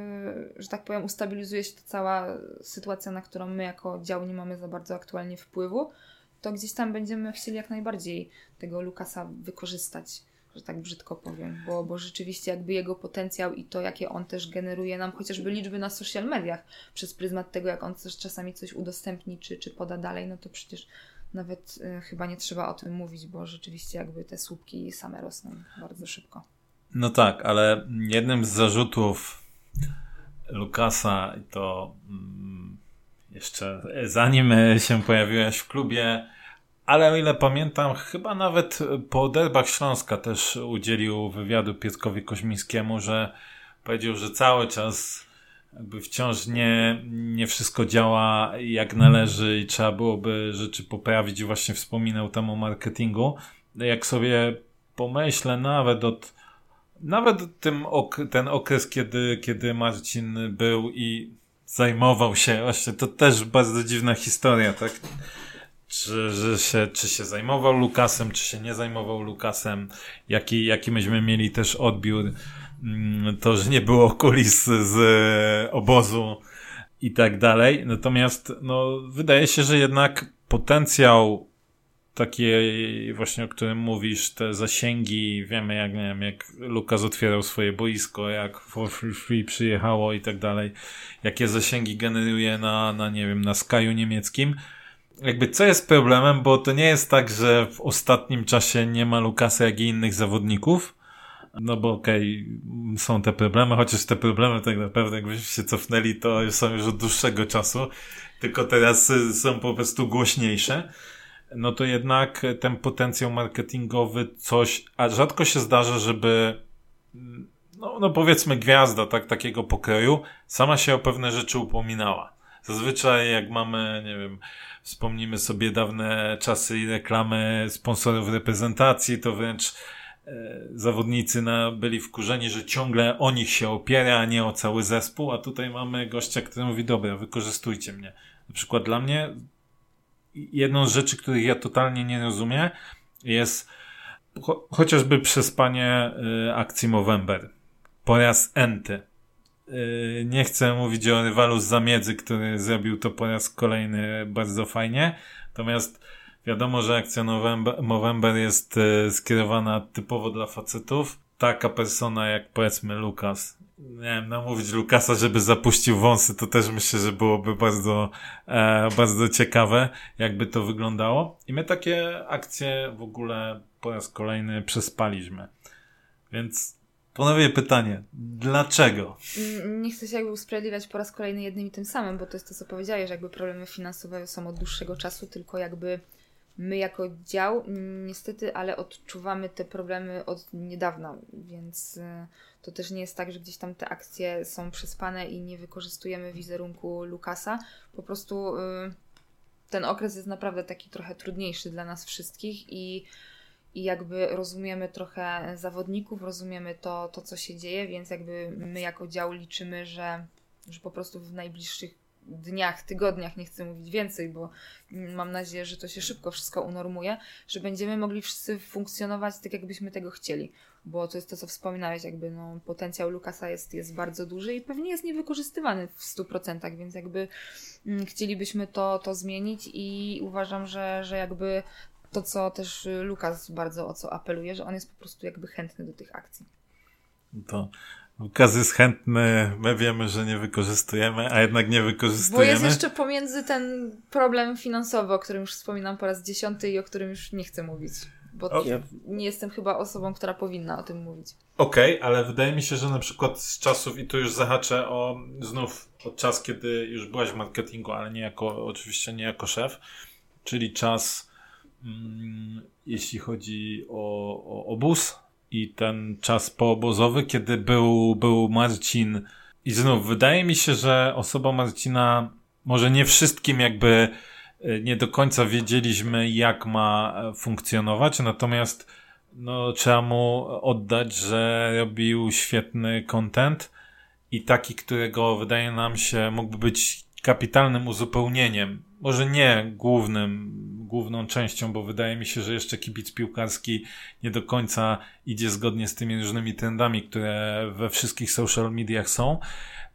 że tak powiem, ustabilizuje się ta cała sytuacja, na którą my jako dział nie mamy za bardzo aktualnie wpływu, to gdzieś tam będziemy chcieli jak najbardziej tego Lukasa wykorzystać, że tak brzydko powiem, bo, bo rzeczywiście jakby jego potencjał i to, jakie on też generuje nam chociażby liczby na social mediach przez pryzmat tego, jak on też czasami coś udostępni czy, czy poda dalej, no to przecież nawet y, chyba nie trzeba o tym mówić, bo rzeczywiście jakby te słupki same rosną bardzo szybko. No tak, ale jednym z zarzutów Lukasa to mm, jeszcze zanim się pojawiłeś w klubie, ale o ile pamiętam, chyba nawet po derbach Śląska też udzielił wywiadu Pietkowi Koźmińskiemu, że powiedział, że cały czas jakby wciąż nie, nie wszystko działa jak należy i trzeba byłoby rzeczy poprawić. Właśnie wspominał tam o marketingu. Jak sobie pomyślę, nawet od nawet tym ok ten okres, kiedy, kiedy Marcin był i zajmował się, właśnie to też bardzo dziwna historia, tak? Czy, że się, czy się zajmował Lukasem, czy się nie zajmował Lukasem, jaki, jaki myśmy mieli też odbiór, mm, to, że nie było kulis z obozu i tak dalej. Natomiast, no, wydaje się, że jednak potencjał takiej właśnie, o którym mówisz, te zasięgi, wiemy jak, nie wiem, jak Lukas otwierał swoje boisko, jak For Free przyjechało i tak dalej, jakie zasięgi generuje na, na nie wiem, na Sky'u niemieckim. Jakby co jest problemem, bo to nie jest tak, że w ostatnim czasie nie ma Lukasa, jak i innych zawodników, no bo okej, okay, są te problemy, chociaż te problemy tak naprawdę jakbyśmy się cofnęli, to są już od dłuższego czasu, tylko teraz są po prostu głośniejsze no to jednak ten potencjał marketingowy coś, a rzadko się zdarza, żeby no, no powiedzmy gwiazda tak, takiego pokroju sama się o pewne rzeczy upominała. Zazwyczaj jak mamy, nie wiem, wspomnimy sobie dawne czasy i reklamy sponsorów reprezentacji, to wręcz e, zawodnicy na, byli wkurzeni, że ciągle o nich się opiera, a nie o cały zespół, a tutaj mamy gościa, który mówi, dobra, wykorzystujcie mnie. Na przykład dla mnie jedną z rzeczy, których ja totalnie nie rozumiem, jest cho chociażby przespanie y, akcji Movember. Po raz enty. Y, nie chcę mówić o rywalu z zamiedzy, który zrobił to po raz kolejny bardzo fajnie. Natomiast Wiadomo, że akcja November jest e, skierowana typowo dla facetów. Taka persona jak powiedzmy Lukas. Wiem, namówić Lukasa, żeby zapuścił wąsy, to też myślę, że byłoby bardzo, e, bardzo ciekawe, jakby to wyglądało. I my takie akcje w ogóle po raz kolejny przespaliśmy. Więc Ponownie pytanie, dlaczego? Nie chcę się jakby usprawiedliwiać po raz kolejny jednym i tym samym, bo to jest to, co powiedziałeś, jakby problemy finansowe są od dłuższego czasu, tylko jakby my jako dział niestety, ale odczuwamy te problemy od niedawna, więc y, to też nie jest tak, że gdzieś tam te akcje są przespane i nie wykorzystujemy wizerunku Lukasa. Po prostu y, ten okres jest naprawdę taki trochę trudniejszy dla nas wszystkich i i jakby rozumiemy trochę zawodników, rozumiemy to, to co się dzieje, więc jakby my jako dział liczymy, że, że po prostu w najbliższych dniach, tygodniach, nie chcę mówić więcej, bo mam nadzieję, że to się szybko wszystko unormuje, że będziemy mogli wszyscy funkcjonować tak, jakbyśmy tego chcieli. Bo to jest to, co wspominałeś, jakby no, potencjał Lukasa jest, jest bardzo duży i pewnie jest niewykorzystywany w 100%, więc jakby mm, chcielibyśmy to, to zmienić i uważam, że, że jakby to, co też Lukas bardzo o co apeluje, że on jest po prostu jakby chętny do tych akcji. To Lukas jest chętny, my wiemy, że nie wykorzystujemy, a jednak nie wykorzystujemy. Bo jest jeszcze pomiędzy ten problem finansowy, o którym już wspominam po raz dziesiąty i o którym już nie chcę mówić. Bo okay. nie jestem chyba osobą, która powinna o tym mówić. Okej, okay, ale wydaje mi się, że na przykład z czasów, i tu już zahaczę o znów od czas, kiedy już byłaś w marketingu, ale nie jako, oczywiście nie jako szef, czyli czas Mm, jeśli chodzi o, o obóz i ten czas poobozowy, kiedy był, był Marcin. I znów, wydaje mi się, że osoba Marcina, może nie wszystkim jakby e, nie do końca wiedzieliśmy, jak ma e, funkcjonować, natomiast no, trzeba mu oddać, że robił świetny content i taki, którego wydaje nam się mógłby być kapitalnym uzupełnieniem. Może nie głównym, główną częścią, bo wydaje mi się, że jeszcze kibic piłkarski nie do końca idzie zgodnie z tymi różnymi trendami, które we wszystkich social mediach są.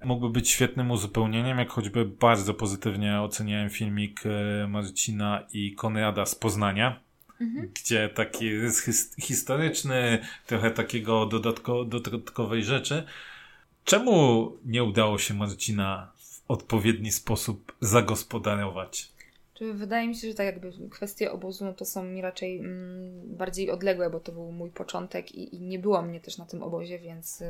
Mógłby być świetnym uzupełnieniem, jak choćby bardzo pozytywnie oceniałem filmik e, Marcina i Konrada z Poznania, mhm. gdzie taki rys historyczny, trochę takiego dodatko, dodatkowej rzeczy. Czemu nie udało się Marcina odpowiedni sposób zagospodarować. Czy wydaje mi się, że tak jakby kwestie obozu no to są mi raczej mm, bardziej odległe, bo to był mój początek i, i, nie było mnie też na tym obozie, więc,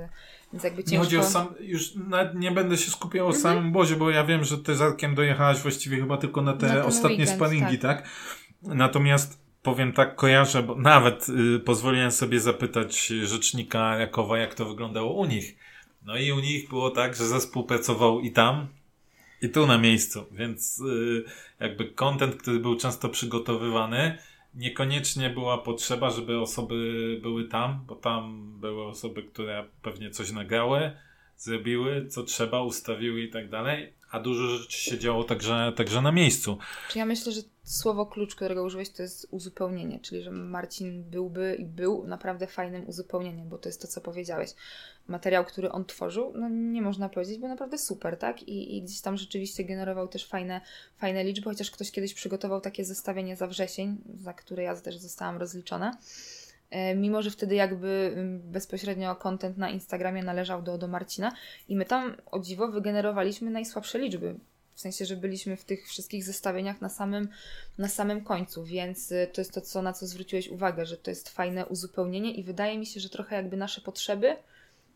więc jakby ciężko... Nie chodzi o sam, już nie będę się skupiał o mhm. samym obozie, bo ja wiem, że ty z Arkiem dojechałaś właściwie chyba tylko na te na ostatnie weekend, sparingi, tak. tak? Natomiast powiem tak, kojarzę, bo nawet y, pozwoliłem sobie zapytać rzecznika Rakowa, jak to wyglądało u nich. No i u nich było tak, że zespół pracował i tam, i tu na miejscu, więc y, jakby kontent, który był często przygotowywany, niekoniecznie była potrzeba, żeby osoby były tam, bo tam były osoby, które pewnie coś nagrały, zrobiły, co trzeba, ustawiły i tak dalej, a dużo rzeczy się działo także, także na miejscu. Czy ja myślę, że słowo klucz, którego użyłeś, to jest uzupełnienie, czyli że Marcin byłby i był naprawdę fajnym uzupełnieniem, bo to jest to, co powiedziałeś. Materiał, który on tworzył, no nie można powiedzieć, był naprawdę super, tak? I, i gdzieś tam rzeczywiście generował też fajne, fajne liczby, chociaż ktoś kiedyś przygotował takie zestawienie za wrzesień, za które ja też zostałam rozliczona. E, mimo, że wtedy jakby mm, bezpośrednio content na Instagramie należał do, do Marcina i my tam o dziwo wygenerowaliśmy najsłabsze liczby. W sensie, że byliśmy w tych wszystkich zestawieniach na samym, na samym końcu, więc y, to jest to, co, na co zwróciłeś uwagę, że to jest fajne uzupełnienie i wydaje mi się, że trochę jakby nasze potrzeby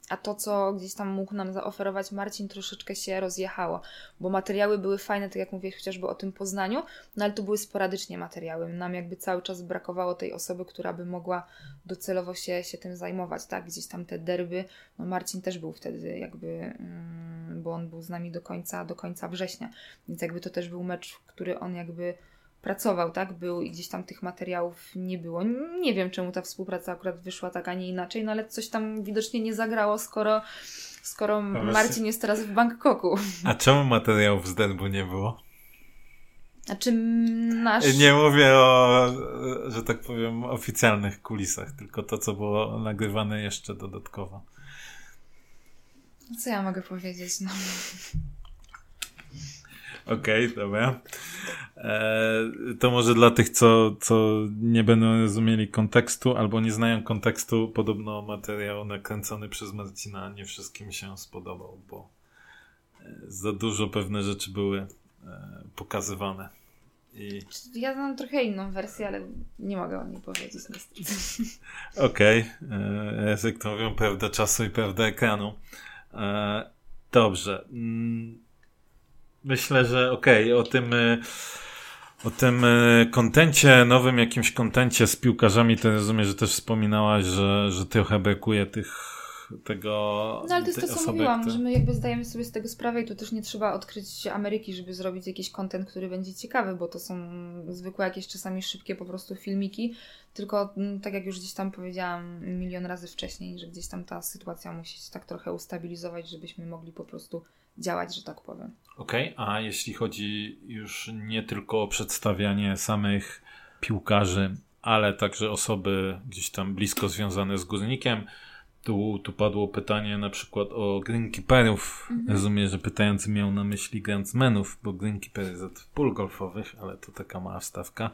a to, co gdzieś tam mógł nam zaoferować Marcin, troszeczkę się rozjechało, bo materiały były fajne, tak jak mówię chociażby o tym Poznaniu, no ale to były sporadycznie materiały. Nam jakby cały czas brakowało tej osoby, która by mogła docelowo się, się tym zajmować, tak? Gdzieś tam te derby, no Marcin też był wtedy jakby, mm, bo on był z nami do końca, do końca września, więc jakby to też był mecz, który on jakby pracował, tak? Był i gdzieś tam tych materiałów nie było. Nie wiem, czemu ta współpraca akurat wyszła tak, a nie inaczej, no ale coś tam widocznie nie zagrało, skoro, skoro Marcin jest teraz w Bangkoku. A czemu materiałów z Denbu nie było? A czy nasz... Nie mówię o, że tak powiem, oficjalnych kulisach, tylko to, co było nagrywane jeszcze dodatkowo. Co ja mogę powiedzieć? No. Okej, okay, dobra. E, to może dla tych, co, co nie będą rozumieli kontekstu albo nie znają kontekstu, podobno materiał nakręcony przez Marcina nie wszystkim się spodobał, bo e, za dużo pewne rzeczy były e, pokazywane. I... Ja znam trochę inną wersję, ale nie mogę o niej powiedzieć niestety. Okej, okay. jak to mówią, prawda czasu i prawda ekranu. Dobrze. Mm, myślę, że okej, okay, o tym o tym e, kontencie, nowym jakimś kontencie z piłkarzami, to rozumiem, że też wspominałaś, że, że trochę brakuje tych tego. No ale to jest to, co osoby, mówiłam, że my jakby zdajemy sobie z tego sprawę i tu też nie trzeba odkryć Ameryki, żeby zrobić jakiś kontent, który będzie ciekawy, bo to są zwykłe jakieś czasami szybkie po prostu filmiki, tylko mm, tak jak już gdzieś tam powiedziałam milion razy wcześniej, że gdzieś tam ta sytuacja musi się tak trochę ustabilizować, żebyśmy mogli po prostu działać, że tak powiem. Okej, okay, a jeśli chodzi już nie tylko o przedstawianie samych piłkarzy, ale także osoby gdzieś tam blisko związane z górnikiem, tu, tu padło pytanie na przykład o greenkeeperów. Mhm. Rozumiem, że pytający miał na myśli grandsmenów, bo greenkeeper jest od pól golfowych, ale to taka mała wstawka,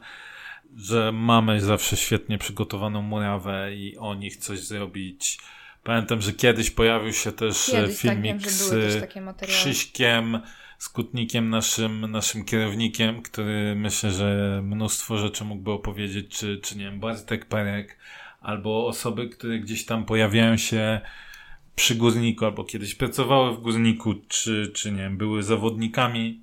że mamy zawsze świetnie przygotowaną murawę i o nich coś zrobić Pamiętam, że kiedyś pojawił się też e, kiedyś, tak, filmik tak, z Krzyśkiem, Skutnikiem, naszym, naszym kierownikiem, który myślę, że mnóstwo rzeczy mógłby opowiedzieć, czy, czy nie wiem, Bartek Perek, albo osoby, które gdzieś tam pojawiają się przy górniku, albo kiedyś pracowały w górniku, czy, czy nie wiem, były zawodnikami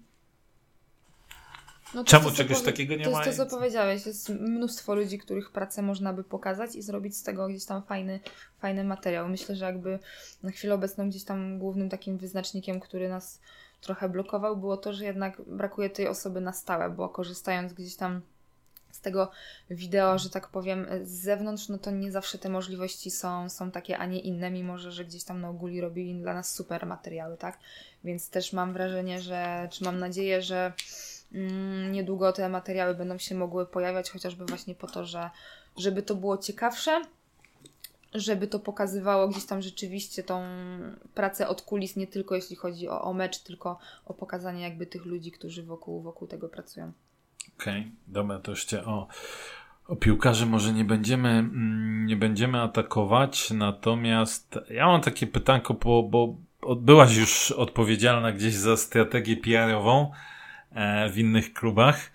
no Czemu czegoś takiego nie ma? To jest to, co powiedziałeś. Jest mnóstwo ludzi, których pracę można by pokazać i zrobić z tego gdzieś tam fajny, fajny materiał. Myślę, że jakby na chwilę obecną gdzieś tam głównym takim wyznacznikiem, który nas trochę blokował, było to, że jednak brakuje tej osoby na stałe, bo korzystając gdzieś tam z tego wideo, że tak powiem, z zewnątrz, no to nie zawsze te możliwości są, są takie, a nie inne, mimo że, że gdzieś tam na ogóli robili dla nas super materiały, tak? Więc też mam wrażenie, że, czy mam nadzieję, że niedługo te materiały będą się mogły pojawiać, chociażby właśnie po to, że żeby to było ciekawsze, żeby to pokazywało gdzieś tam rzeczywiście tą pracę od kulis, nie tylko jeśli chodzi o, o mecz, tylko o pokazanie jakby tych ludzi, którzy wokół, wokół tego pracują. Okej, okay, dobra, to jeszcze o, o piłkarzy może nie będziemy, mm, nie będziemy atakować, natomiast ja mam takie pytanko, bo, bo byłaś już odpowiedzialna gdzieś za strategię PR-ową, w innych klubach.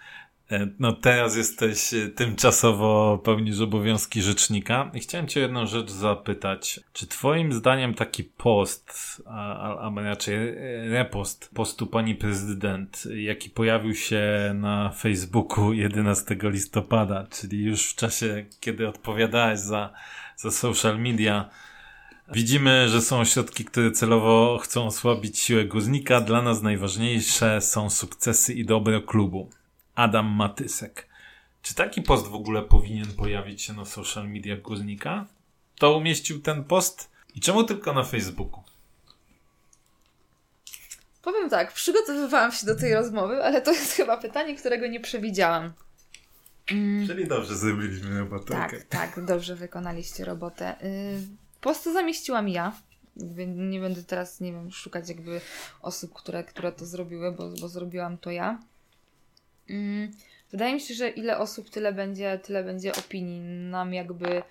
E, no teraz jesteś e, tymczasowo pełnisz obowiązki rzecznika i chciałem cię jedną rzecz zapytać. Czy twoim zdaniem taki post, a, a raczej repost postu pani prezydent, jaki pojawił się na Facebooku 11 listopada, czyli już w czasie, kiedy odpowiadałeś za, za social media, Widzimy, że są ośrodki, które celowo chcą osłabić siłę guznika. Dla nas najważniejsze są sukcesy i dobro klubu. Adam Matysek. Czy taki post w ogóle powinien pojawić się na social mediach guznika? To umieścił ten post? I czemu tylko na Facebooku? Powiem tak, przygotowywałam się do tej rozmowy, ale to jest chyba pytanie, którego nie przewidziałam. Mm. Czyli dobrze zrobiliśmy robotę. Tak, okay. tak, dobrze wykonaliście robotę. Y Post zamieściłam ja. Nie będę teraz, nie wiem, szukać jakby osób, które, które to zrobiły, bo, bo zrobiłam to ja. Mm, wydaje mi się, że ile osób, tyle będzie, tyle będzie opinii. Nam jakby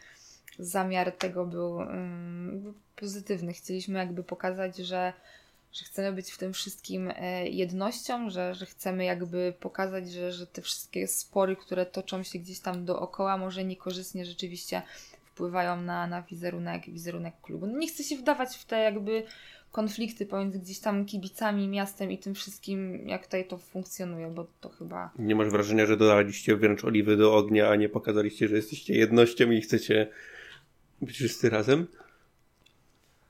zamiar tego był um, pozytywny. Chcieliśmy jakby pokazać, że, że chcemy być w tym wszystkim e, jednością, że, że chcemy jakby pokazać, że, że te wszystkie spory, które toczą się gdzieś tam dookoła, może niekorzystnie rzeczywiście wpływają na, na wizerunek, wizerunek klubu. No nie chcę się wdawać w te jakby konflikty pomiędzy gdzieś tam kibicami, miastem i tym wszystkim, jak tutaj to funkcjonuje, bo to chyba... Nie masz wrażenia, że dodaliście wręcz oliwy do ognia, a nie pokazaliście, że jesteście jednością i chcecie być wszyscy razem?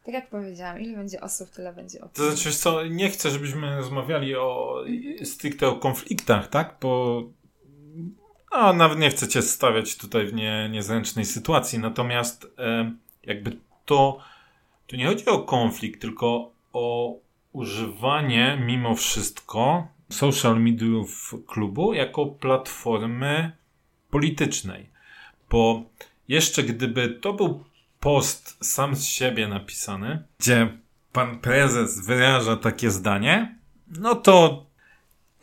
Tak jak powiedziałam, ile będzie osób, tyle będzie osób. To znaczy, co, nie chcę, żebyśmy rozmawiali o stricte o konfliktach, tak? Bo no, nawet nie chcecie stawiać tutaj w nie, niezręcznej sytuacji. Natomiast e, jakby to, to nie chodzi o konflikt, tylko o używanie mimo wszystko social mediów klubu jako platformy politycznej. Bo jeszcze gdyby to był post sam z siebie napisany, gdzie pan prezes wyraża takie zdanie, no to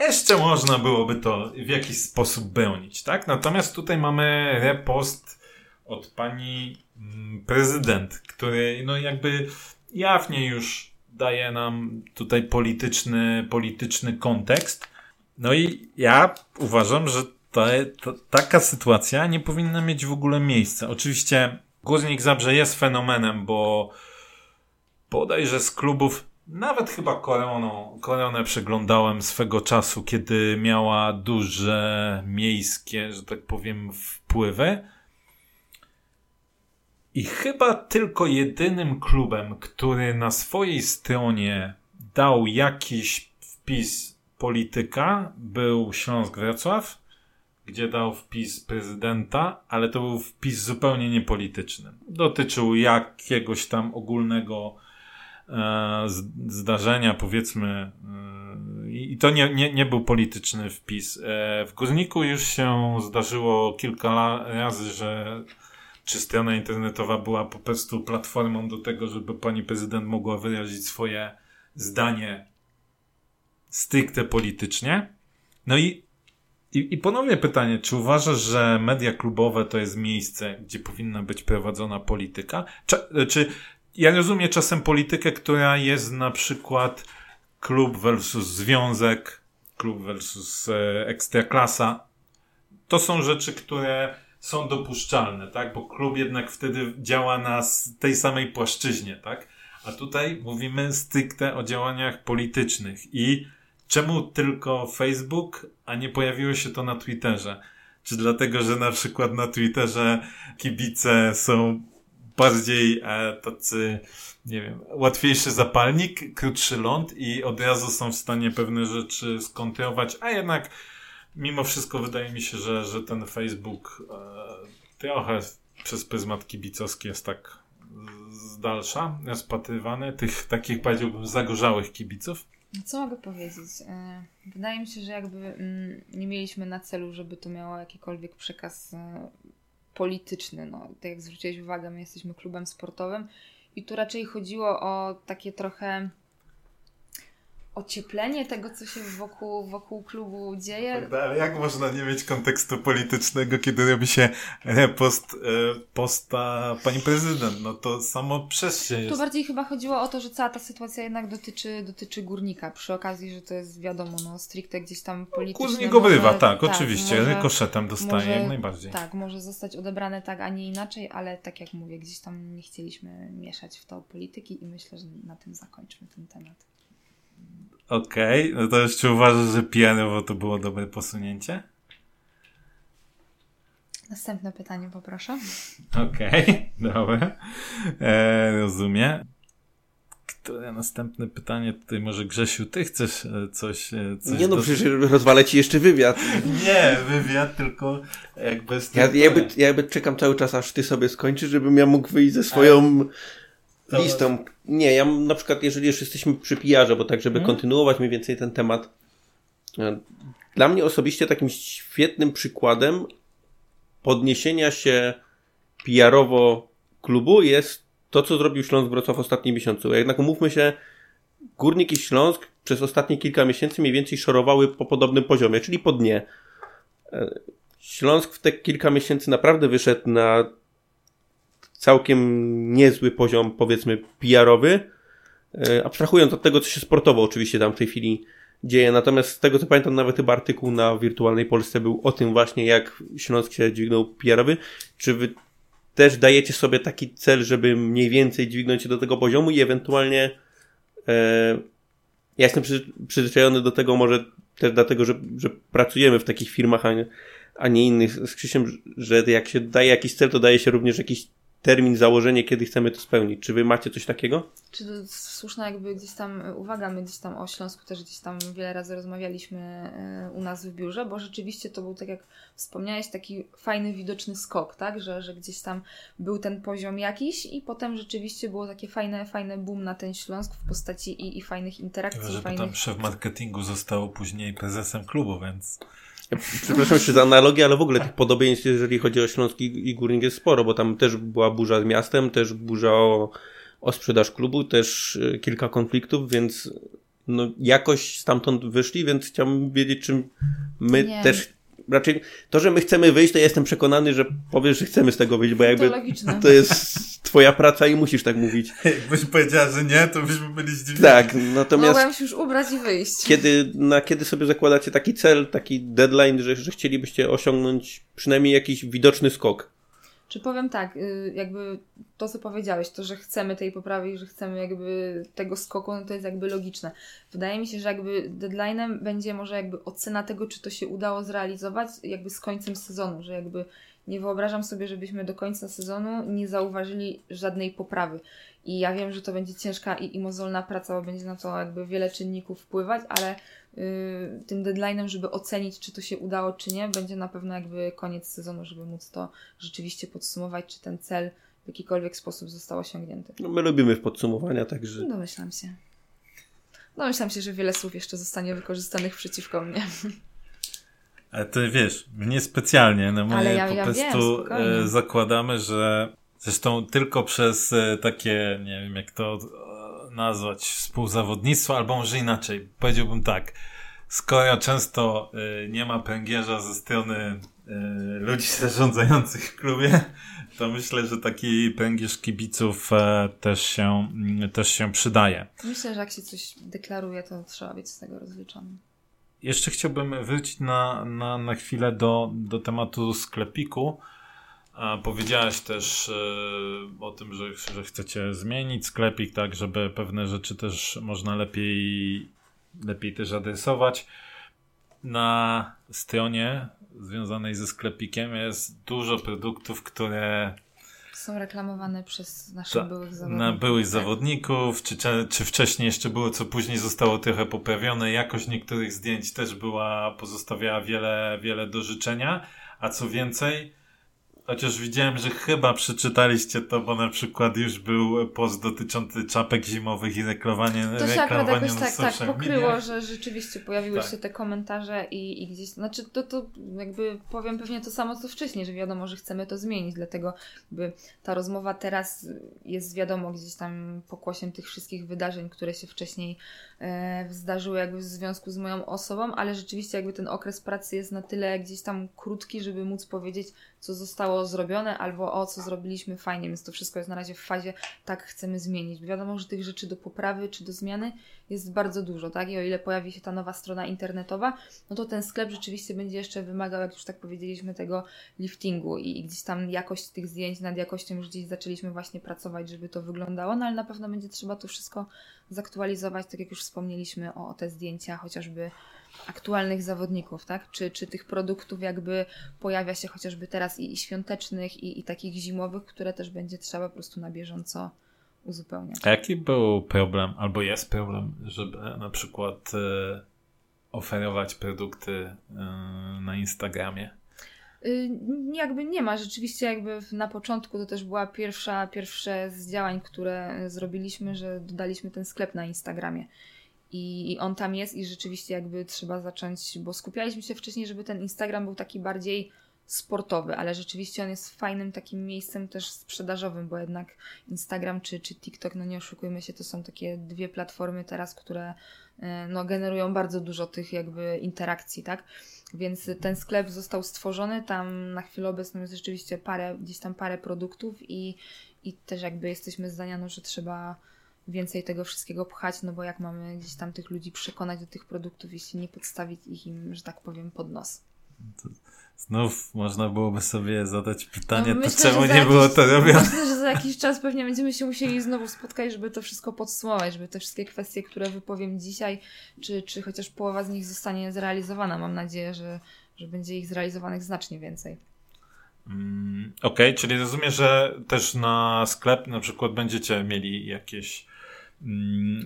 jeszcze można byłoby to w jakiś sposób bronić, tak? Natomiast tutaj mamy repost od pani mm, prezydent, który no jakby jawnie już daje nam tutaj polityczny, polityczny kontekst. No i ja uważam, że to, to, taka sytuacja nie powinna mieć w ogóle miejsca. Oczywiście Górnik Zabrze jest fenomenem, bo bodajże z klubów, nawet chyba Koroną, Koronę przeglądałem swego czasu, kiedy miała duże miejskie, że tak powiem, wpływy. I chyba tylko jedynym klubem, który na swojej stronie dał jakiś wpis polityka, był Śląsk Wrocław, gdzie dał wpis prezydenta, ale to był wpis zupełnie niepolityczny. Dotyczył jakiegoś tam ogólnego zdarzenia, powiedzmy, e, i to nie, nie, nie był polityczny wpis. E, w Górniku już się zdarzyło kilka razy, że czy strona internetowa była po prostu platformą do tego, żeby pani prezydent mogła wyrazić swoje zdanie stricte politycznie. No i, i, i ponownie pytanie, czy uważasz, że media klubowe to jest miejsce, gdzie powinna być prowadzona polityka? Czy, czy ja rozumiem czasem politykę, która jest na przykład klub versus związek, klub versus e, ekstraklasa. To są rzeczy, które są dopuszczalne, tak? Bo klub jednak wtedy działa na tej samej płaszczyźnie, tak? A tutaj mówimy stricte o działaniach politycznych i czemu tylko Facebook, a nie pojawiło się to na Twitterze? Czy dlatego, że na przykład na Twitterze kibice są bardziej e, tacy, nie wiem, łatwiejszy zapalnik, krótszy ląd i od razu są w stanie pewne rzeczy skontrować, a jednak mimo wszystko wydaje mi się, że, że ten Facebook e, trochę przez pryzmat kibicowski jest tak z dalsza rozpatrywany, tych takich powiedziałbym zagorzałych kibiców. Co mogę powiedzieć? E, wydaje mi się, że jakby mm, nie mieliśmy na celu, żeby to miało jakikolwiek przekaz e, polityczny. No, tak jak zwróciłeś uwagę, my jesteśmy klubem sportowym i tu raczej chodziło o takie trochę ocieplenie tego, co się wokół, wokół klubu dzieje. Tak, ale jak można nie mieć kontekstu politycznego, kiedy robi się repost e, posta pani prezydent? No to samo przez się jest. Tu bardziej chyba chodziło o to, że cała ta sytuacja jednak dotyczy, dotyczy górnika, przy okazji, że to jest wiadomo, no stricte gdzieś tam polityczne. Górnik obrywa, tak, tak, oczywiście, może, rykoszetem dostaje może, jak najbardziej. Tak, może zostać odebrane tak, a nie inaczej, ale tak jak mówię, gdzieś tam nie chcieliśmy mieszać w to polityki i myślę, że na tym zakończmy ten temat. Okej, okay. no to jeszcze uważasz, że pianowo to było dobre posunięcie? Następne pytanie poproszę. Okej, okay, dobra. E, rozumiem. Które następne pytanie tutaj może Grzesiu, ty chcesz e, coś... E, coś nie no, do... przecież rozwalę ci jeszcze wywiad. nie, wywiad, tylko jakby... Ja, ja, by, ja by czekam cały czas, aż ty sobie skończysz, żebym ja mógł wyjść ze swoją... A listą. Nie, ja na przykład, jeżeli już jesteśmy przy PR-ze, bo tak, żeby hmm? kontynuować mniej więcej ten temat. E, dla mnie osobiście takim świetnym przykładem podniesienia się PR-owo klubu jest to, co zrobił Śląsk Wrocław w ostatnim miesiącu. Jednak umówmy się, Górnik i Śląsk przez ostatnie kilka miesięcy mniej więcej szorowały po podobnym poziomie, czyli po dnie. E, Śląsk w te kilka miesięcy naprawdę wyszedł na całkiem niezły poziom, powiedzmy, PR-owy. E, abstrahując od tego, co się sportowo oczywiście tam w tej chwili dzieje. Natomiast z tego, co pamiętam, nawet chyba artykuł na Wirtualnej Polsce był o tym właśnie, jak Śląsk się dźwignął PR-owy. Czy wy też dajecie sobie taki cel, żeby mniej więcej dźwignąć się do tego poziomu i ewentualnie e, ja jestem przy, przyzwyczajony do tego może też dlatego, że, że pracujemy w takich firmach, a nie, a nie innych z Krzysiem, że jak się daje jakiś cel, to daje się również jakiś termin, założenie, kiedy chcemy to spełnić. Czy wy macie coś takiego? Czy to słuszna jakby gdzieś tam uwaga, my gdzieś tam o Śląsku też gdzieś tam wiele razy rozmawialiśmy e, u nas w biurze, bo rzeczywiście to był, tak jak wspomniałeś, taki fajny, widoczny skok, tak, że, że gdzieś tam był ten poziom jakiś i potem rzeczywiście było takie fajne, fajne boom na ten Śląsk w postaci i, i fajnych interakcji. Że fajnych... tam szef marketingu został później prezesem klubu, więc... Przepraszam jeszcze za analogię, ale w ogóle tych podobieństw, jeżeli chodzi o Śląski i Górnik jest sporo, bo tam też była burza z miastem, też burza o, o sprzedaż klubu, też e, kilka konfliktów, więc no, jakoś stamtąd wyszli, więc chciałbym wiedzieć, czym my nie. też raczej to, że my chcemy wyjść, to ja jestem przekonany, że powiesz, że chcemy z tego wyjść, bo jakby to, to jest twoja praca i musisz tak mówić. Jakbyś powiedziała, że nie, to byśmy byli zdziwieni. Tak, natomiast... Mogłem się już ubrać i wyjść. Kiedy, na kiedy sobie zakładacie taki cel, taki deadline, że, że chcielibyście osiągnąć przynajmniej jakiś widoczny skok? Czy powiem tak, y, jakby to, co powiedziałeś, to, że chcemy tej poprawy i że chcemy jakby tego skoku, no to jest jakby logiczne. Wydaje mi się, że jakby deadline'em będzie może jakby ocena tego, czy to się udało zrealizować jakby z końcem sezonu, że jakby nie wyobrażam sobie, żebyśmy do końca sezonu nie zauważyli żadnej poprawy. I ja wiem, że to będzie ciężka i, i mozolna praca, bo będzie na to jakby wiele czynników wpływać, ale tym deadline'em, żeby ocenić, czy to się udało, czy nie, będzie na pewno jakby koniec sezonu, żeby móc to rzeczywiście podsumować, czy ten cel w jakikolwiek sposób został osiągnięty. No my lubimy w podsumowania, także... Domyślam się. Domyślam się, że wiele słów jeszcze zostanie wykorzystanych przeciwko mnie. Ale ty wiesz, mnie specjalnie, no my ja, po ja prostu wiem, e, zakładamy, że zresztą tylko przez e, takie, nie wiem jak to nazwać, współzawodnictwo, albo może inaczej, powiedziałbym tak, skoro często y, nie ma pęgierza ze strony y, ludzi zarządzających w klubie, to myślę, że taki pęgierz kibiców e, też się, mm, też się przydaje. Myślę, że jak się coś deklaruje, to trzeba być z tego rozliczonym. Jeszcze chciałbym wrócić na, na, na chwilę do, do tematu sklepiku. A powiedziałaś też e, o tym, że, że chcecie zmienić sklepik, tak, żeby pewne rzeczy też można lepiej, lepiej też adresować. Na stronie związanej ze sklepikiem jest dużo produktów, które są reklamowane przez naszych byłych zawodników. Na byłych tak. zawodników, czy, czy wcześniej jeszcze było, co później zostało trochę poprawione. Jakość niektórych zdjęć też była, pozostawiała wiele, wiele do życzenia. A co więcej, Chociaż widziałem, że chyba przeczytaliście to, bo na przykład już był post dotyczący czapek zimowych i reklamowania To się akurat jakoś tak, tak pokryło, że rzeczywiście pojawiły tak. się te komentarze i, i gdzieś, znaczy to, to jakby powiem pewnie to samo co wcześniej, że wiadomo, że chcemy to zmienić, dlatego jakby ta rozmowa teraz jest wiadomo gdzieś tam pokłosiem tych wszystkich wydarzeń, które się wcześniej e, zdarzyły jakby w związku z moją osobą, ale rzeczywiście jakby ten okres pracy jest na tyle gdzieś tam krótki, żeby móc powiedzieć, co zostało zrobione, albo o, co zrobiliśmy fajnie, więc to wszystko jest na razie w fazie, tak chcemy zmienić. Wiadomo, że tych rzeczy do poprawy czy do zmiany jest bardzo dużo, tak? I o ile pojawi się ta nowa strona internetowa, no to ten sklep rzeczywiście będzie jeszcze wymagał, jak już tak powiedzieliśmy, tego liftingu i gdzieś tam jakość tych zdjęć, nad jakością już gdzieś zaczęliśmy właśnie pracować, żeby to wyglądało, no ale na pewno będzie trzeba to wszystko zaktualizować, tak jak już wspomnieliśmy o, o te zdjęcia, chociażby aktualnych zawodników, tak? Czy, czy tych produktów jakby pojawia się chociażby teraz i, i świątecznych, i, i takich zimowych, które też będzie trzeba po prostu na bieżąco uzupełniać. A jaki był problem, albo jest problem, żeby na przykład e, oferować produkty e, na Instagramie? Y, jakby nie ma. Rzeczywiście jakby na początku to też była pierwsza, pierwsze z działań, które zrobiliśmy, że dodaliśmy ten sklep na Instagramie i, on tam jest i rzeczywiście jakby trzeba zacząć, bo skupialiśmy się wcześniej, żeby ten Instagram był taki bardziej sportowy, ale rzeczywiście on jest fajnym takim miejscem też sprzedażowym, bo jednak Instagram czy, czy TikTok, no nie oszukujmy się, to są takie dwie platformy teraz, które e, no, generują bardzo dużo tych jakby interakcji, tak? Więc ten sklep został stworzony, tam na chwilę obecną jest rzeczywiście parę, gdzieś tam parę produktów i, i też jakby jesteśmy zdania, no, że trzeba więcej tego wszystkiego pchać, no bo jak mamy gdzieś tam tych ludzi przekonać do tych produktów, jeśli nie podstawić ich im, że tak powiem, pod nos. To znów można byłoby sobie zadać pytanie, no, myślę, to czemu nie jakiś, było to robione? Myślę, że za jakiś czas pewnie będziemy się musieli znowu spotkać, żeby to wszystko podsumować, żeby te wszystkie kwestie, które wypowiem dzisiaj, czy, czy chociaż połowa z nich zostanie zrealizowana. Mam nadzieję, że, że będzie ich zrealizowanych znacznie więcej. Mm, Okej, okay, czyli rozumiem, że też na sklep na przykład będziecie mieli jakieś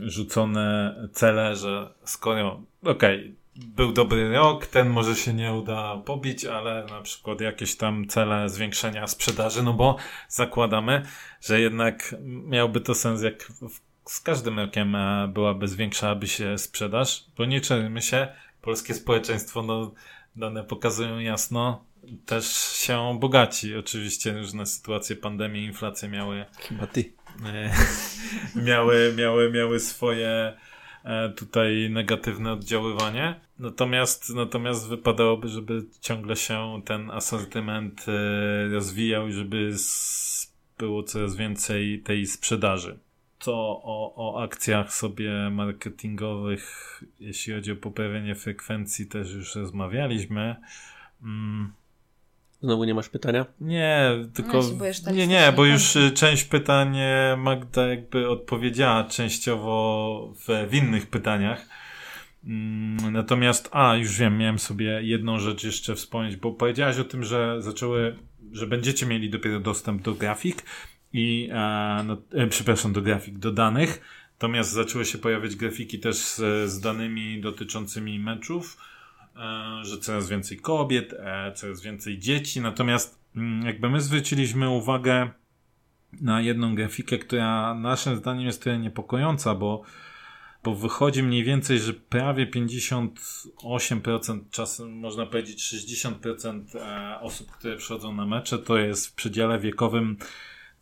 rzucone cele, że skoro, okej, okay, był dobry rok, ten może się nie uda pobić, ale na przykład jakieś tam cele zwiększenia sprzedaży, no bo zakładamy, że jednak miałby to sens, jak w, z każdym rokiem e, byłaby, zwiększałaby się sprzedaż, bo nie czerwmy się, polskie społeczeństwo, no, dane pokazują jasno, też się bogaci. Oczywiście różne sytuacje, pandemie, inflacje miały. Chyba ty. miały, miały, miały swoje e, tutaj negatywne oddziaływanie. Natomiast, natomiast wypadałoby, żeby ciągle się ten asortyment e, rozwijał i żeby było coraz więcej tej sprzedaży. To o, o akcjach sobie marketingowych, jeśli chodzi o poprawienie frekwencji, też już rozmawialiśmy. Mm. Znowu nie masz pytania? Nie, tylko. No, nie, nie, bo już y, część pytań y, Magda jakby odpowiedziała częściowo w, w innych pytaniach. Mm, natomiast, a już wiem, miałem sobie jedną rzecz jeszcze wspomnieć, bo powiedziałaś o tym, że zaczęły, że będziecie mieli dopiero dostęp do grafik i, e, no, e, przepraszam, do grafik, do danych. Natomiast zaczęły się pojawiać grafiki też z, z danymi dotyczącymi meczów E, że coraz więcej kobiet, e, coraz więcej dzieci. Natomiast mm, jakby my zwróciliśmy uwagę na jedną grafikę, która naszym zdaniem jest trochę niepokojąca, bo, bo wychodzi mniej więcej, że prawie 58%, czasem można powiedzieć 60% e, osób, które przychodzą na mecze, to jest w przedziale wiekowym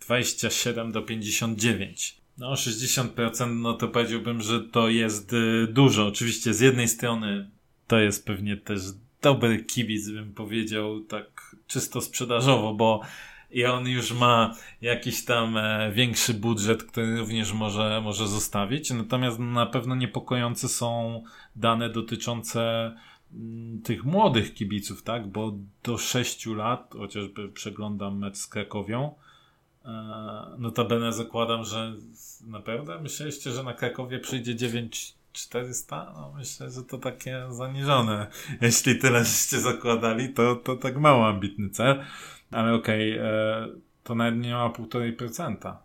27 do 59. No 60% no to powiedziałbym, że to jest dużo. Oczywiście z jednej strony to jest pewnie też dobry kibic, bym powiedział, tak czysto sprzedażowo, bo i on już ma jakiś tam e, większy budżet, który również może, może zostawić. Natomiast na pewno niepokojące są dane dotyczące mm, tych młodych kibiców, tak? Bo do 6 lat, chociażby przeglądam mecz z Krakowią, e, notabene zakładam, że naprawdę myśleliście, że na Krakowie przyjdzie 9 400? No myślę, że to takie zaniżone. Jeśli tyle żeście zakładali, to, to tak mało ambitny cel. Ale okej, okay, e, to nawet nie ma 1,5%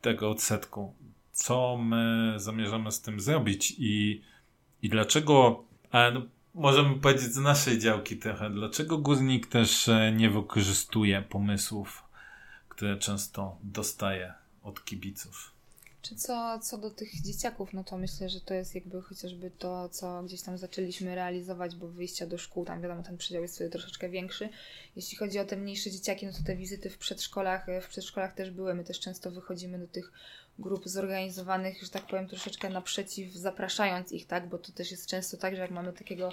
tego odsetku. Co my zamierzamy z tym zrobić i, i dlaczego, no, możemy powiedzieć z naszej działki trochę, dlaczego górnik też e, nie wykorzystuje pomysłów, które często dostaje od kibiców? Czy co, co do tych dzieciaków, no to myślę, że to jest jakby chociażby to, co gdzieś tam zaczęliśmy realizować, bo wyjścia do szkół, tam wiadomo, ten przedział jest sobie troszeczkę większy. Jeśli chodzi o te mniejsze dzieciaki, no to te wizyty w przedszkolach, w przedszkolach też były. My też często wychodzimy do tych grup zorganizowanych, że tak powiem, troszeczkę naprzeciw, zapraszając ich, tak, bo to też jest często tak, że jak mamy takiego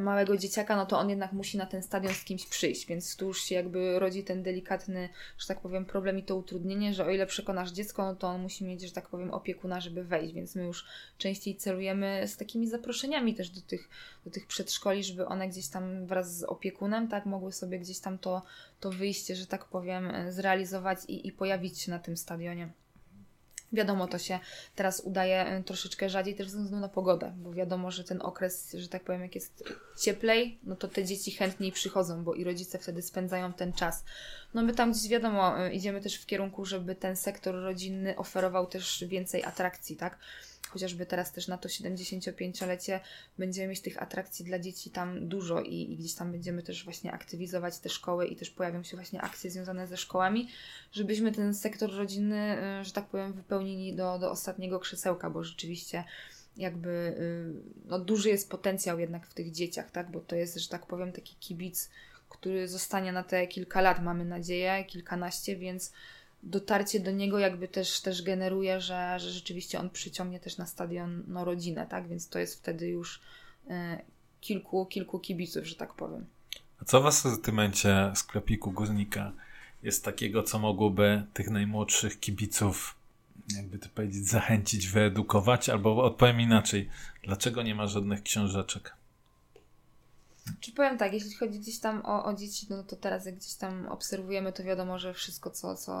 małego dzieciaka, no to on jednak musi na ten stadion z kimś przyjść, więc tu już się jakby rodzi ten delikatny, że tak powiem, problem i to utrudnienie, że o ile przekonasz dziecko, no to on musi mieć, że tak powiem, opiekuna, żeby wejść, więc my już częściej celujemy z takimi zaproszeniami też do tych, do tych przedszkoli, żeby one gdzieś tam wraz z opiekunem, tak, mogły sobie gdzieś tam to, to wyjście, że tak powiem, zrealizować i, i pojawić się na tym stadionie. Wiadomo, to się teraz udaje y, troszeczkę rzadziej też ze względu na pogodę, bo wiadomo, że ten okres, że tak powiem, jak jest cieplej, no to te dzieci chętniej przychodzą, bo i rodzice wtedy spędzają ten czas. No my tam gdzieś wiadomo, y, idziemy też w kierunku, żeby ten sektor rodzinny oferował też więcej atrakcji, tak? Chociażby teraz też na to 75-lecie będziemy mieć tych atrakcji dla dzieci tam dużo i, i, gdzieś tam będziemy też właśnie aktywizować te szkoły i też pojawią się właśnie akcje związane ze szkołami, żebyśmy ten sektor rodzinny, y, że tak powiem, wypełnili do, do ostatniego krzesełka, bo rzeczywiście jakby y, no, duży jest potencjał jednak w tych dzieciach, tak? Bo to jest, że tak powiem, taki kibic, który zostanie na te kilka lat, mamy nadzieję, kilkanaście, więc dotarcie do niego jakby też, też generuje, że, że rzeczywiście on przyciągnie też na stadion no, rodzinę, tak? Więc to jest wtedy już y, kilku, kilku kibiców, że tak powiem. A co w asortymencie sklepiku Górnika jest takiego, co mogłoby tych najmłodszych kibiców, jakby to powiedzieć, zachęcić, wyedukować? Albo odpowiem inaczej, dlaczego nie ma żadnych książeczek? Czy powiem tak, jeśli chodzi gdzieś tam o, o dzieci, no to teraz jak gdzieś tam obserwujemy, to wiadomo, że wszystko, co, co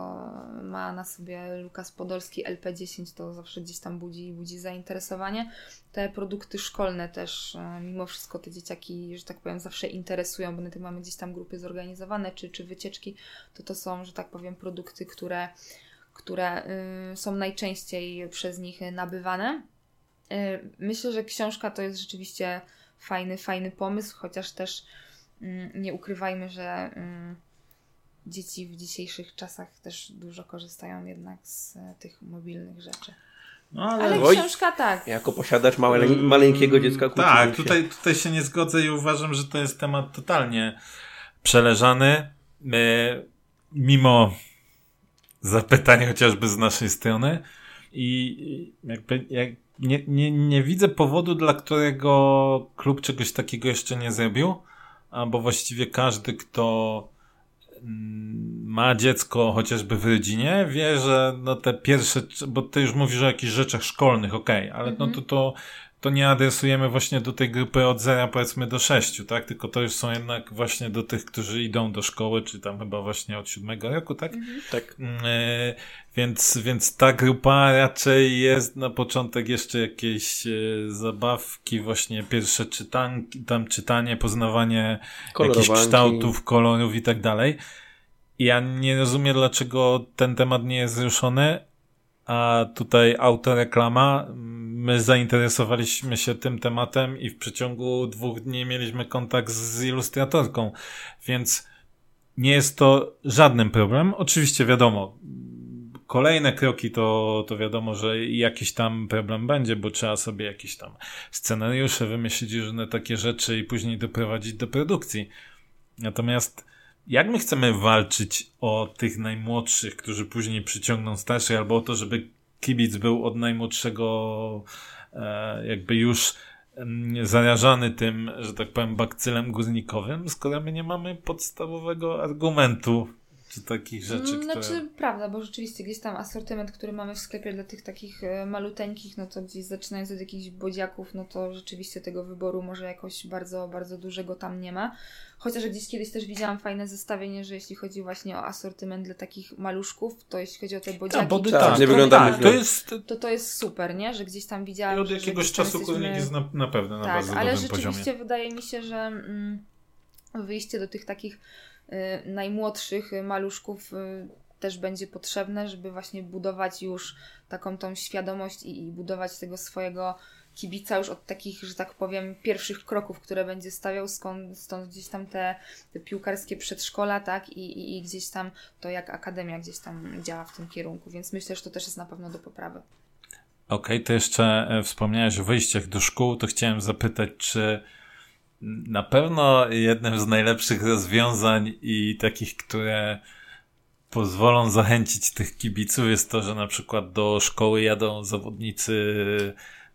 ma na sobie Lukas Podolski LP10, to zawsze gdzieś tam budzi, budzi zainteresowanie. Te produkty szkolne też, e, mimo wszystko te dzieciaki, że tak powiem, zawsze interesują, bo na tym mamy gdzieś tam grupy zorganizowane, czy, czy wycieczki, to to są, że tak powiem, produkty, które, które y, są najczęściej przez nich nabywane. Y, myślę, że książka to jest rzeczywiście fajny, fajny pomysł, chociaż też mm, nie ukrywajmy, że mm, dzieci w dzisiejszych czasach też dużo korzystają jednak z e, tych mobilnych rzeczy. No, ale, ale książka tak. Jako posiadacz małe, maleńkiego dziecka Tak, tutaj, tutaj się nie zgodzę i uważam, że to jest temat totalnie przeleżany. My, mimo zapytań chociażby z naszej strony i jakby jak nie, nie, nie widzę powodu, dla którego klub czegoś takiego jeszcze nie zrobił, bo właściwie każdy, kto mm, ma dziecko chociażby w rodzinie, wie, że no te pierwsze, bo ty już mówisz o jakichś rzeczach szkolnych, okej, okay, ale no to, to to nie adresujemy właśnie do tej grupy od zera powiedzmy do sześciu, tak? Tylko to już są jednak właśnie do tych, którzy idą do szkoły, czy tam chyba właśnie od siódmego roku, tak? Mhm. Tak. E, więc, więc ta grupa raczej jest na początek jeszcze jakieś e, zabawki, właśnie pierwsze czytanki, tam czytanie, poznawanie jakichś kształtów, kolorów i tak dalej. Ja nie rozumiem, dlaczego ten temat nie jest zruszony, a tutaj autoreklama my zainteresowaliśmy się tym tematem i w przeciągu dwóch dni mieliśmy kontakt z ilustratorką, więc nie jest to żadnym problem. Oczywiście wiadomo, kolejne kroki to, to wiadomo, że jakiś tam problem będzie, bo trzeba sobie jakieś tam scenariusze wymyślić, różne takie rzeczy i później doprowadzić do produkcji. Natomiast jak my chcemy walczyć o tych najmłodszych, którzy później przyciągną starszych, albo o to, żeby kibic był od najmłodszego e, jakby już zarażany tym, że tak powiem, bakcylem górnikowym, skoro my nie mamy podstawowego argumentu czy takich rzeczy, mm, Znaczy, które... prawda, bo rzeczywiście gdzieś tam asortyment, który mamy w sklepie dla tych takich e, maluteńkich, no to gdzieś zaczynając od jakichś bodziaków, no to rzeczywiście tego wyboru może jakoś bardzo, bardzo dużego tam nie ma. Chociaż gdzieś kiedyś też widziałam fajne zestawienie, że jeśli chodzi właśnie o asortyment dla takich maluszków, to jeśli chodzi o te bodziaki, to, tak, nie wygląda tak, to, jest... To, to jest super, nie? Że gdzieś tam widziałam, I od jakiegoś czasu jesteśmy... jest na, na pewno na tak, bardzo ale rzeczywiście poziomie. wydaje mi się, że mm, wyjście do tych takich najmłodszych maluszków y, też będzie potrzebne, żeby właśnie budować już taką tą świadomość i, i budować tego swojego kibica już od takich, że tak powiem, pierwszych kroków, które będzie stawiał, skąd, stąd gdzieś tam te, te piłkarskie przedszkola, tak, I, i, i gdzieś tam to, jak akademia gdzieś tam działa w tym kierunku, więc myślę, że to też jest na pewno do poprawy. Okej, okay, to jeszcze e, wspomniałeś o wyjściach do szkół, to chciałem zapytać, czy na pewno jednym z najlepszych rozwiązań i takich, które pozwolą zachęcić tych kibiców jest to, że na przykład do szkoły jadą zawodnicy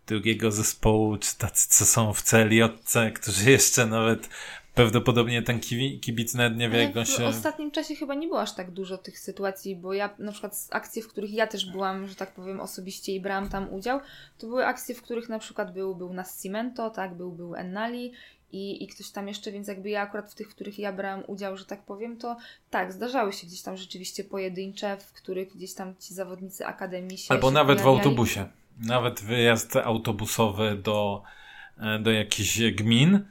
drugiego zespołu, czy tacy, co są w celiotce, którzy jeszcze nawet prawdopodobnie ten kibic nawet nie wie, jak on się... W ostatnim czasie chyba nie było aż tak dużo tych sytuacji, bo ja na przykład akcje, w których ja też byłam, że tak powiem, osobiście i brałam tam udział, to były akcje, w których na przykład był, był Nascimento, tak, był, był Ennali i, i ktoś tam jeszcze, więc jakby ja akurat w tych, w których ja brałam udział, że tak powiem, to tak, zdarzały się gdzieś tam rzeczywiście pojedyncze, w których gdzieś tam ci zawodnicy akademii się Albo się nawet pojawiali. w autobusie nawet wyjazd autobusowy do, e, do jakichś gmin,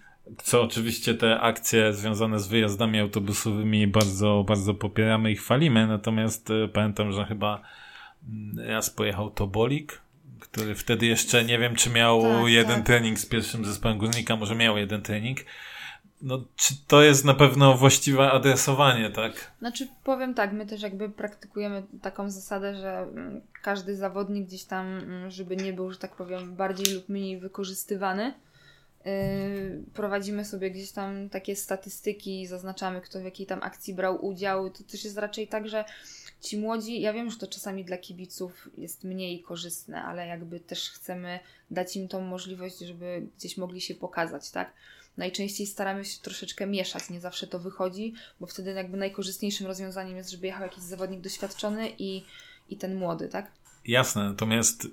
co oczywiście te akcje związane z wyjazdami autobusowymi bardzo, bardzo popieramy i chwalimy, natomiast e, pamiętam, że chyba mm, raz pojechał Tobolik, który wtedy jeszcze nie wiem, czy miał tak, jeden tak. trening z pierwszym zespołem górnika, może miał jeden trening, no, czy to jest na pewno właściwe adresowanie, tak? Znaczy, powiem tak, my też jakby praktykujemy taką zasadę, że mm, każdy zawodnik gdzieś tam, mm, żeby nie był, że tak powiem, bardziej lub mniej wykorzystywany, yy, prowadzimy sobie gdzieś tam takie statystyki, zaznaczamy, kto w jakiej tam akcji brał udział. To też jest raczej tak, że ci młodzi, ja wiem, że to czasami dla kibiców jest mniej korzystne, ale jakby też chcemy dać im tą możliwość, żeby gdzieś mogli się pokazać, tak? najczęściej staramy się troszeczkę mieszać, nie zawsze to wychodzi, bo wtedy jakby najkorzystniejszym rozwiązaniem jest, żeby jechał jakiś zawodnik doświadczony i, i ten młody, tak? Jasne, natomiast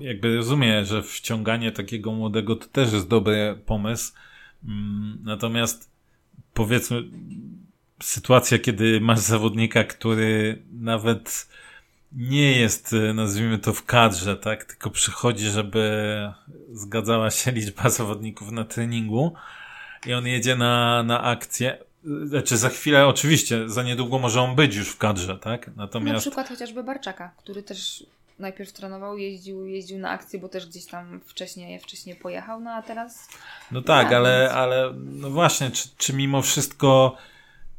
jakby rozumiem, że wciąganie takiego młodego to też jest dobry pomysł, mm, natomiast powiedzmy sytuacja, kiedy masz zawodnika, który nawet nie jest, nazwijmy to w kadrze, tak, tylko przychodzi, żeby zgadzała się liczba zawodników na treningu, i on jedzie na, na akcję. Znaczy za chwilę, oczywiście, za niedługo może on być już w kadrze, tak? Natomiast... Na przykład chociażby Barczaka, który też najpierw trenował, jeździł, jeździł na akcję, bo też gdzieś tam wcześniej, wcześniej pojechał, no a teraz... No tak, ale, więc... ale no właśnie, czy, czy mimo wszystko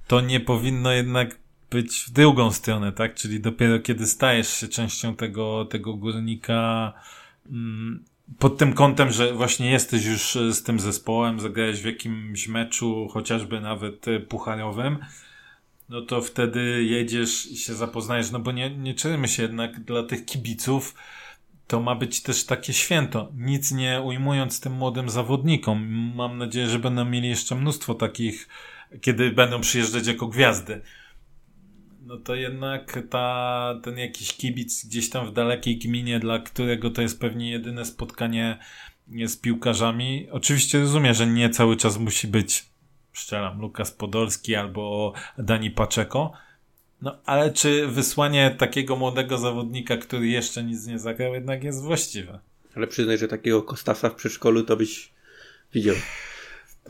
to nie powinno jednak być w drugą stronę, tak? Czyli dopiero kiedy stajesz się częścią tego, tego górnika, mm, pod tym kątem, że właśnie jesteś już e, z tym zespołem, zagrałeś w jakimś meczu, chociażby nawet e, pucharowym, no to wtedy jedziesz i się zapoznajesz, no bo nie, nie czujemy się jednak dla tych kibiców, to ma być też takie święto. Nic nie ujmując tym młodym zawodnikom. Mam nadzieję, że będą mieli jeszcze mnóstwo takich, kiedy będą przyjeżdżać jako gwiazdy. No to jednak ta, ten jakiś kibic gdzieś tam w dalekiej gminie, dla którego to jest pewnie jedyne spotkanie z piłkarzami. Oczywiście rozumiem, że nie cały czas musi być, szczeram, Lukas Podolski albo Dani Paczeko, no, ale czy wysłanie takiego młodego zawodnika, który jeszcze nic nie zagrał, jednak jest właściwe? Ale przyznaj, że takiego Kostasa w przedszkolu to byś widział.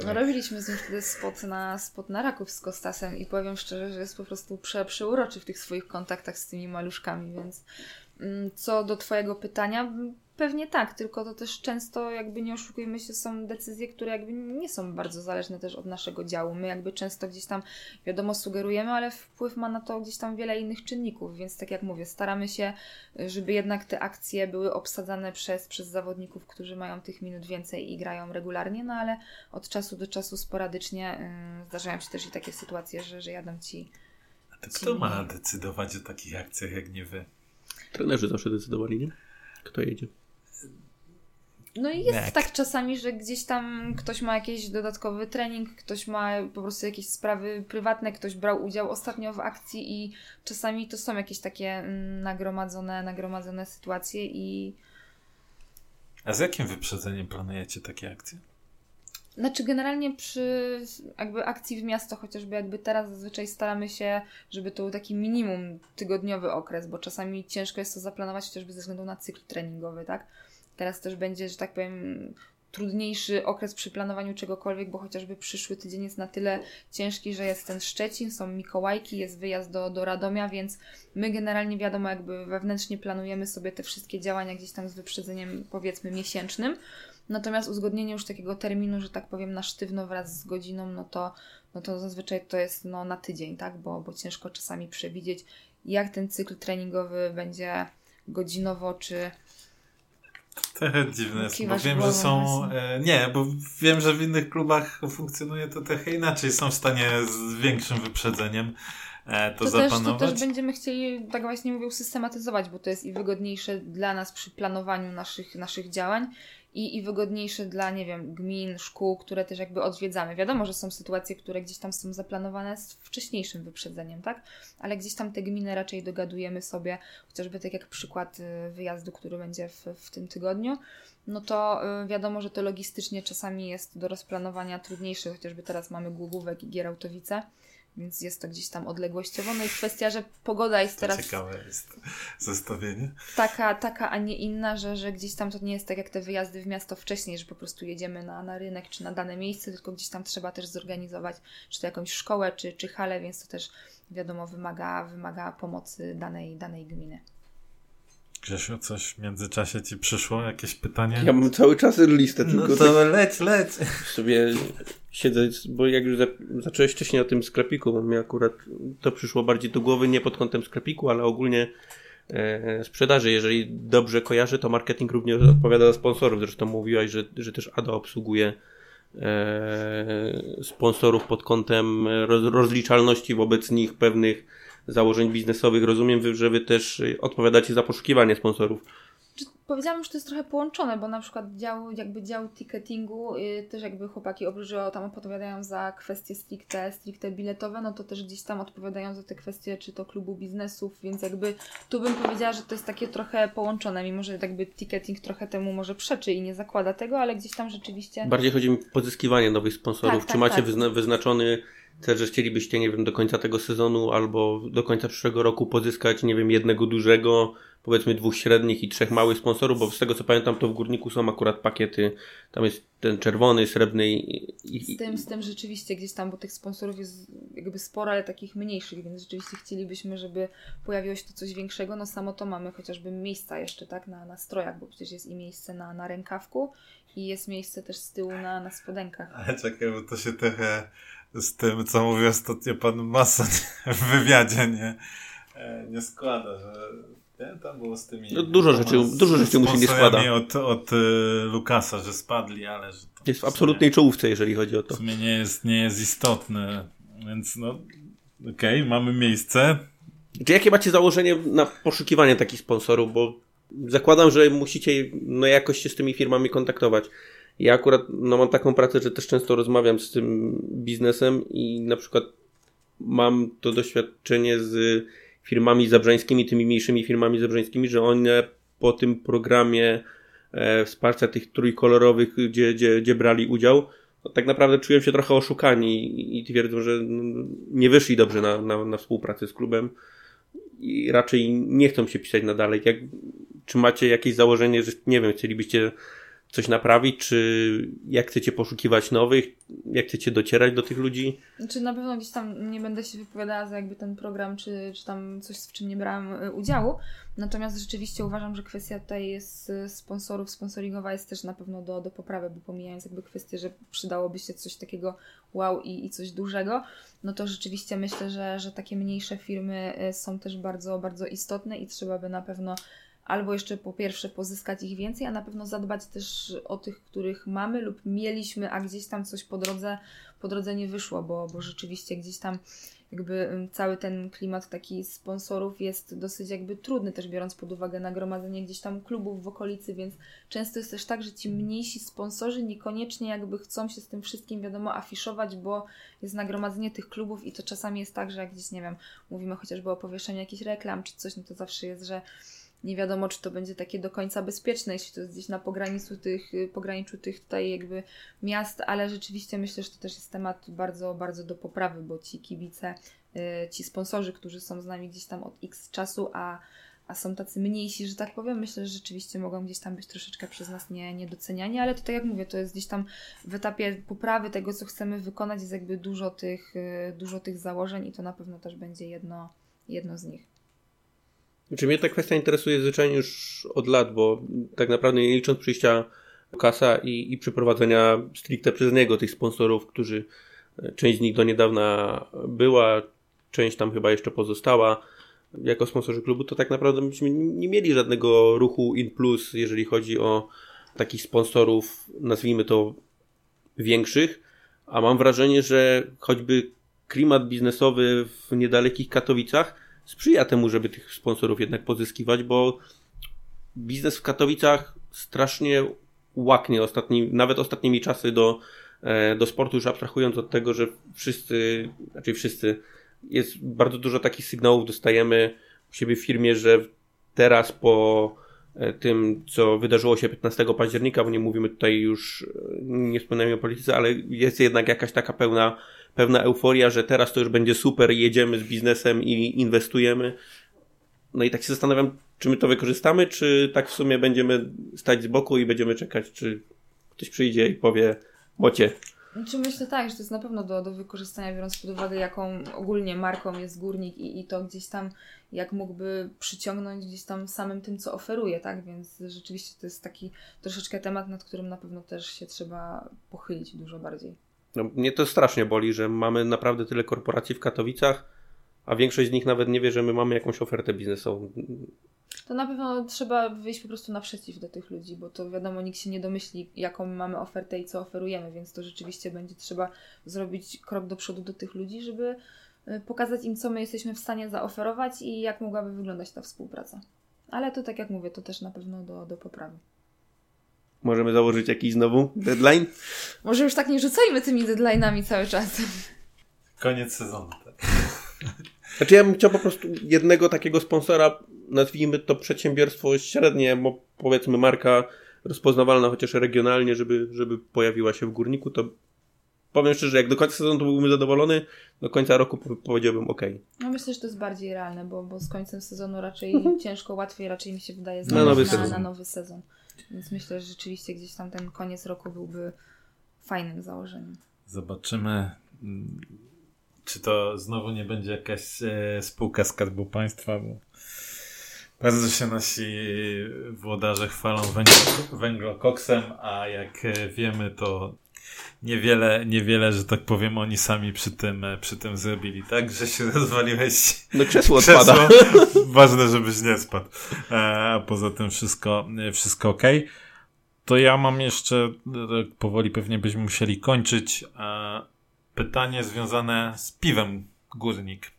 No, robiliśmy z nim wtedy spot na, spot na raków z Kostasem i powiem szczerze, że jest po prostu prze, przeuroczy w tych swoich kontaktach z tymi maluszkami, więc mm, co do Twojego pytania, Pewnie tak, tylko to też często, jakby nie oszukujmy się, są decyzje, które jakby nie są bardzo zależne też od naszego działu. My jakby często gdzieś tam, wiadomo, sugerujemy, ale wpływ ma na to gdzieś tam wiele innych czynników, więc tak jak mówię, staramy się, żeby jednak te akcje były obsadzane przez, przez zawodników, którzy mają tych minut więcej i grają regularnie, no ale od czasu do czasu sporadycznie yy, zdarzają się też i takie sytuacje, że, że jadą ci. A to kto ma decydować o takich akcjach, jak nie wy? Trenerzy zawsze decydowali, nie? Kto jedzie? No i jest tak czasami, że gdzieś tam ktoś ma jakiś dodatkowy trening, ktoś ma po prostu jakieś sprawy prywatne, ktoś brał udział ostatnio w akcji i czasami to są jakieś takie mm, nagromadzone, nagromadzone sytuacje i... A z jakim wyprzedzeniem planujecie takie akcje? Znaczy generalnie przy jakby akcji w miasto, chociażby jakby teraz zazwyczaj staramy się, żeby to był taki minimum tygodniowy okres, bo czasami ciężko jest to zaplanować chociażby ze względu na cykl treningowy, tak? Teraz też będzie, że tak powiem, trudniejszy okres przy planowaniu czegokolwiek, bo chociażby przyszły tydzień jest na tyle ciężki, że jest ten Szczecin, są Mikołajki, jest wyjazd do, do Radomia, więc my generalnie wiadomo, jakby wewnętrznie planujemy sobie te wszystkie działania gdzieś tam z wyprzedzeniem powiedzmy miesięcznym. Natomiast uzgodnienie już takiego terminu, że tak powiem, na sztywno wraz z godziną, no to, no to zazwyczaj to jest no, na tydzień, tak? Bo, bo ciężko czasami przewidzieć, jak ten cykl treningowy będzie godzinowo czy Trochę dziwne jest, bo wiem, że są. E, nie, bo wiem, że w innych klubach funkcjonuje to trochę inaczej. Są w stanie z większym wyprzedzeniem e, to, to zapanować. Też, to też będziemy chcieli, tak właśnie mówię, systematyzować, bo to jest i wygodniejsze dla nas przy planowaniu naszych, naszych działań i, i wygodniejsze dla, nie wiem, gmin, szkół, które też jakby odwiedzamy. Wiadomo, że są sytuacje, które gdzieś tam są zaplanowane z wcześniejszym wyprzedzeniem, tak? Ale gdzieś tam te gminy raczej dogadujemy sobie, chociażby tak jak przykład y, wyjazdu, który będzie w, w tym tygodniu, no to y, wiadomo, że to logistycznie czasami jest do rozplanowania trudniejsze, chociażby teraz mamy Głogówek i Gierałtowice, więc jest to gdzieś tam odległościowo. No i kwestia, że pogoda jest teraz. Ciekawe jest zestawienie. Taka, taka, a nie inna, że, że gdzieś tam to nie jest tak jak te wyjazdy w miasto wcześniej, że po prostu jedziemy na, na rynek czy na dane miejsce, tylko gdzieś tam trzeba też zorganizować, czy to jakąś szkołę, czy, czy halę, więc to też wiadomo wymaga, wymaga pomocy danej, danej gminy. Grzesiu, coś w międzyczasie ci przyszło? Jakieś pytanie? Ja mam cały czas listę. No tylko no to tak leć, leć. Sobie siedzę, bo jak już zacząłeś wcześniej o tym sklepiku, bo mi akurat to przyszło bardziej do głowy, nie pod kątem sklepiku, ale ogólnie e, sprzedaży. Jeżeli dobrze kojarzę, to marketing również odpowiada za sponsorów. Zresztą mówiłaś, że, że też ADA obsługuje e, sponsorów pod kątem roz, rozliczalności wobec nich pewnych założeń biznesowych. Rozumiem, że wy też odpowiadacie za poszukiwanie sponsorów. Powiedziałam, że to jest trochę połączone, bo na przykład dział, jakby dział ticketingu, yy, też jakby chłopaki oprócz, tam odpowiadają za kwestie stricte, stricte biletowe, no to też gdzieś tam odpowiadają za te kwestie, czy to klubu biznesów, więc jakby tu bym powiedziała, że to jest takie trochę połączone, mimo że jakby ticketing trochę temu może przeczy i nie zakłada tego, ale gdzieś tam rzeczywiście... Bardziej chodzi mi o pozyskiwanie nowych sponsorów. Tak, czy tak, macie tak. Wyzna wyznaczony cel, że chcielibyście, nie wiem, do końca tego sezonu albo do końca przyszłego roku pozyskać, nie wiem, jednego dużego, powiedzmy dwóch średnich i trzech małych sponsorów, bo z tego co pamiętam, to w Górniku są akurat pakiety, tam jest ten czerwony, srebrny i... i... Z, tym, z tym rzeczywiście gdzieś tam, bo tych sponsorów jest jakby sporo, ale takich mniejszych, więc rzeczywiście chcielibyśmy, żeby pojawiło się to coś większego. No samo to mamy chociażby miejsca jeszcze, tak, na, na strojach, bo przecież jest i miejsce na, na rękawku i jest miejsce też z tyłu na, na spodenkach. Ale czekaj, bo to się trochę z tym, co mówił ostatnio pan Mason w wywiadzie, nie, e, nie składa, że nie? Tam było z tymi. No, dużo rzeczy, dużo rzeczy mu się nie składa. Od, od y, Lukasa, że spadli, ale że jest w absolutnej czołówce, jeżeli chodzi o to. W sumie nie jest, nie jest istotne, więc no okej, okay, mamy miejsce. Czy jakie macie założenie na poszukiwanie takich sponsorów, bo zakładam, że musicie no, jakoś się z tymi firmami kontaktować. Ja akurat no, mam taką pracę, że też często rozmawiam z tym biznesem i na przykład mam to doświadczenie z firmami zabrzeńskimi, tymi mniejszymi firmami zabrzeńskimi, że one po tym programie e, wsparcia tych trójkolorowych, gdzie, gdzie, gdzie brali udział, no, tak naprawdę czułem się trochę oszukani i, i twierdzą, że nie wyszli dobrze na, na, na współpracę z klubem i raczej nie chcą się pisać na dalej. Jak, czy macie jakieś założenie, że nie wiem, chcielibyście coś naprawić, czy jak chcecie poszukiwać nowych, jak chcecie docierać do tych ludzi? Czy na pewno gdzieś tam nie będę się wypowiadała za jakby ten program, czy, czy tam coś, w czym nie brałam y, udziału. Natomiast rzeczywiście uważam, że kwestia tutaj jest y, sponsorów, sponsoringowa jest też na pewno do, do poprawy, bo pomijając jakby kwestię, że przydałoby się coś takiego wow i, i coś dużego, no to rzeczywiście myślę, że, że takie mniejsze firmy y, są też bardzo, bardzo istotne i trzeba by na pewno albo jeszcze po pierwsze pozyskać ich więcej, a na pewno zadbać też o tych, których mamy lub mieliśmy, a gdzieś tam coś po drodze, po drodze nie wyszło, bo, bo rzeczywiście gdzieś tam jakby cały ten klimat taki sponsorów jest dosyć jakby trudny też biorąc pod uwagę nagromadzenie gdzieś tam klubów w okolicy, więc często jest też tak, że ci mniejsi sponsorzy niekoniecznie jakby chcą się z tym wszystkim wiadomo afiszować, bo jest nagromadzenie tych klubów i to czasami jest tak, że jak gdzieś nie wiem, mówimy chociażby o powieszeniu jakichś reklam czy coś, no to zawsze jest, że nie wiadomo, czy to będzie takie do końca bezpieczne, jeśli to jest gdzieś na pograniczu tych, pograniczu tych tutaj jakby miast, ale rzeczywiście myślę, że to też jest temat bardzo, bardzo do poprawy, bo ci kibice, y, ci sponsorzy, którzy są z nami gdzieś tam od x czasu, a, a są tacy mniejsi, że tak powiem, myślę, że rzeczywiście mogą gdzieś tam być troszeczkę przez nas nie, niedoceniani, ale to tak jak mówię, to jest gdzieś tam w etapie poprawy tego, co chcemy wykonać, jest jakby dużo tych, y, dużo tych założeń i to na pewno też będzie jedno, jedno z nich. Znaczy mnie ta kwestia interesuje zwyczajnie już od lat, bo tak naprawdę nie licząc przyjścia Kasa i, i przeprowadzenia stricte przez niego tych sponsorów, którzy e, część z nich do niedawna była, część tam chyba jeszcze pozostała jako sponsorzy klubu, to tak naprawdę myśmy nie mieli żadnego ruchu in plus, jeżeli chodzi o takich sponsorów, nazwijmy to większych, a mam wrażenie, że choćby klimat biznesowy w niedalekich Katowicach sprzyja temu, żeby tych sponsorów jednak pozyskiwać, bo biznes w Katowicach strasznie łaknie ostatni, nawet ostatnimi czasy do, e, do sportu, już abstrahując od tego, że wszyscy, znaczy wszyscy, jest bardzo dużo takich sygnałów dostajemy u siebie w firmie, że teraz po tym, co wydarzyło się 15 października, bo nie mówimy tutaj już, e, nie wspominajmy o polityce, ale jest jednak jakaś taka pełna pewna euforia, że teraz to już będzie super, jedziemy z biznesem i inwestujemy. No i tak się zastanawiam, czy my to wykorzystamy, czy tak w sumie będziemy stać z boku i będziemy czekać, czy ktoś przyjdzie i powie, mocie. Czy myślę tak, że to jest na pewno do, do wykorzystania, biorąc pod uwagę, jaką ogólnie marką jest górnik i, i to gdzieś tam, jak mógłby przyciągnąć gdzieś tam samym tym, co oferuje, tak? Więc rzeczywiście to jest taki troszeczkę temat, nad którym na pewno też się trzeba pochylić dużo bardziej. No, mnie to strasznie boli, że mamy naprawdę tyle korporacji w Katowicach, a większość z nich nawet nie wie, że my mamy jakąś ofertę biznesową. To na pewno trzeba wyjść po prostu naprzeciw do tych ludzi, bo to wiadomo, nikt się nie domyśli, jaką mamy ofertę i co oferujemy, więc to rzeczywiście będzie trzeba zrobić krok do przodu do tych ludzi, żeby y, pokazać im, co my jesteśmy w stanie zaoferować i jak mogłaby wyglądać ta współpraca. Ale to, tak jak mówię, to też na pewno do, do poprawy. Możemy założyć jakiś znowu deadline? Może już tak nie rzucajmy tymi deadline'ami cały czas. Koniec sezonu, tak. Znaczy ja bym chciał po prostu jednego takiego sponsora, nazwijmy to przedsiębiorstwo średnie, bo powiedzmy marka rozpoznawalna chociaż regionalnie, żeby, żeby pojawiła się w górniku, to powiem szczerze, jak do końca sezonu to byłbym zadowolony, do końca roku powiedziałbym ok. No myślę, że to jest bardziej realne, bo, bo z końcem sezonu raczej mhm. ciężko, łatwiej raczej mi się wydaje znaleźć na nowy, na, na nowy sezon. Więc myślę, że rzeczywiście gdzieś tam ten koniec roku byłby fajnym założeniem. Zobaczymy, mm, czy to znowu nie będzie jakaś e, spółka Skarbu Państwa, bo bardzo się nasi włodarze chwalą węglokoksem, a jak e, wiemy, to niewiele, niewiele, że tak powiem, oni sami przy tym, e, przy tym zrobili, tak? Że się rozwaliłeś. No krzesło odpada. Ważne, żebyś nie spadł. E, a poza tym wszystko, wszystko ok. To ja mam jeszcze, powoli pewnie byśmy musieli kończyć, pytanie związane z piwem Górnik.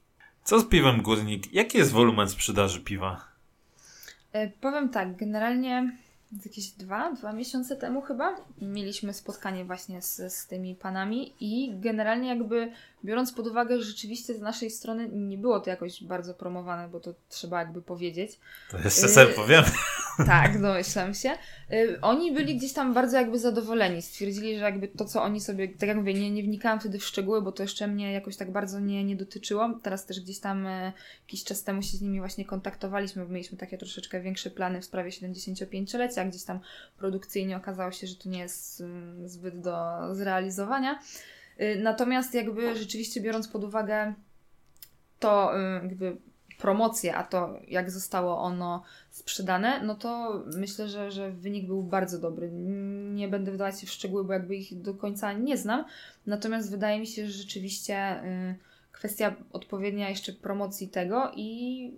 Co z piwem Górnik? Jaki jest wolumen sprzedaży piwa? E, powiem tak, generalnie jakieś dwa, dwa miesiące temu chyba mieliśmy spotkanie właśnie z, z tymi panami i generalnie jakby biorąc pod uwagę, że rzeczywiście z naszej strony nie było to jakoś bardzo promowane, bo to trzeba jakby powiedzieć. To jeszcze sobie y powiem. Tak, domyślam się. Y oni byli gdzieś tam bardzo jakby zadowoleni. Stwierdzili, że jakby to, co oni sobie, tak jak mówię, nie, nie wnikałam wtedy w szczegóły, bo to jeszcze mnie jakoś tak bardzo nie, nie dotyczyło. Teraz też gdzieś tam y jakiś czas temu się z nimi właśnie kontaktowaliśmy, bo mieliśmy takie troszeczkę większe plany w sprawie 75-lecia, gdzieś tam produkcyjnie okazało się, że to nie jest zbyt do zrealizowania. Y, natomiast jakby rzeczywiście biorąc pod uwagę to y, jakby promocję, a to jak zostało ono sprzedane, no to myślę, że, że wynik był bardzo dobry. Nie będę wdawać się w szczegóły, bo jakby ich do końca nie znam. Natomiast wydaje mi się, że rzeczywiście y, kwestia odpowiednia jeszcze promocji tego i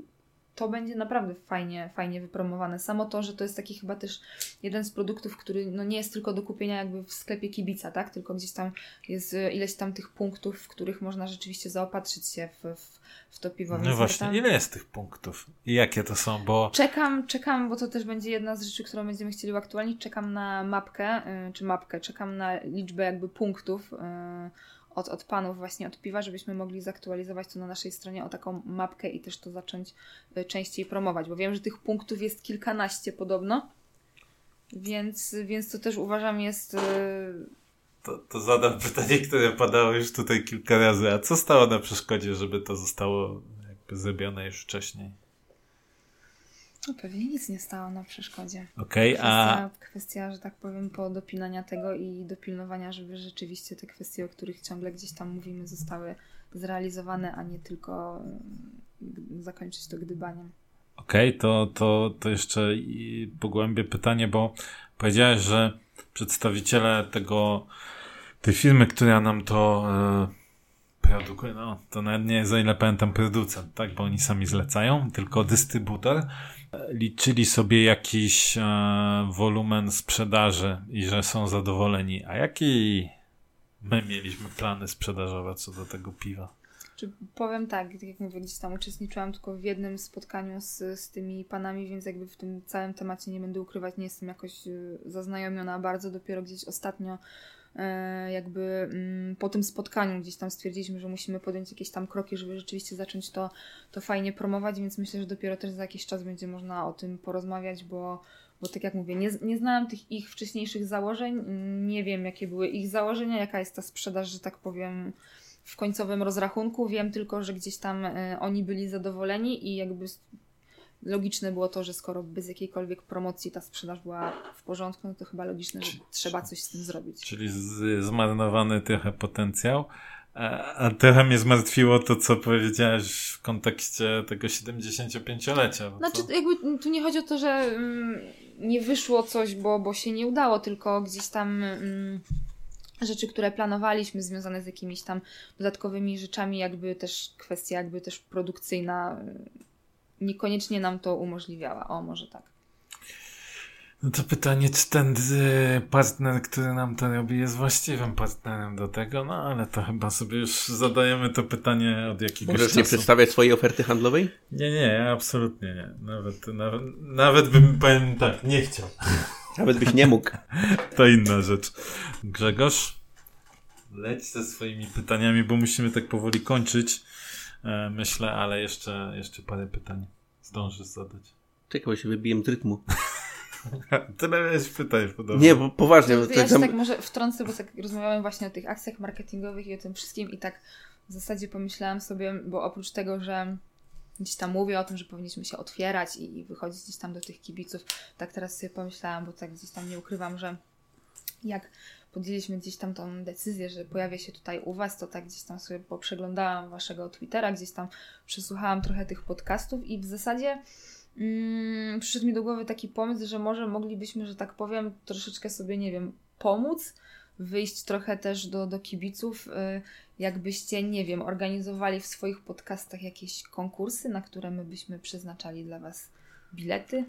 to będzie naprawdę fajnie, fajnie wypromowane. Samo to, że to jest taki chyba też jeden z produktów, który no nie jest tylko do kupienia jakby w sklepie kibica, tak? Tylko gdzieś tam jest e, ileś tam tych punktów, w których można rzeczywiście zaopatrzyć się w, w, w to piwo. No właśnie, tam... ile jest tych punktów? I jakie to są? Bo... Czekam, czekam, bo to też będzie jedna z rzeczy, którą będziemy chcieli uaktualnić. Czekam na mapkę, yy, czy mapkę, czekam na liczbę jakby punktów. Yy, od, od panów właśnie od piwa, żebyśmy mogli zaktualizować to na naszej stronie o taką mapkę i też to zacząć y, częściej promować, bo wiem, że tych punktów jest kilkanaście podobno, więc, więc to też uważam jest... Y, to, to zadam pytanie, które padało już tutaj kilka razy. A co stało na przeszkodzie, żeby to zostało jakby zrobione już wcześniej? No pewnie nic nie stało na przeszkodzie. Okej, okay, a... Kwestia, że tak powiem, dopinania tego i dopilnowania, żeby rzeczywiście te kwestie, o których ciągle gdzieś tam mówimy, zostały zrealizowane, a nie tylko mm, zakończyć to gdybaniem. Okej, okay, to, to, to jeszcze pogłębię pytanie, bo powiedziałeś, że przedstawiciele tego, tej firmy, która nam to produkuje, no to nawet nie jest, o ile pamiętam, producent, tak, bo oni sami zlecają, tylko dystrybutor liczyli sobie jakiś e, wolumen sprzedaży i że są zadowoleni. A jaki my mieliśmy plany sprzedażowe co do tego piwa? Czy powiem tak, tak jak mówię, gdzieś tam uczestniczyłam tylko w jednym spotkaniu z, z tymi panami, więc jakby w tym całym temacie nie będę ukrywać, nie jestem jakoś e, zaznajomiona bardzo, dopiero gdzieś ostatnio jakby mm, po tym spotkaniu gdzieś tam stwierdziliśmy, że musimy podjąć jakieś tam kroki, żeby rzeczywiście zacząć to, to fajnie promować, więc myślę, że dopiero też za jakiś czas będzie można o tym porozmawiać, bo, bo tak jak mówię, nie, nie znałam tych ich wcześniejszych założeń, nie wiem jakie były ich założenia, jaka jest ta sprzedaż, że tak powiem, w końcowym rozrachunku. Wiem tylko, że gdzieś tam e, oni byli zadowoleni i jakby logiczne było to, że skoro bez jakiejkolwiek promocji ta sprzedaż była w porządku, no to chyba logiczne, że trzeba coś z tym zrobić. Czyli z, zmarnowany trochę potencjał. A, a trochę mnie zmartwiło to, co powiedziałeś w kontekście tego 75-lecia. Znaczy, co? jakby tu nie chodzi o to, że mm, nie wyszło coś, bo, bo się nie udało, tylko gdzieś tam mm, rzeczy, które planowaliśmy związane z jakimiś tam dodatkowymi rzeczami, jakby też kwestia jakby też produkcyjna niekoniecznie nam to umożliwiała. O, może tak. No to pytanie, czy ten y, partner, który nam to robi, jest właściwym partnerem do tego? No ale to chyba sobie już zadajemy to pytanie od jakiegoś Możesz czasu. nie przedstawiać swojej oferty handlowej? Nie, nie, absolutnie nie. Nawet, nawet, nawet bym, powiem tak, nie chciał. Nawet byś nie mógł. to inna rzecz. Grzegorz, leć ze swoimi pytaniami, bo musimy tak powoli kończyć. E, myślę, ale jeszcze, jeszcze parę pytań zdążysz zadać. Czekaj, bo się wybiłem z rytmu. Tyle miałeś pytań podobnie. Nie, bo poważnie. Bo ja tak, tam... tak może wtrącę, bo tak rozmawiałem właśnie o tych akcjach marketingowych i o tym wszystkim i tak w zasadzie pomyślałam sobie, bo oprócz tego, że gdzieś tam mówię o tym, że powinniśmy się otwierać i wychodzić gdzieś tam do tych kibiców, tak teraz sobie pomyślałam, bo tak gdzieś tam nie ukrywam, że jak podjęliśmy gdzieś tam tą decyzję, że pojawię się tutaj u Was, to tak gdzieś tam sobie poprzeglądałam Waszego Twittera, gdzieś tam przesłuchałam trochę tych podcastów i w zasadzie mm, przyszedł mi do głowy taki pomysł, że może moglibyśmy, że tak powiem, troszeczkę sobie, nie wiem, pomóc, wyjść trochę też do, do kibiców, y, jakbyście, nie wiem, organizowali w swoich podcastach jakieś konkursy, na które my byśmy przeznaczali dla Was bilety.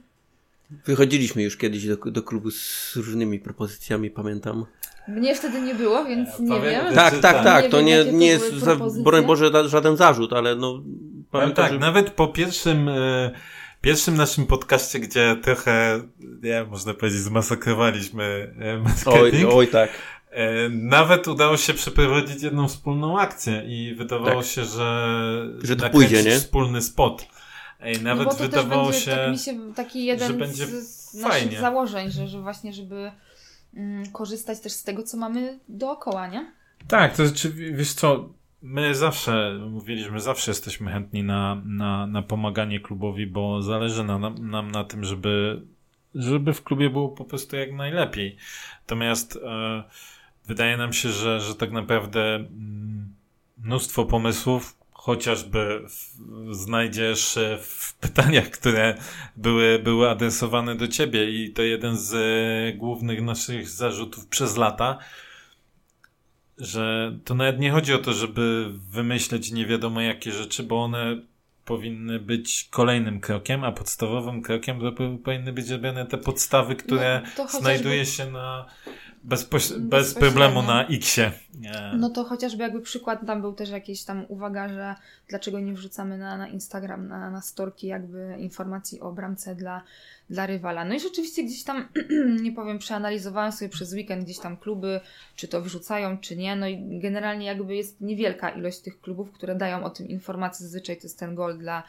Wychodziliśmy już kiedyś do, do klubu z różnymi propozycjami, pamiętam. Mnie wtedy nie było, więc ja nie wiem. Tak, tak, tak. Nie to wiem, nie, nie jest, za, broń Boże, żaden zarzut, ale no. Pamiętam, tak, że... nawet po pierwszym e, pierwszym naszym podcaście, gdzie trochę, nie można powiedzieć, zmasakrowaliśmy marketing. Oj, oj tak. Nawet udało się przeprowadzić jedną wspólną akcję i wydawało tak. się, że, że to pójdzie, nie? wspólny spot. Ej, nawet no wydawało się, tak mi się taki jeden że będzie z, naszych założeń, że, że właśnie, żeby mm, korzystać też z tego, co mamy dookoła, nie? Tak, to znaczy, wiesz co, my zawsze mówiliśmy, zawsze jesteśmy chętni na, na, na pomaganie klubowi, bo zależy nam, nam na tym, żeby, żeby w klubie było po prostu jak najlepiej. Natomiast e, wydaje nam się, że, że tak naprawdę mm, mnóstwo pomysłów chociażby w, znajdziesz w pytaniach, które były, były adresowane do ciebie i to jeden z e, głównych naszych zarzutów przez lata, że to nawet nie chodzi o to, żeby wymyśleć nie wiadomo jakie rzeczy, bo one powinny być kolejnym krokiem, a podstawowym krokiem to powinny być robione te podstawy, które no, znajduje się na bez, bez problemu na X-ie. No to chociażby jakby przykład tam był też jakieś tam uwaga, że dlaczego nie wrzucamy na, na Instagram, na, na storki jakby informacji o bramce dla, dla rywala. No i rzeczywiście gdzieś tam, nie powiem, przeanalizowałem sobie przez weekend gdzieś tam kluby, czy to wrzucają, czy nie. No i generalnie jakby jest niewielka ilość tych klubów, które dają o tym informacje. Zazwyczaj to jest ten gol dla,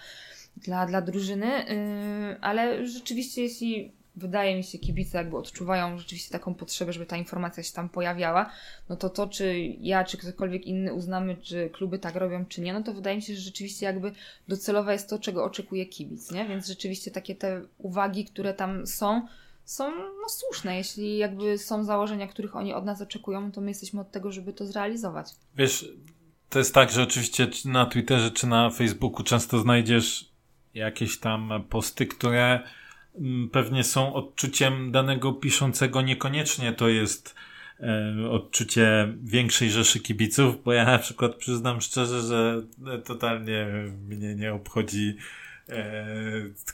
dla, dla drużyny, yy, ale rzeczywiście jeśli wydaje mi się, kibice jakby odczuwają rzeczywiście taką potrzebę, żeby ta informacja się tam pojawiała, no to to, czy ja, czy ktokolwiek inny uznamy, czy kluby tak robią, czy nie, no to wydaje mi się, że rzeczywiście jakby docelowe jest to, czego oczekuje kibic, nie? Więc rzeczywiście takie te uwagi, które tam są, są no, słuszne. Jeśli jakby są założenia, których oni od nas oczekują, to my jesteśmy od tego, żeby to zrealizować. Wiesz, to jest tak, że oczywiście na Twitterze czy na Facebooku często znajdziesz jakieś tam posty, które pewnie są odczuciem danego piszącego, niekoniecznie to jest e, odczucie większej rzeszy kibiców, bo ja na przykład przyznam szczerze, że totalnie mnie nie obchodzi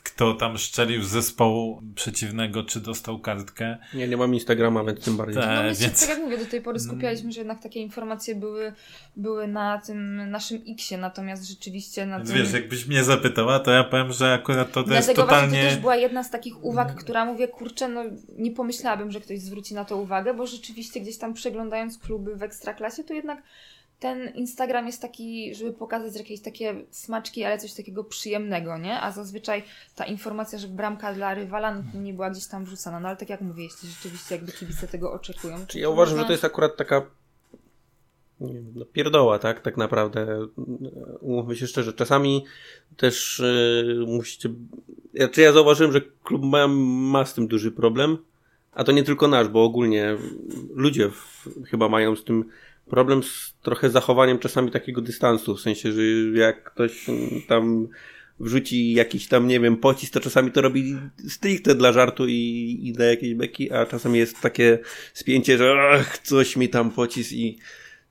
kto tam szczelił z zespołu przeciwnego, czy dostał kartkę. Nie, nie mam Instagrama, więc tym bardziej. Ta, no więc... tak jak mówię, do tej pory skupialiśmy, że jednak takie informacje były, były na tym naszym X-ie, natomiast rzeczywiście na więc tym... Wiesz, jakbyś mnie zapytała, to ja powiem, że akurat to, to jest totalnie... to też była jedna z takich uwag, która mówię, kurczę, no nie pomyślałabym, że ktoś zwróci na to uwagę, bo rzeczywiście gdzieś tam przeglądając kluby w Ekstraklasie, to jednak ten Instagram jest taki, żeby pokazać jakieś takie smaczki, ale coś takiego przyjemnego, nie? A zazwyczaj ta informacja, że bramka dla rywala no, nie była gdzieś tam wrzucana. No ale tak jak mówię, jeśli rzeczywiście jakby kibice tego oczekują. Czy ja uważam, można... że to jest akurat taka nie wiem, no pierdoła, tak? Tak naprawdę. Umówmy się szczerze. Czasami też yy, musicie... Ja, czy ja zauważyłem, że klub ma, ma z tym duży problem, a to nie tylko nasz, bo ogólnie ludzie w, chyba mają z tym problem z trochę zachowaniem czasami takiego dystansu, w sensie, że jak ktoś tam wrzuci jakiś tam, nie wiem, pocisk, to czasami to robi stricte dla żartu i, i dla jakiejś beki, a czasami jest takie spięcie, że ach, coś mi tam pocisk i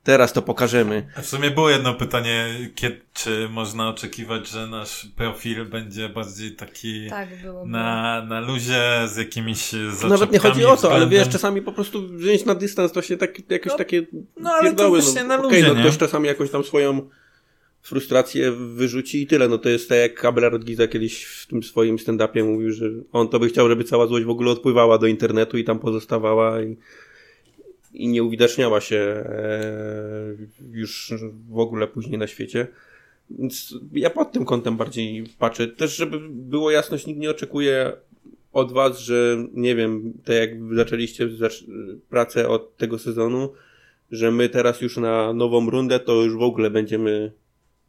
Teraz to pokażemy. A w sumie było jedno pytanie, kiedy, czy można oczekiwać, że nasz profil będzie bardziej taki tak, na, na luzie z jakimiś zaczepkami. Nawet nie chodzi o to, ale wiesz, czasami po prostu wziąć na dystans to się tak, jakieś no, takie no, ale pierdoły. To właśnie no, na luzie, okay, no, ktoś czasami jakoś tam swoją frustrację wyrzuci i tyle. No to jest tak jak Abelard Giza kiedyś w tym swoim stand-upie mówił, że on to by chciał, żeby cała złość w ogóle odpływała do internetu i tam pozostawała i i nie uwidaczniała się e, już w ogóle później na świecie. Więc ja pod tym kątem bardziej patrzę. Też, żeby było jasność, nikt nie oczekuje od was, że nie wiem, tak jak zaczęliście pracę od tego sezonu, że my teraz już na nową rundę to już w ogóle będziemy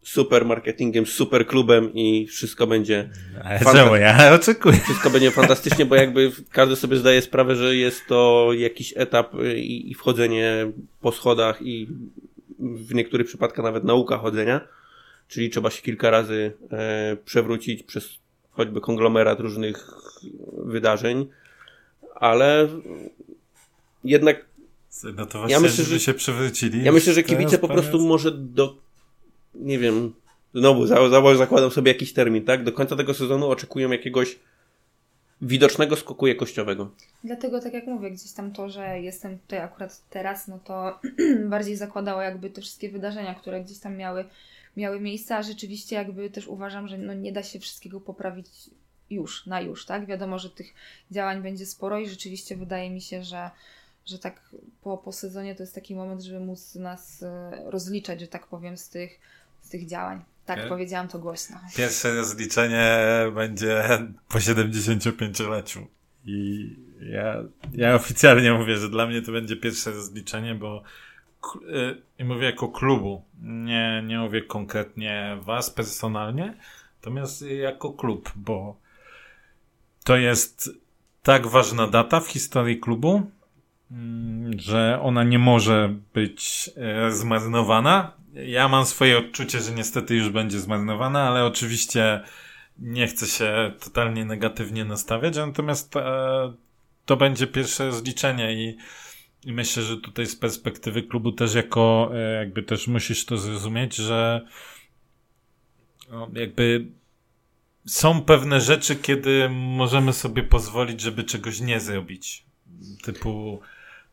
super marketingiem, super klubem i wszystko będzie. Ale czemu ja oczekuję? Wszystko będzie fantastycznie, bo jakby każdy sobie zdaje sprawę, że jest to jakiś etap i, i wchodzenie po schodach i w niektórych przypadkach nawet nauka chodzenia. Czyli trzeba się kilka razy e, przewrócić przez choćby konglomerat różnych wydarzeń, ale jednak no to właśnie, ja myślę, że się przewrócili. Ja myślę, że kibice po prostu może do nie wiem, znowu za, zakładam sobie jakiś termin, tak? Do końca tego sezonu oczekują jakiegoś widocznego skoku jakościowego. Dlatego, tak jak mówię, gdzieś tam to, że jestem tutaj akurat teraz, no to bardziej zakładało jakby te wszystkie wydarzenia, które gdzieś tam miały, miały miejsce, a rzeczywiście jakby też uważam, że no nie da się wszystkiego poprawić już, na już, tak? Wiadomo, że tych działań będzie sporo i rzeczywiście wydaje mi się, że, że tak po, po sezonie to jest taki moment, żeby móc nas e, rozliczać, że tak powiem, z tych, tych działań. Tak, okay. powiedziałam to głośno. Pierwsze rozliczenie będzie po 75-leciu. I ja, ja oficjalnie mówię, że dla mnie to będzie pierwsze rozliczenie, bo e, i mówię jako klubu, nie, nie mówię konkretnie was personalnie, natomiast jako klub, bo to jest tak ważna data w historii klubu, że ona nie może być e, zmarnowana. Ja mam swoje odczucie, że niestety już będzie zmarnowana, ale oczywiście nie chcę się totalnie negatywnie nastawiać, natomiast e, to będzie pierwsze zliczenie i, i myślę, że tutaj z perspektywy klubu też jako, e, jakby też musisz to zrozumieć, że no, jakby są pewne rzeczy, kiedy możemy sobie pozwolić, żeby czegoś nie zrobić. Typu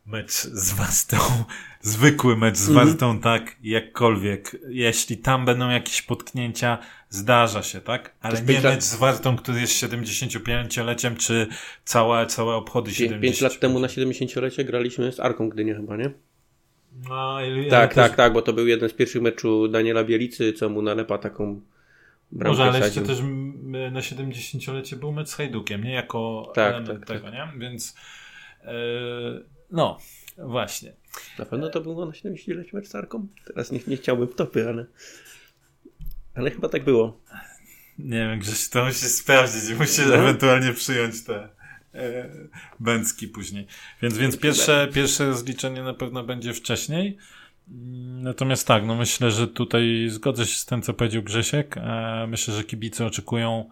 mecz z Wartą, zwykły mecz z mhm. Wartą, mm. tak, jakkolwiek. Jeśli tam będą jakieś potknięcia, zdarza się, tak? Ale nie mecz z Wartą, który jest 75-leciem, czy całe, całe obchody 70 5 lat temu na 70-lecie graliśmy z Arką Gdynia chyba, nie? No, tak, też... tak, tak, bo to był jeden z pierwszych meczów Daniela Bielicy, co mu nalepa taką Może, ale jeszcze też na 70-lecie był mecz z Hajdukiem, nie? Jako tak, element tak, tego, tak. nie? Więc yy, no, właśnie. Na pewno to było na 70-lecie mecz z Arką? Teraz nie, nie chciałbym topy, ale ale chyba tak było. Nie wiem, Grześ, to musi sprawdzić i musi no. ewentualnie przyjąć te e, bęcki później. Więc, więc pierwsze, pierwsze zliczenie na pewno będzie wcześniej. Natomiast tak, no myślę, że tutaj zgodzę się z tym, co powiedział Grzesiek. E, myślę, że kibice oczekują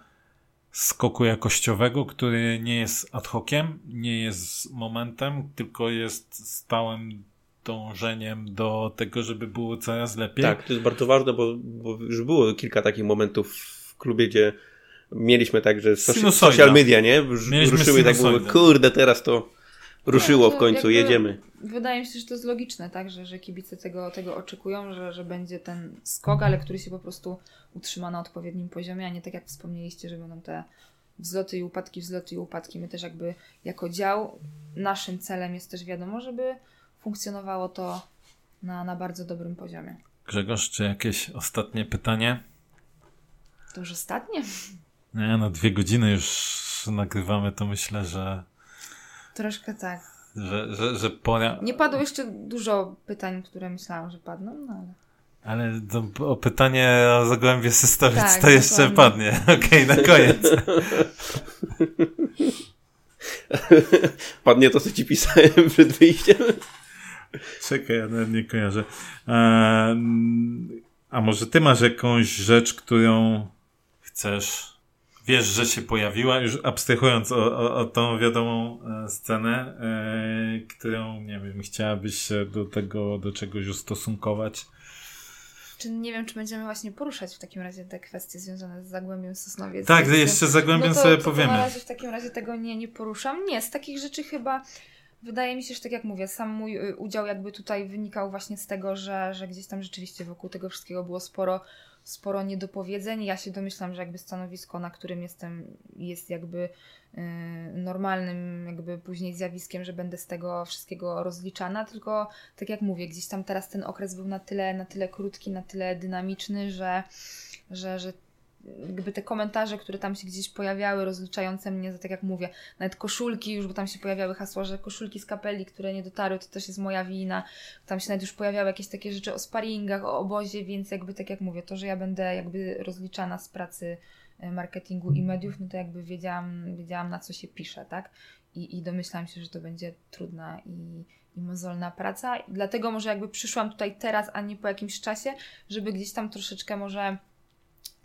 skoku jakościowego, który nie jest ad hociem, nie jest momentem, tylko jest stałym dążeniem do tego, żeby było coraz lepiej. Tak, to jest bardzo ważne, bo, bo już było kilka takich momentów w klubie, gdzie mieliśmy tak, że social media, nie? Ruszyły tak, było, kurde, teraz to ruszyło w końcu, jedziemy. Wydaje mi się, że to jest logiczne, tak, że, że kibice tego, tego oczekują, że, że będzie ten skok, ale który się po prostu utrzyma na odpowiednim poziomie, a nie tak jak wspomnieliście, że będą te wzloty i upadki, wzloty i upadki. My też jakby jako dział, naszym celem jest też wiadomo, żeby funkcjonowało to na, na bardzo dobrym poziomie. Grzegorz, czy jakieś ostatnie pytanie? To już ostatnie? Nie, no dwie godziny już nagrywamy, to myślę, że... Troszkę tak. Że, że, że pora... Nie padło jeszcze dużo pytań, które myślałam, że padną, no ale... Ale to, o pytanie o Zagłębie Systowiec tak, to jeszcze padnie. Okej, okay, na koniec. Padnie to, co ci pisałem przed wyjściem. Czekaj, ja nawet nie kojarzę. A, a może ty masz jakąś rzecz, którą chcesz, wiesz, że się pojawiła, już abstrahując o, o, o tą wiadomą e, scenę, e, którą, nie wiem, chciałabyś się do tego, do czegoś ustosunkować? Czy nie wiem, czy będziemy właśnie poruszać w takim razie te kwestie związane z Zagłębiem Sosnowiec. Tak, jeszcze Zagłębiem no to, sobie to powiemy. na razie w takim razie tego nie, nie poruszam. Nie, z takich rzeczy chyba Wydaje mi się, że tak jak mówię, sam mój y, udział jakby tutaj wynikał właśnie z tego, że, że gdzieś tam rzeczywiście wokół tego wszystkiego było sporo, sporo niedopowiedzeń. Ja się domyślam, że jakby stanowisko, na którym jestem, jest jakby yy, normalnym jakby później zjawiskiem, że będę z tego wszystkiego rozliczana, tylko tak jak mówię, gdzieś tam teraz ten okres był na tyle, na tyle krótki, na tyle dynamiczny, że, że, że jakby te komentarze, które tam się gdzieś pojawiały, rozliczające mnie za, tak jak mówię, nawet koszulki już, bo tam się pojawiały hasła, że koszulki z kapeli, które nie dotarły, to też jest moja wina. Tam się nawet już pojawiały jakieś takie rzeczy o sparingach, o obozie, więc jakby tak jak mówię, to, że ja będę jakby rozliczana z pracy e, marketingu i mediów, no to jakby wiedziałam, wiedziałam na co się pisze, tak? I, i domyślałam się, że to będzie trudna i, i mozolna praca. Dlatego może jakby przyszłam tutaj teraz, a nie po jakimś czasie, żeby gdzieś tam troszeczkę może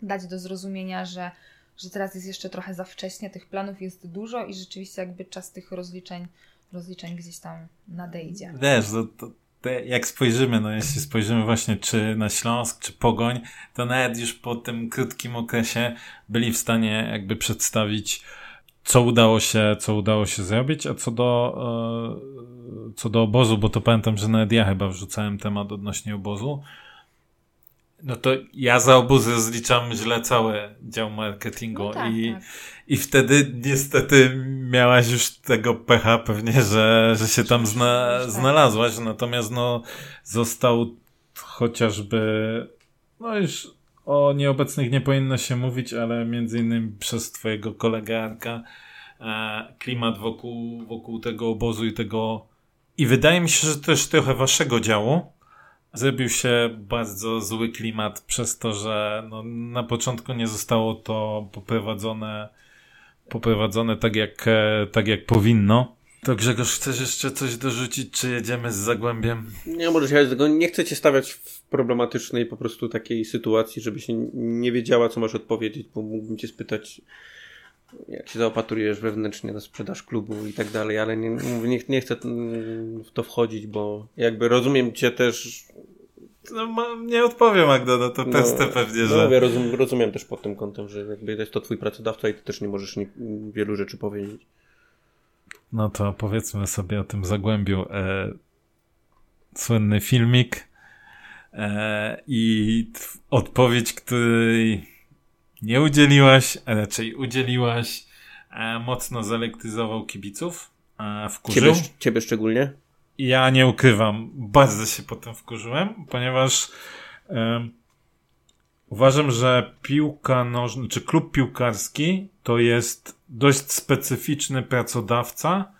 dać do zrozumienia, że, że teraz jest jeszcze trochę za wcześnie, tych planów jest dużo i rzeczywiście jakby czas tych rozliczeń, rozliczeń gdzieś tam nadejdzie. Wiesz, to, to, to jak spojrzymy, no jeśli spojrzymy właśnie czy na Śląsk, czy Pogoń, to nawet już po tym krótkim okresie byli w stanie jakby przedstawić co udało się, co udało się zrobić, a co do, e, co do obozu, bo to pamiętam, że nawet ja chyba wrzucałem temat odnośnie obozu, No to ja za obuzy zliczam źle cały dział marketingu no tak, i, tak. i wtedy niestety miałaś już tego pecha pewnie, że, że się tam zna, tak. znalazłaś, natomiast no został chociażby no już o nieobecnych nie powinno się mówić, ale między innymi przez twojego kolegę Arka e, klimat wokół, wokół tego obozu i tego i wydaje mi się, że też trochę waszego działu zrobił się bardzo zły klimat przez to, że no, na początku nie zostało to poprowadzone poprowadzone tak jak, e, tak jak powinno. To Grzegorz, chcesz jeszcze coś dorzucić, czy jedziemy z Zagłębiem? Nie, może się tego nie chcę cię stawiać w problematycznej po prostu takiej sytuacji, żeby się nie wiedziała, co masz odpowiedzieć, bo mógłbym cię spytać, jak się zaopatrujesz wewnętrznie na sprzedaż klubu i tak dalej, ale nie, nie, nie chcę w to wchodzić, bo jakby rozumiem cię też no, nie odpowiem Magda, no to no, pewnie, że... No, ja rozum, rozumiem też pod tym kątem, że jakby jest to twój pracodawca i ty też nie możesz nie, wielu rzeczy powiedzieć. No to powiedzmy sobie o tym Zagłębiu. E, słynny filmik e, i odpowiedź, której nie udzieliłaś, a raczej udzieliłaś, e, mocno zelektyzował kibiców. E, wkurzył. Ciebie, ciebie szczególnie? Ja nie ukrywam, bardzo się potem wkurzyłem, ponieważ e, uważam, że piłka nożna, czy klub piłkarski to jest dość specyficzny pracodawca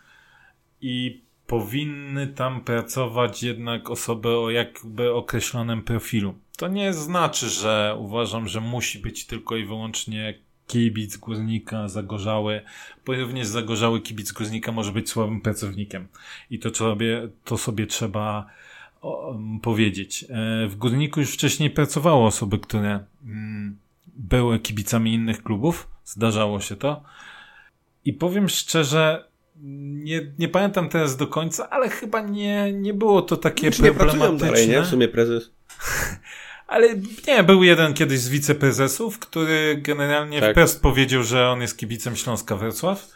i powinny tam pracować jednak osoby o jakby określonym profilu. To nie znaczy, że uważam, że musi być tylko i wyłącznie kibic Górnika zagorzały, bo również zagorzały kibic Górnika może być słabym pracownikiem. I to sobie, to sobie trzeba um, powiedzieć. E, w Górniku już wcześniej pracowało osoby, które mm, były kibicami innych klubów. Zdarzało się to. I powiem szczerze, nie, nie pamiętam teraz do końca, ale chyba nie, nie było to takie problematyczne. Nie dalej, nie? W sumie prezes. Ale nie, był jeden kiedyś z wiceprezesów, który generalnie tak. wprost powiedział, że on jest kibicem Śląska Wrocław.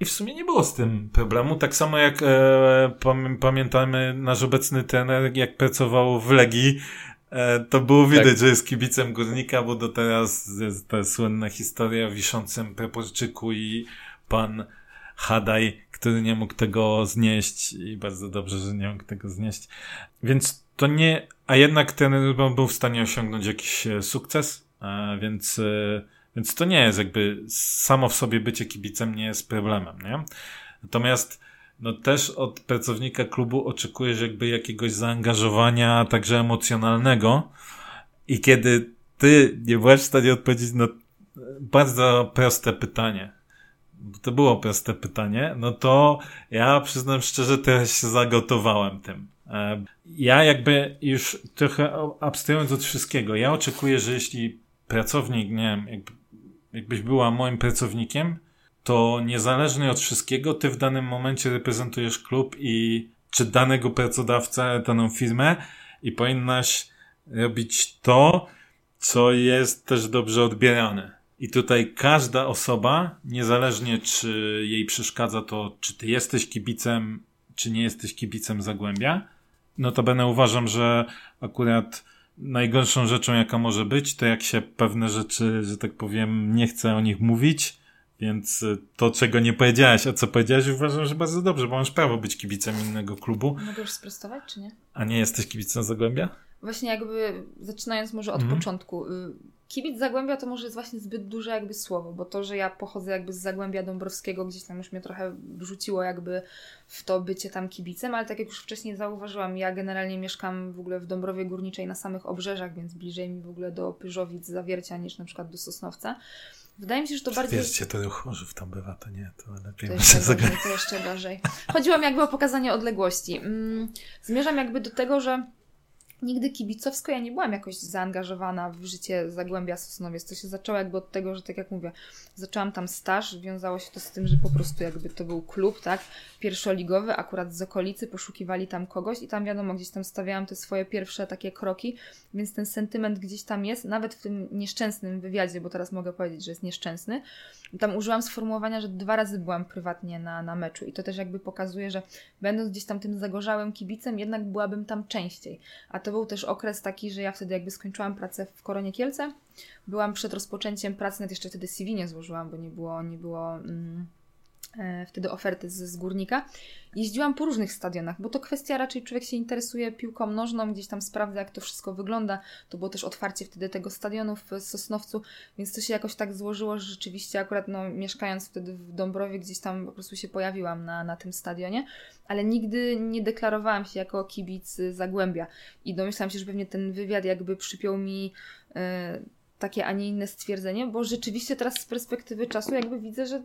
I w sumie nie było z tym problemu. Tak samo jak e, pamiętamy nasz obecny trener, jak pracował w Legii, e, to było widać, tak. że jest kibicem Górnika, bo do teraz jest ta słynna historia o wiszącym Preporczyku i pan Hadaj, który nie mógł tego znieść i bardzo dobrze, że nie mógł tego znieść. Więc to nie, a jednak ten był w stanie osiągnąć jakiś e, sukces, więc, e, więc to nie jest jakby samo w sobie bycie kibicem nie jest problemem, nie? Natomiast no też od pracownika klubu oczekujesz jakby jakiegoś zaangażowania, także emocjonalnego i kiedy ty nie byłeś w stanie odpowiedzieć na bardzo proste pytanie, to było proste pytanie, no to ja przyznam szczerze, trochę się zagotowałem tym. E, ja jakby już trochę abstrahując od wszystkiego, ja oczekuję, że jeśli pracownik, nie wiem, jakby, jakbyś była moim pracownikiem, to niezależnie od wszystkiego, ty w danym momencie reprezentujesz klub i czy danego pracodawcę, daną firmę i powinnaś robić to, co jest też dobrze odbierane. I tutaj każda osoba, niezależnie czy jej przeszkadza to, czy ty jesteś kibicem, czy nie jesteś kibicem Zagłębia, no to będę uważam, że akurat najgorszą rzeczą, jaka może być, to jak się pewne rzeczy, że tak powiem, nie chce o nich mówić, więc to, czego nie powiedziałaś, a co powiedziałaś, uważam, że bardzo dobrze, bo masz prawo być kibicem innego klubu. Mogę już sprostować, czy nie? A nie jesteś kibicem Zagłębia? Właśnie jakby, zaczynając może od mm. początku, y, kibic Zagłębia to może jest właśnie zbyt duże jakby słowo, bo to, że ja pochodzę jakby z Zagłębia Dąbrowskiego, gdzieś tam już mnie trochę wrzuciło jakby w to bycie tam kibicem, ale tak jak już wcześniej zauważyłam, ja generalnie mieszkam w ogóle w Dąbrowie Górniczej na samych obrzeżach, więc bliżej mi w ogóle do Pyżowic, Zawiercia niż na przykład do Sosnowca. Wydaje mi się, że to bardziej... Wierzcie, to Chorzów tam bywa, to nie, to lepiej to jeszcze, gorzej, to jeszcze gorzej. Chodziło mi jakby o pokazanie odległości. Mm, zmierzam jakby do tego, że nigdy kibicowsko ja nie byłam jakoś zaangażowana w życie Zagłębia Sosnowiec. To się zaczęło jakby od tego, że tak jak mówię, zaczęłam tam staż, wiązało się to z tym, że po prostu jakby to był klub, tak, pierwszoligowy, akurat z okolicy, poszukiwali tam kogoś i tam wiadomo, gdzieś tam stawiałam te swoje pierwsze takie kroki, więc ten sentyment gdzieś tam jest, nawet w tym nieszczęsnym wywiadzie, bo teraz mogę powiedzieć, że jest nieszczęsny, tam użyłam sformułowania, że dwa razy byłam prywatnie na, na meczu i to też jakby pokazuje, że będąc gdzieś tam tym zagorzałym kibicem, jednak byłabym tam częściej, a to był też okres taki, że ja wtedy jakby skończyłam pracę w Koronie Kielce. Byłam przed rozpoczęciem pracy, nawet jeszcze wtedy CV nie złożyłam, bo nie było, nie było mm, wtedy oferty z, z górnika. Jeździłam po różnych stadionach, bo to kwestia raczej człowiek się interesuje piłką nożną, gdzieś tam sprawdza, jak to wszystko wygląda. To było też otwarcie wtedy tego stadionu w Sosnowcu, więc to się jakoś tak złożyło, że rzeczywiście akurat no, mieszkając wtedy w Dąbrowie, gdzieś tam po prostu się pojawiłam na, na tym stadionie, ale nigdy nie deklarowałam się jako kibic Zagłębia i domyślam się, że pewnie ten wywiad jakby przypiął mi y, takie, a nie inne stwierdzenie, bo rzeczywiście teraz z perspektywy czasu jakby widzę, że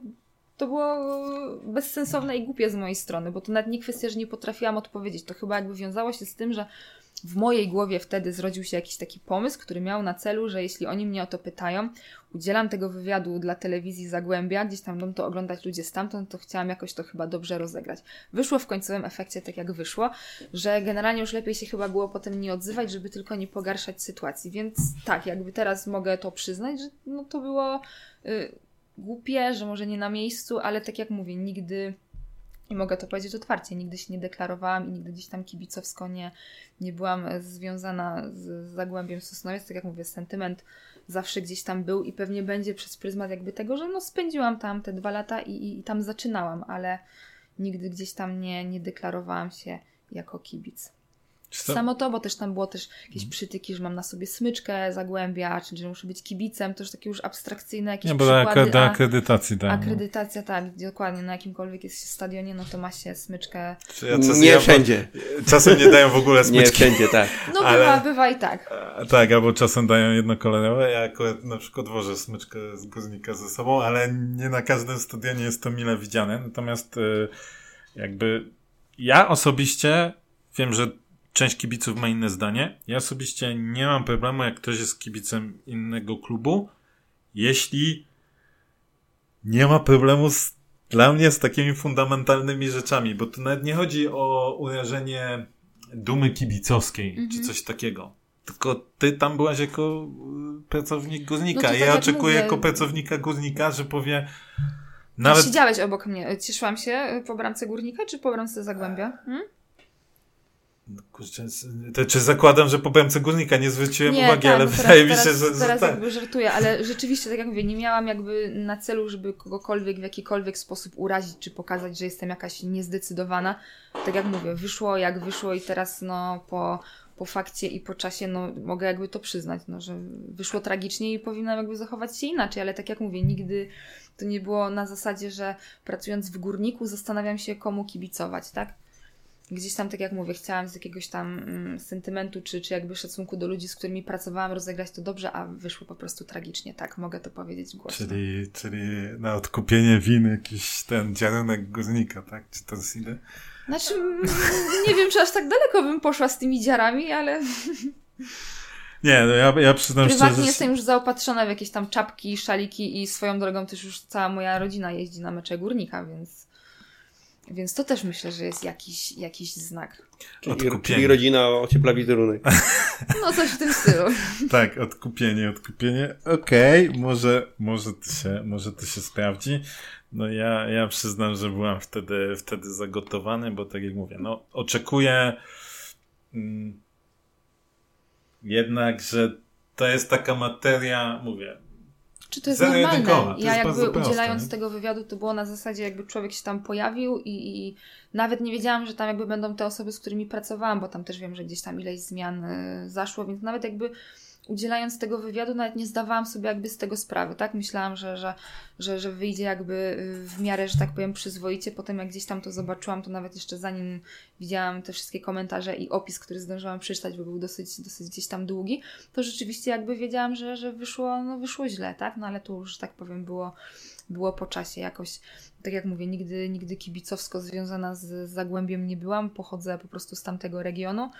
to było bezsensowne i głupie z mojej strony, bo to nawet nie kwestia, że nie potrafiłam odpowiedzieć. To chyba jakby wiązało się z tym, że w mojej głowie wtedy zrodził się jakiś taki pomysł, który miał na celu, że jeśli oni mnie o to pytają, udzielam tego wywiadu dla telewizji Zagłębia, gdzieś tam będą to oglądać ludzie stamtąd, to chciałam jakoś to chyba dobrze rozegrać. Wyszło w końcowym efekcie tak jak wyszło, że generalnie już lepiej się chyba było potem nie odzywać, żeby tylko nie pogarszać sytuacji. Więc tak, jakby teraz mogę to przyznać, że no to było... Yy, głupie, że może nie na miejscu, ale tak jak mówię, nigdy i mogę to powiedzieć otwarcie, nigdy się nie deklarowałam i nigdy gdzieś tam kibicowsko nie, nie byłam związana z Zagłębiem Sosnowiec. Tak jak mówię, sentyment zawsze gdzieś tam był i pewnie będzie przez pryzmat jakby tego, że no spędziłam tam te dwa lata i, i, i tam zaczynałam, ale nigdy gdzieś tam nie, nie deklarowałam się jako kibic. Samo to, bo też tam było też jakieś mhm. przytyki, że mam na sobie smyczkę Zagłębia, czyli że muszę być kibicem, to już takie już abstrakcyjne jakieś Nie, bo przykłady. do akredytacji, tak. Akredytacja, tak, dokładnie, na jakimkolwiek jest stadionie, no to ma się smyczkę. nie ja wszędzie. Czasem nie dają w ogóle smyczki. Nie wszędzie, tak. No ale, bywa, bywa i tak. tak, albo czasem dają jednokolorowe, ja akurat na przykład wożę smyczkę z guznika ze sobą, ale nie na każdym stadionie jest to mile widziane, natomiast y, jakby ja osobiście wiem, że część kibiców ma inne zdanie. Ja osobiście nie mam problemu, jak ktoś jest kibicem innego klubu, jeśli nie ma problemu z, dla mnie z takimi fundamentalnymi rzeczami, bo tu nawet nie chodzi o urażenie dumy kibicowskiej, czy mhm. coś takiego. Tylko ty tam byłaś jako y, pracownik guznika. No ja tak oczekuję mówię. jako pracownika guznika, że powie. Nawet... Siedziałeś obok mnie. Cieszyłam się po bramce górnika, czy po bramce Zagłębia? Hmm? Kurczę, to czy zakładam, że po BMC Górnika nie zwróciłem nie, uwagi, tak, ale wydaje mi się, teraz, że... Teraz tak. jakby żartuję, ale rzeczywiście, tak jak mówię, nie miałam jakby na celu, żeby kogokolwiek w jakikolwiek sposób urazić, czy pokazać, że jestem jakaś niezdecydowana. Tak jak mówię, wyszło jak wyszło i teraz no po, po fakcie i po czasie no mogę jakby to przyznać, no, że wyszło tragicznie i powinnam jakby zachować się inaczej, ale tak jak mówię, nigdy to nie było na zasadzie, że pracując w górniku zastanawiam się komu kibicować, tak? Gdzieś tam, tak jak mówię, chciałam z jakiegoś tam mm, sentymentu, czy, czy jakby szacunku do ludzi, z którymi pracowałam, rozegrać to dobrze, a wyszło po prostu tragicznie, tak, mogę to powiedzieć głośno. Czyli, czyli na odkupienie winy jakiś ten dziarunek guznika, tak? Czy to jest ile? Znaczy, nie wiem, czy aż tak daleko bym poszła z tymi dziarami, ale... Nie, no ja, ja przyznam Prywatnie szczerze... Prywatnie jestem już zaopatrzona w jakieś tam czapki, szaliki i swoją drogą też już cała moja rodzina jeździ na mecze górnika, więc... Więc to też myślę, że jest jakiś, jakiś znak. Czyli, czyli rodzina ociepla wizerunek. No coś w tym stylu. tak, odkupienie, odkupienie. Okej, okay, może, może, to się, może to się sprawdzi. No ja, ja przyznam, że byłam wtedy, wtedy zagotowany, bo tak jak mówię, no oczekuję mm, jednak, że to jest taka materia, mówię, czy to jest normalne? Ja jakby udzielając tego wywiadu, to było na zasadzie jakby człowiek się tam pojawił i, i, nawet nie wiedziałam, że tam jakby będą te osoby, z którymi pracowałam, bo tam też wiem, że gdzieś tam ileś zmian y, zaszło, więc nawet jakby udzielając tego wywiadu, nawet nie zdawałam sobie jakby z tego sprawy, tak? Myślałam, że, że, że, że wyjdzie jakby y, w miarę, że tak powiem, przyzwoicie. Potem jak gdzieś tam to zobaczyłam, to nawet jeszcze zanim widziałam te wszystkie komentarze i opis, który zdążyłam przeczytać, bo był dosyć, dosyć gdzieś tam długi, to rzeczywiście jakby wiedziałam, że, że wyszło, no wyszło źle, tak? No ale to już, tak powiem, było, było po czasie jakoś, tak jak mówię, nigdy, nigdy kibicowsko związana z Zagłębiem nie byłam, pochodzę po prostu z tamtego regionu,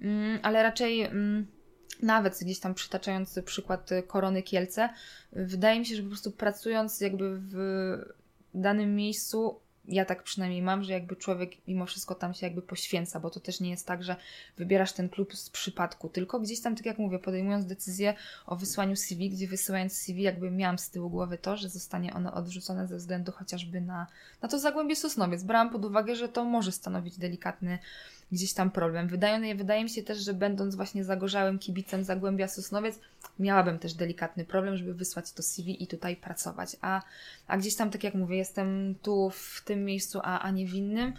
mm, ale raczej... Mm, nawet gdzieś tam przytaczając przykład Korony Kielce, wydaje mi się, że po prostu pracując jakby w danym miejscu, ja tak przynajmniej mam, że jakby człowiek mimo wszystko tam się jakby poświęca, bo to też nie jest tak, że wybierasz ten klub z przypadku, tylko gdzieś tam, tak jak mówię, podejmując decyzję o wysłaniu CV, gdzie wysyłając CV jakby miałam z tyłu głowy to, że zostanie ono odrzucone ze względu chociażby na, na to Zagłębie Sosnowiec. Brałam pod uwagę, że to może stanowić delikatny gdzieś tam problem. Wydaje, wydaje mi się też, że będąc właśnie zagorzałym kibicem Zagłębia Sosnowiec, miałabym też delikatny problem, żeby wysłać to CV i tutaj pracować. A, a gdzieś tam, tak jak mówię, jestem tu w tym miejscu, a, a nie w innym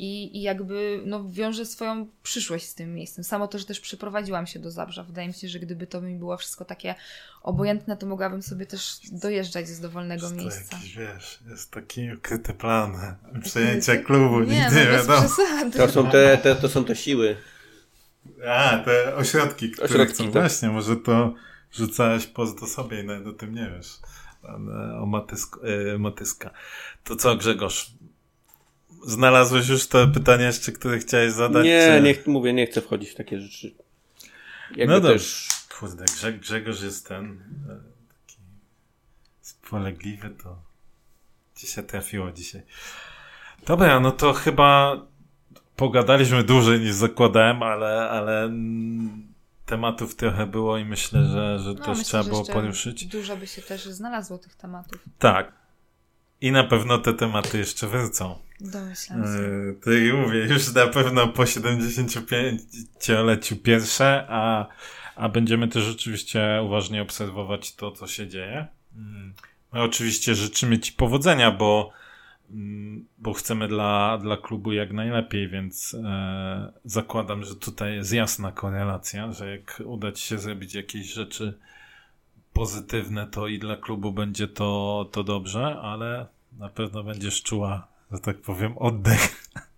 i, i jakby no, wiąże swoją przyszłość z tym miejscem. Samo to, że też przyprowadziłam się do Zabrza. Wydaje mi się, że gdyby to mi było wszystko takie obojętne, to mogłabym sobie też dojeżdżać z dowolnego jest miejsca. Jakiś, wiesz, jest taki ukryty plan przejęcia klubu, nie, no, nie wiadomo. To są te, te, to są te siły. A, te ośrodki, które ośrodki, chcą. Tak. Właśnie, może to rzucałeś post do sobie i nawet o tym nie wiesz. O matysk, e, matyska. To co, Grzegorz? Znalazłeś już te pytania jeszcze, które chciałeś zadać? Nie, czy... nie mówię, nie chcę wchodzić w takie rzeczy. Jakby no dobrze. Też... Kurde, Grzegorz jest ten e, taki spolegliwy, to ci się trafiło dzisiaj. Dobra, no to chyba pogadaliśmy dłużej niż zakładałem, ale, ale tematów trochę było i myślę, że, że no, też myślę, trzeba było poruszyć. Dużo by się też znalazło tych tematów. Tak. I na pewno te tematy jeszcze wrócą. Domyślam się. To jak mówię, już na pewno po 75-leciu pierwsze, a, a będziemy też rzeczywiście uważnie obserwować to, co się dzieje. Mm. My oczywiście życzymy Ci powodzenia, bo, mm, bo chcemy dla, dla klubu jak najlepiej, więc e, zakładam, że tutaj jest jasna korelacja, że jak uda Ci się zrobić jakieś rzeczy pozytywne, to i dla klubu będzie to, to dobrze, ale na pewno będziesz czuła, że tak powiem, oddech.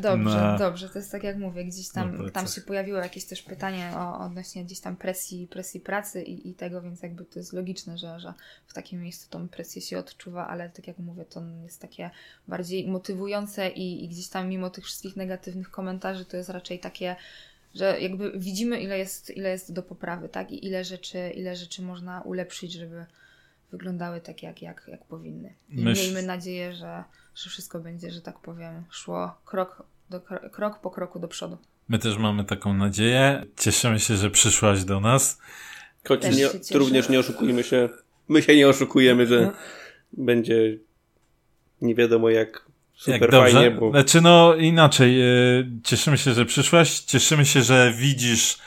Dobrze, na... dobrze. To jest tak jak mówię, gdzieś tam, tam się pojawiło jakieś też pytanie o, odnośnie gdzieś tam presji, presji pracy i, i tego, więc jakby to jest logiczne, że, że w takim miejscu tą presję się odczuwa, ale tak jak mówię, to jest takie bardziej motywujące i, i gdzieś tam mimo tych wszystkich negatywnych komentarzy to jest raczej takie że jakby widzimy, ile jest, ile jest do poprawy, tak? I ile rzeczy, ile rzeczy można ulepszyć, żeby wyglądały tak, jak, jak, jak powinny. I Myśl... miejmy nadzieję, że, że wszystko będzie, że tak powiem, szło krok, do, krok po kroku do przodu. My też mamy taką nadzieję. Cieszymy się, że przyszłaś do nas. Choć nie, również nie oszukujmy się. My się nie oszukujemy, że będzie nie wiadomo jak super Jak dobrze. fajnie. Bo... Znaczy no inaczej, e, cieszymy się, że przyszłaś, cieszymy się, że widzisz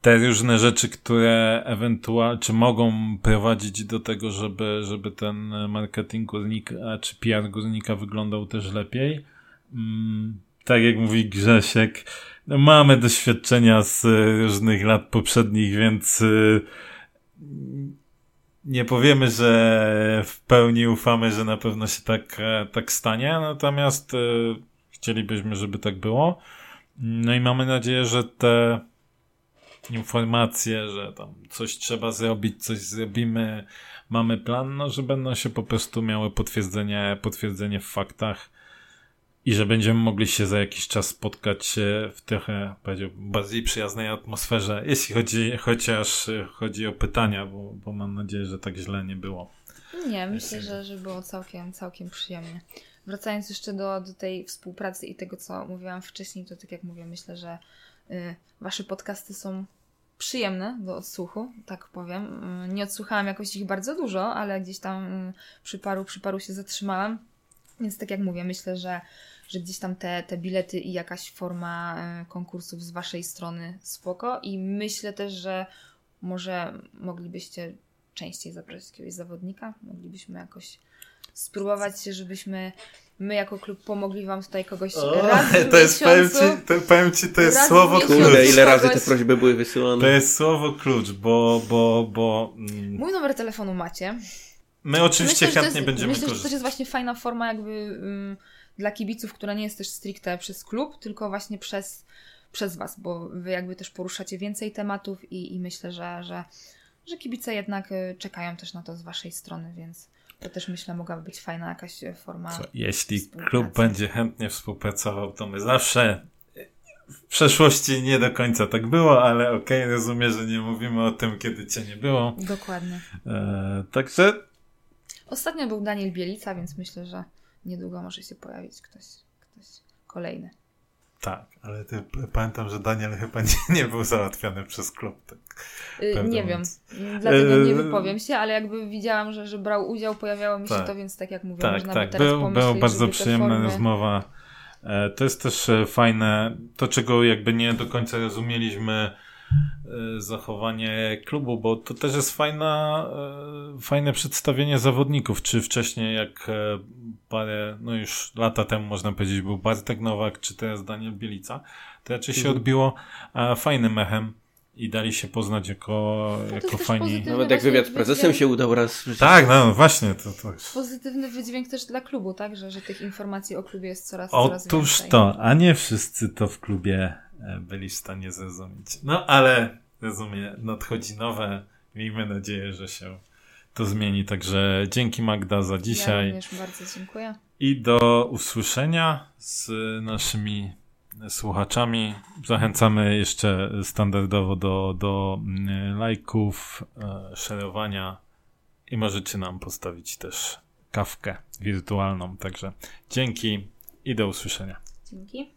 te różne rzeczy, które ewentualnie, czy mogą prowadzić do tego, żeby, żeby ten marketing górnika, czy PR górnika wyglądał też lepiej. Mm, tak jak mówi Grzesiek, no mamy doświadczenia z różnych lat poprzednich, więc y, nie powiemy, że w pełni ufamy, że na pewno się tak, e, tak stanie, natomiast y, chcielibyśmy, żeby tak było. No i mamy nadzieję, że te informacje, że tam coś trzeba zrobić, coś zrobimy, mamy plan, no, że będą się po prostu miały potwierdzenie, potwierdzenie w faktach i że będziemy mogli się za jakiś czas spotkać w trochę, bardziej przyjaznej atmosferze, jeśli chodzi, chociaż chodzi o pytania, bo, bo mam nadzieję, że tak źle nie było. Nie, myślę, że, że było całkiem, całkiem przyjemnie. Wracając jeszcze do, do tej współpracy i tego, co mówiłam wcześniej, to tak jak mówię, myślę, że y, wasze podcasty są przyjemne do odsłuchu, tak powiem. Y, nie odsłuchałam jakoś ich bardzo dużo, ale gdzieś tam y, przy paru, przy paru się zatrzymałam. Więc tak jak mówię, myślę, że, że gdzieś tam te, te bilety i jakaś forma konkursów z waszej strony spoko. I myślę też, że może moglibyście częściej zaprosić jakiegoś zawodnika. Moglibyśmy jakoś spróbować, żebyśmy my jako klub pomogli wam tutaj kogoś o, raz w to jest, powiem ci, to, powiem ci, to jest słowo klucz. ile razy te prośby były wysyłane. To jest słowo klucz, bo, bo, bo... Mm. Mój numer telefonu macie. My oczywiście myślę, chętnie jest, będziemy myślę, korzystać. Myślę, że to jest właśnie fajna forma jakby um, dla kibiców, która nie jest też stricte przez klub, tylko właśnie przez, przez was, bo wy jakby też poruszacie więcej tematów i, i myślę, że, że, że kibice jednak y, czekają też na to z waszej strony, więc to też myślę mogłaby być fajna jakaś forma. Co, jeśli klub będzie chętnie współpracował, to my zawsze w przeszłości nie do końca tak było, ale okej, okay, rozumiem, że nie mówimy o tym, kiedy cię nie było. Dokładnie. E, także. Ostatnio był Daniel Bielica, więc myślę, że niedługo może się pojawić ktoś, ktoś kolejny. Tak, ale ty, pamiętam, że Daniel chyba nie, nie był załatwiony przez klub. Tak, yy, nie wiem, dlatego nie yy, wypowiem się, ale jakby widziałam, że, że brał udział, pojawiało mi się tak, to, więc tak jak mówię, tak, można tak. by teraz był, pomyśleć, Była bardzo przyjemna formy... rozmowa E, to jest też e, fajne, to czego jakby nie do końca rozumieliśmy zachowanie klubu, bo to też jest fajna, fajne przedstawienie zawodników, czy wcześniej jak parę, no już lata temu można powiedzieć był Bartek Nowak, czy teraz Daniel Bielica, to raczej się mhm. odbiło fajnym mechem i dali się poznać jako, no jako fajni. Nawet jak wywiad z prezesem się udał raz. Tak, no właśnie. To, to Pozytywny wydźwięk też dla klubu, tak? Że, że tych informacji o klubie jest coraz, Otóż coraz więcej. Otóż to, a nie wszyscy to w klubie e, byli w stanie zrozumieć. No ale rozumiem, nadchodzi nowe. Miejmy nadzieję, że się to zmieni. Także dzięki Magda za dzisiaj. Ja również bardzo dziękuję. I do usłyszenia z naszymi słuchaczami. Zachęcamy jeszcze standardowo do, do mm, lajków, e, szerowania i możecie nam postawić też kawkę wirtualną. Także dzięki i do usłyszenia. Dzięki.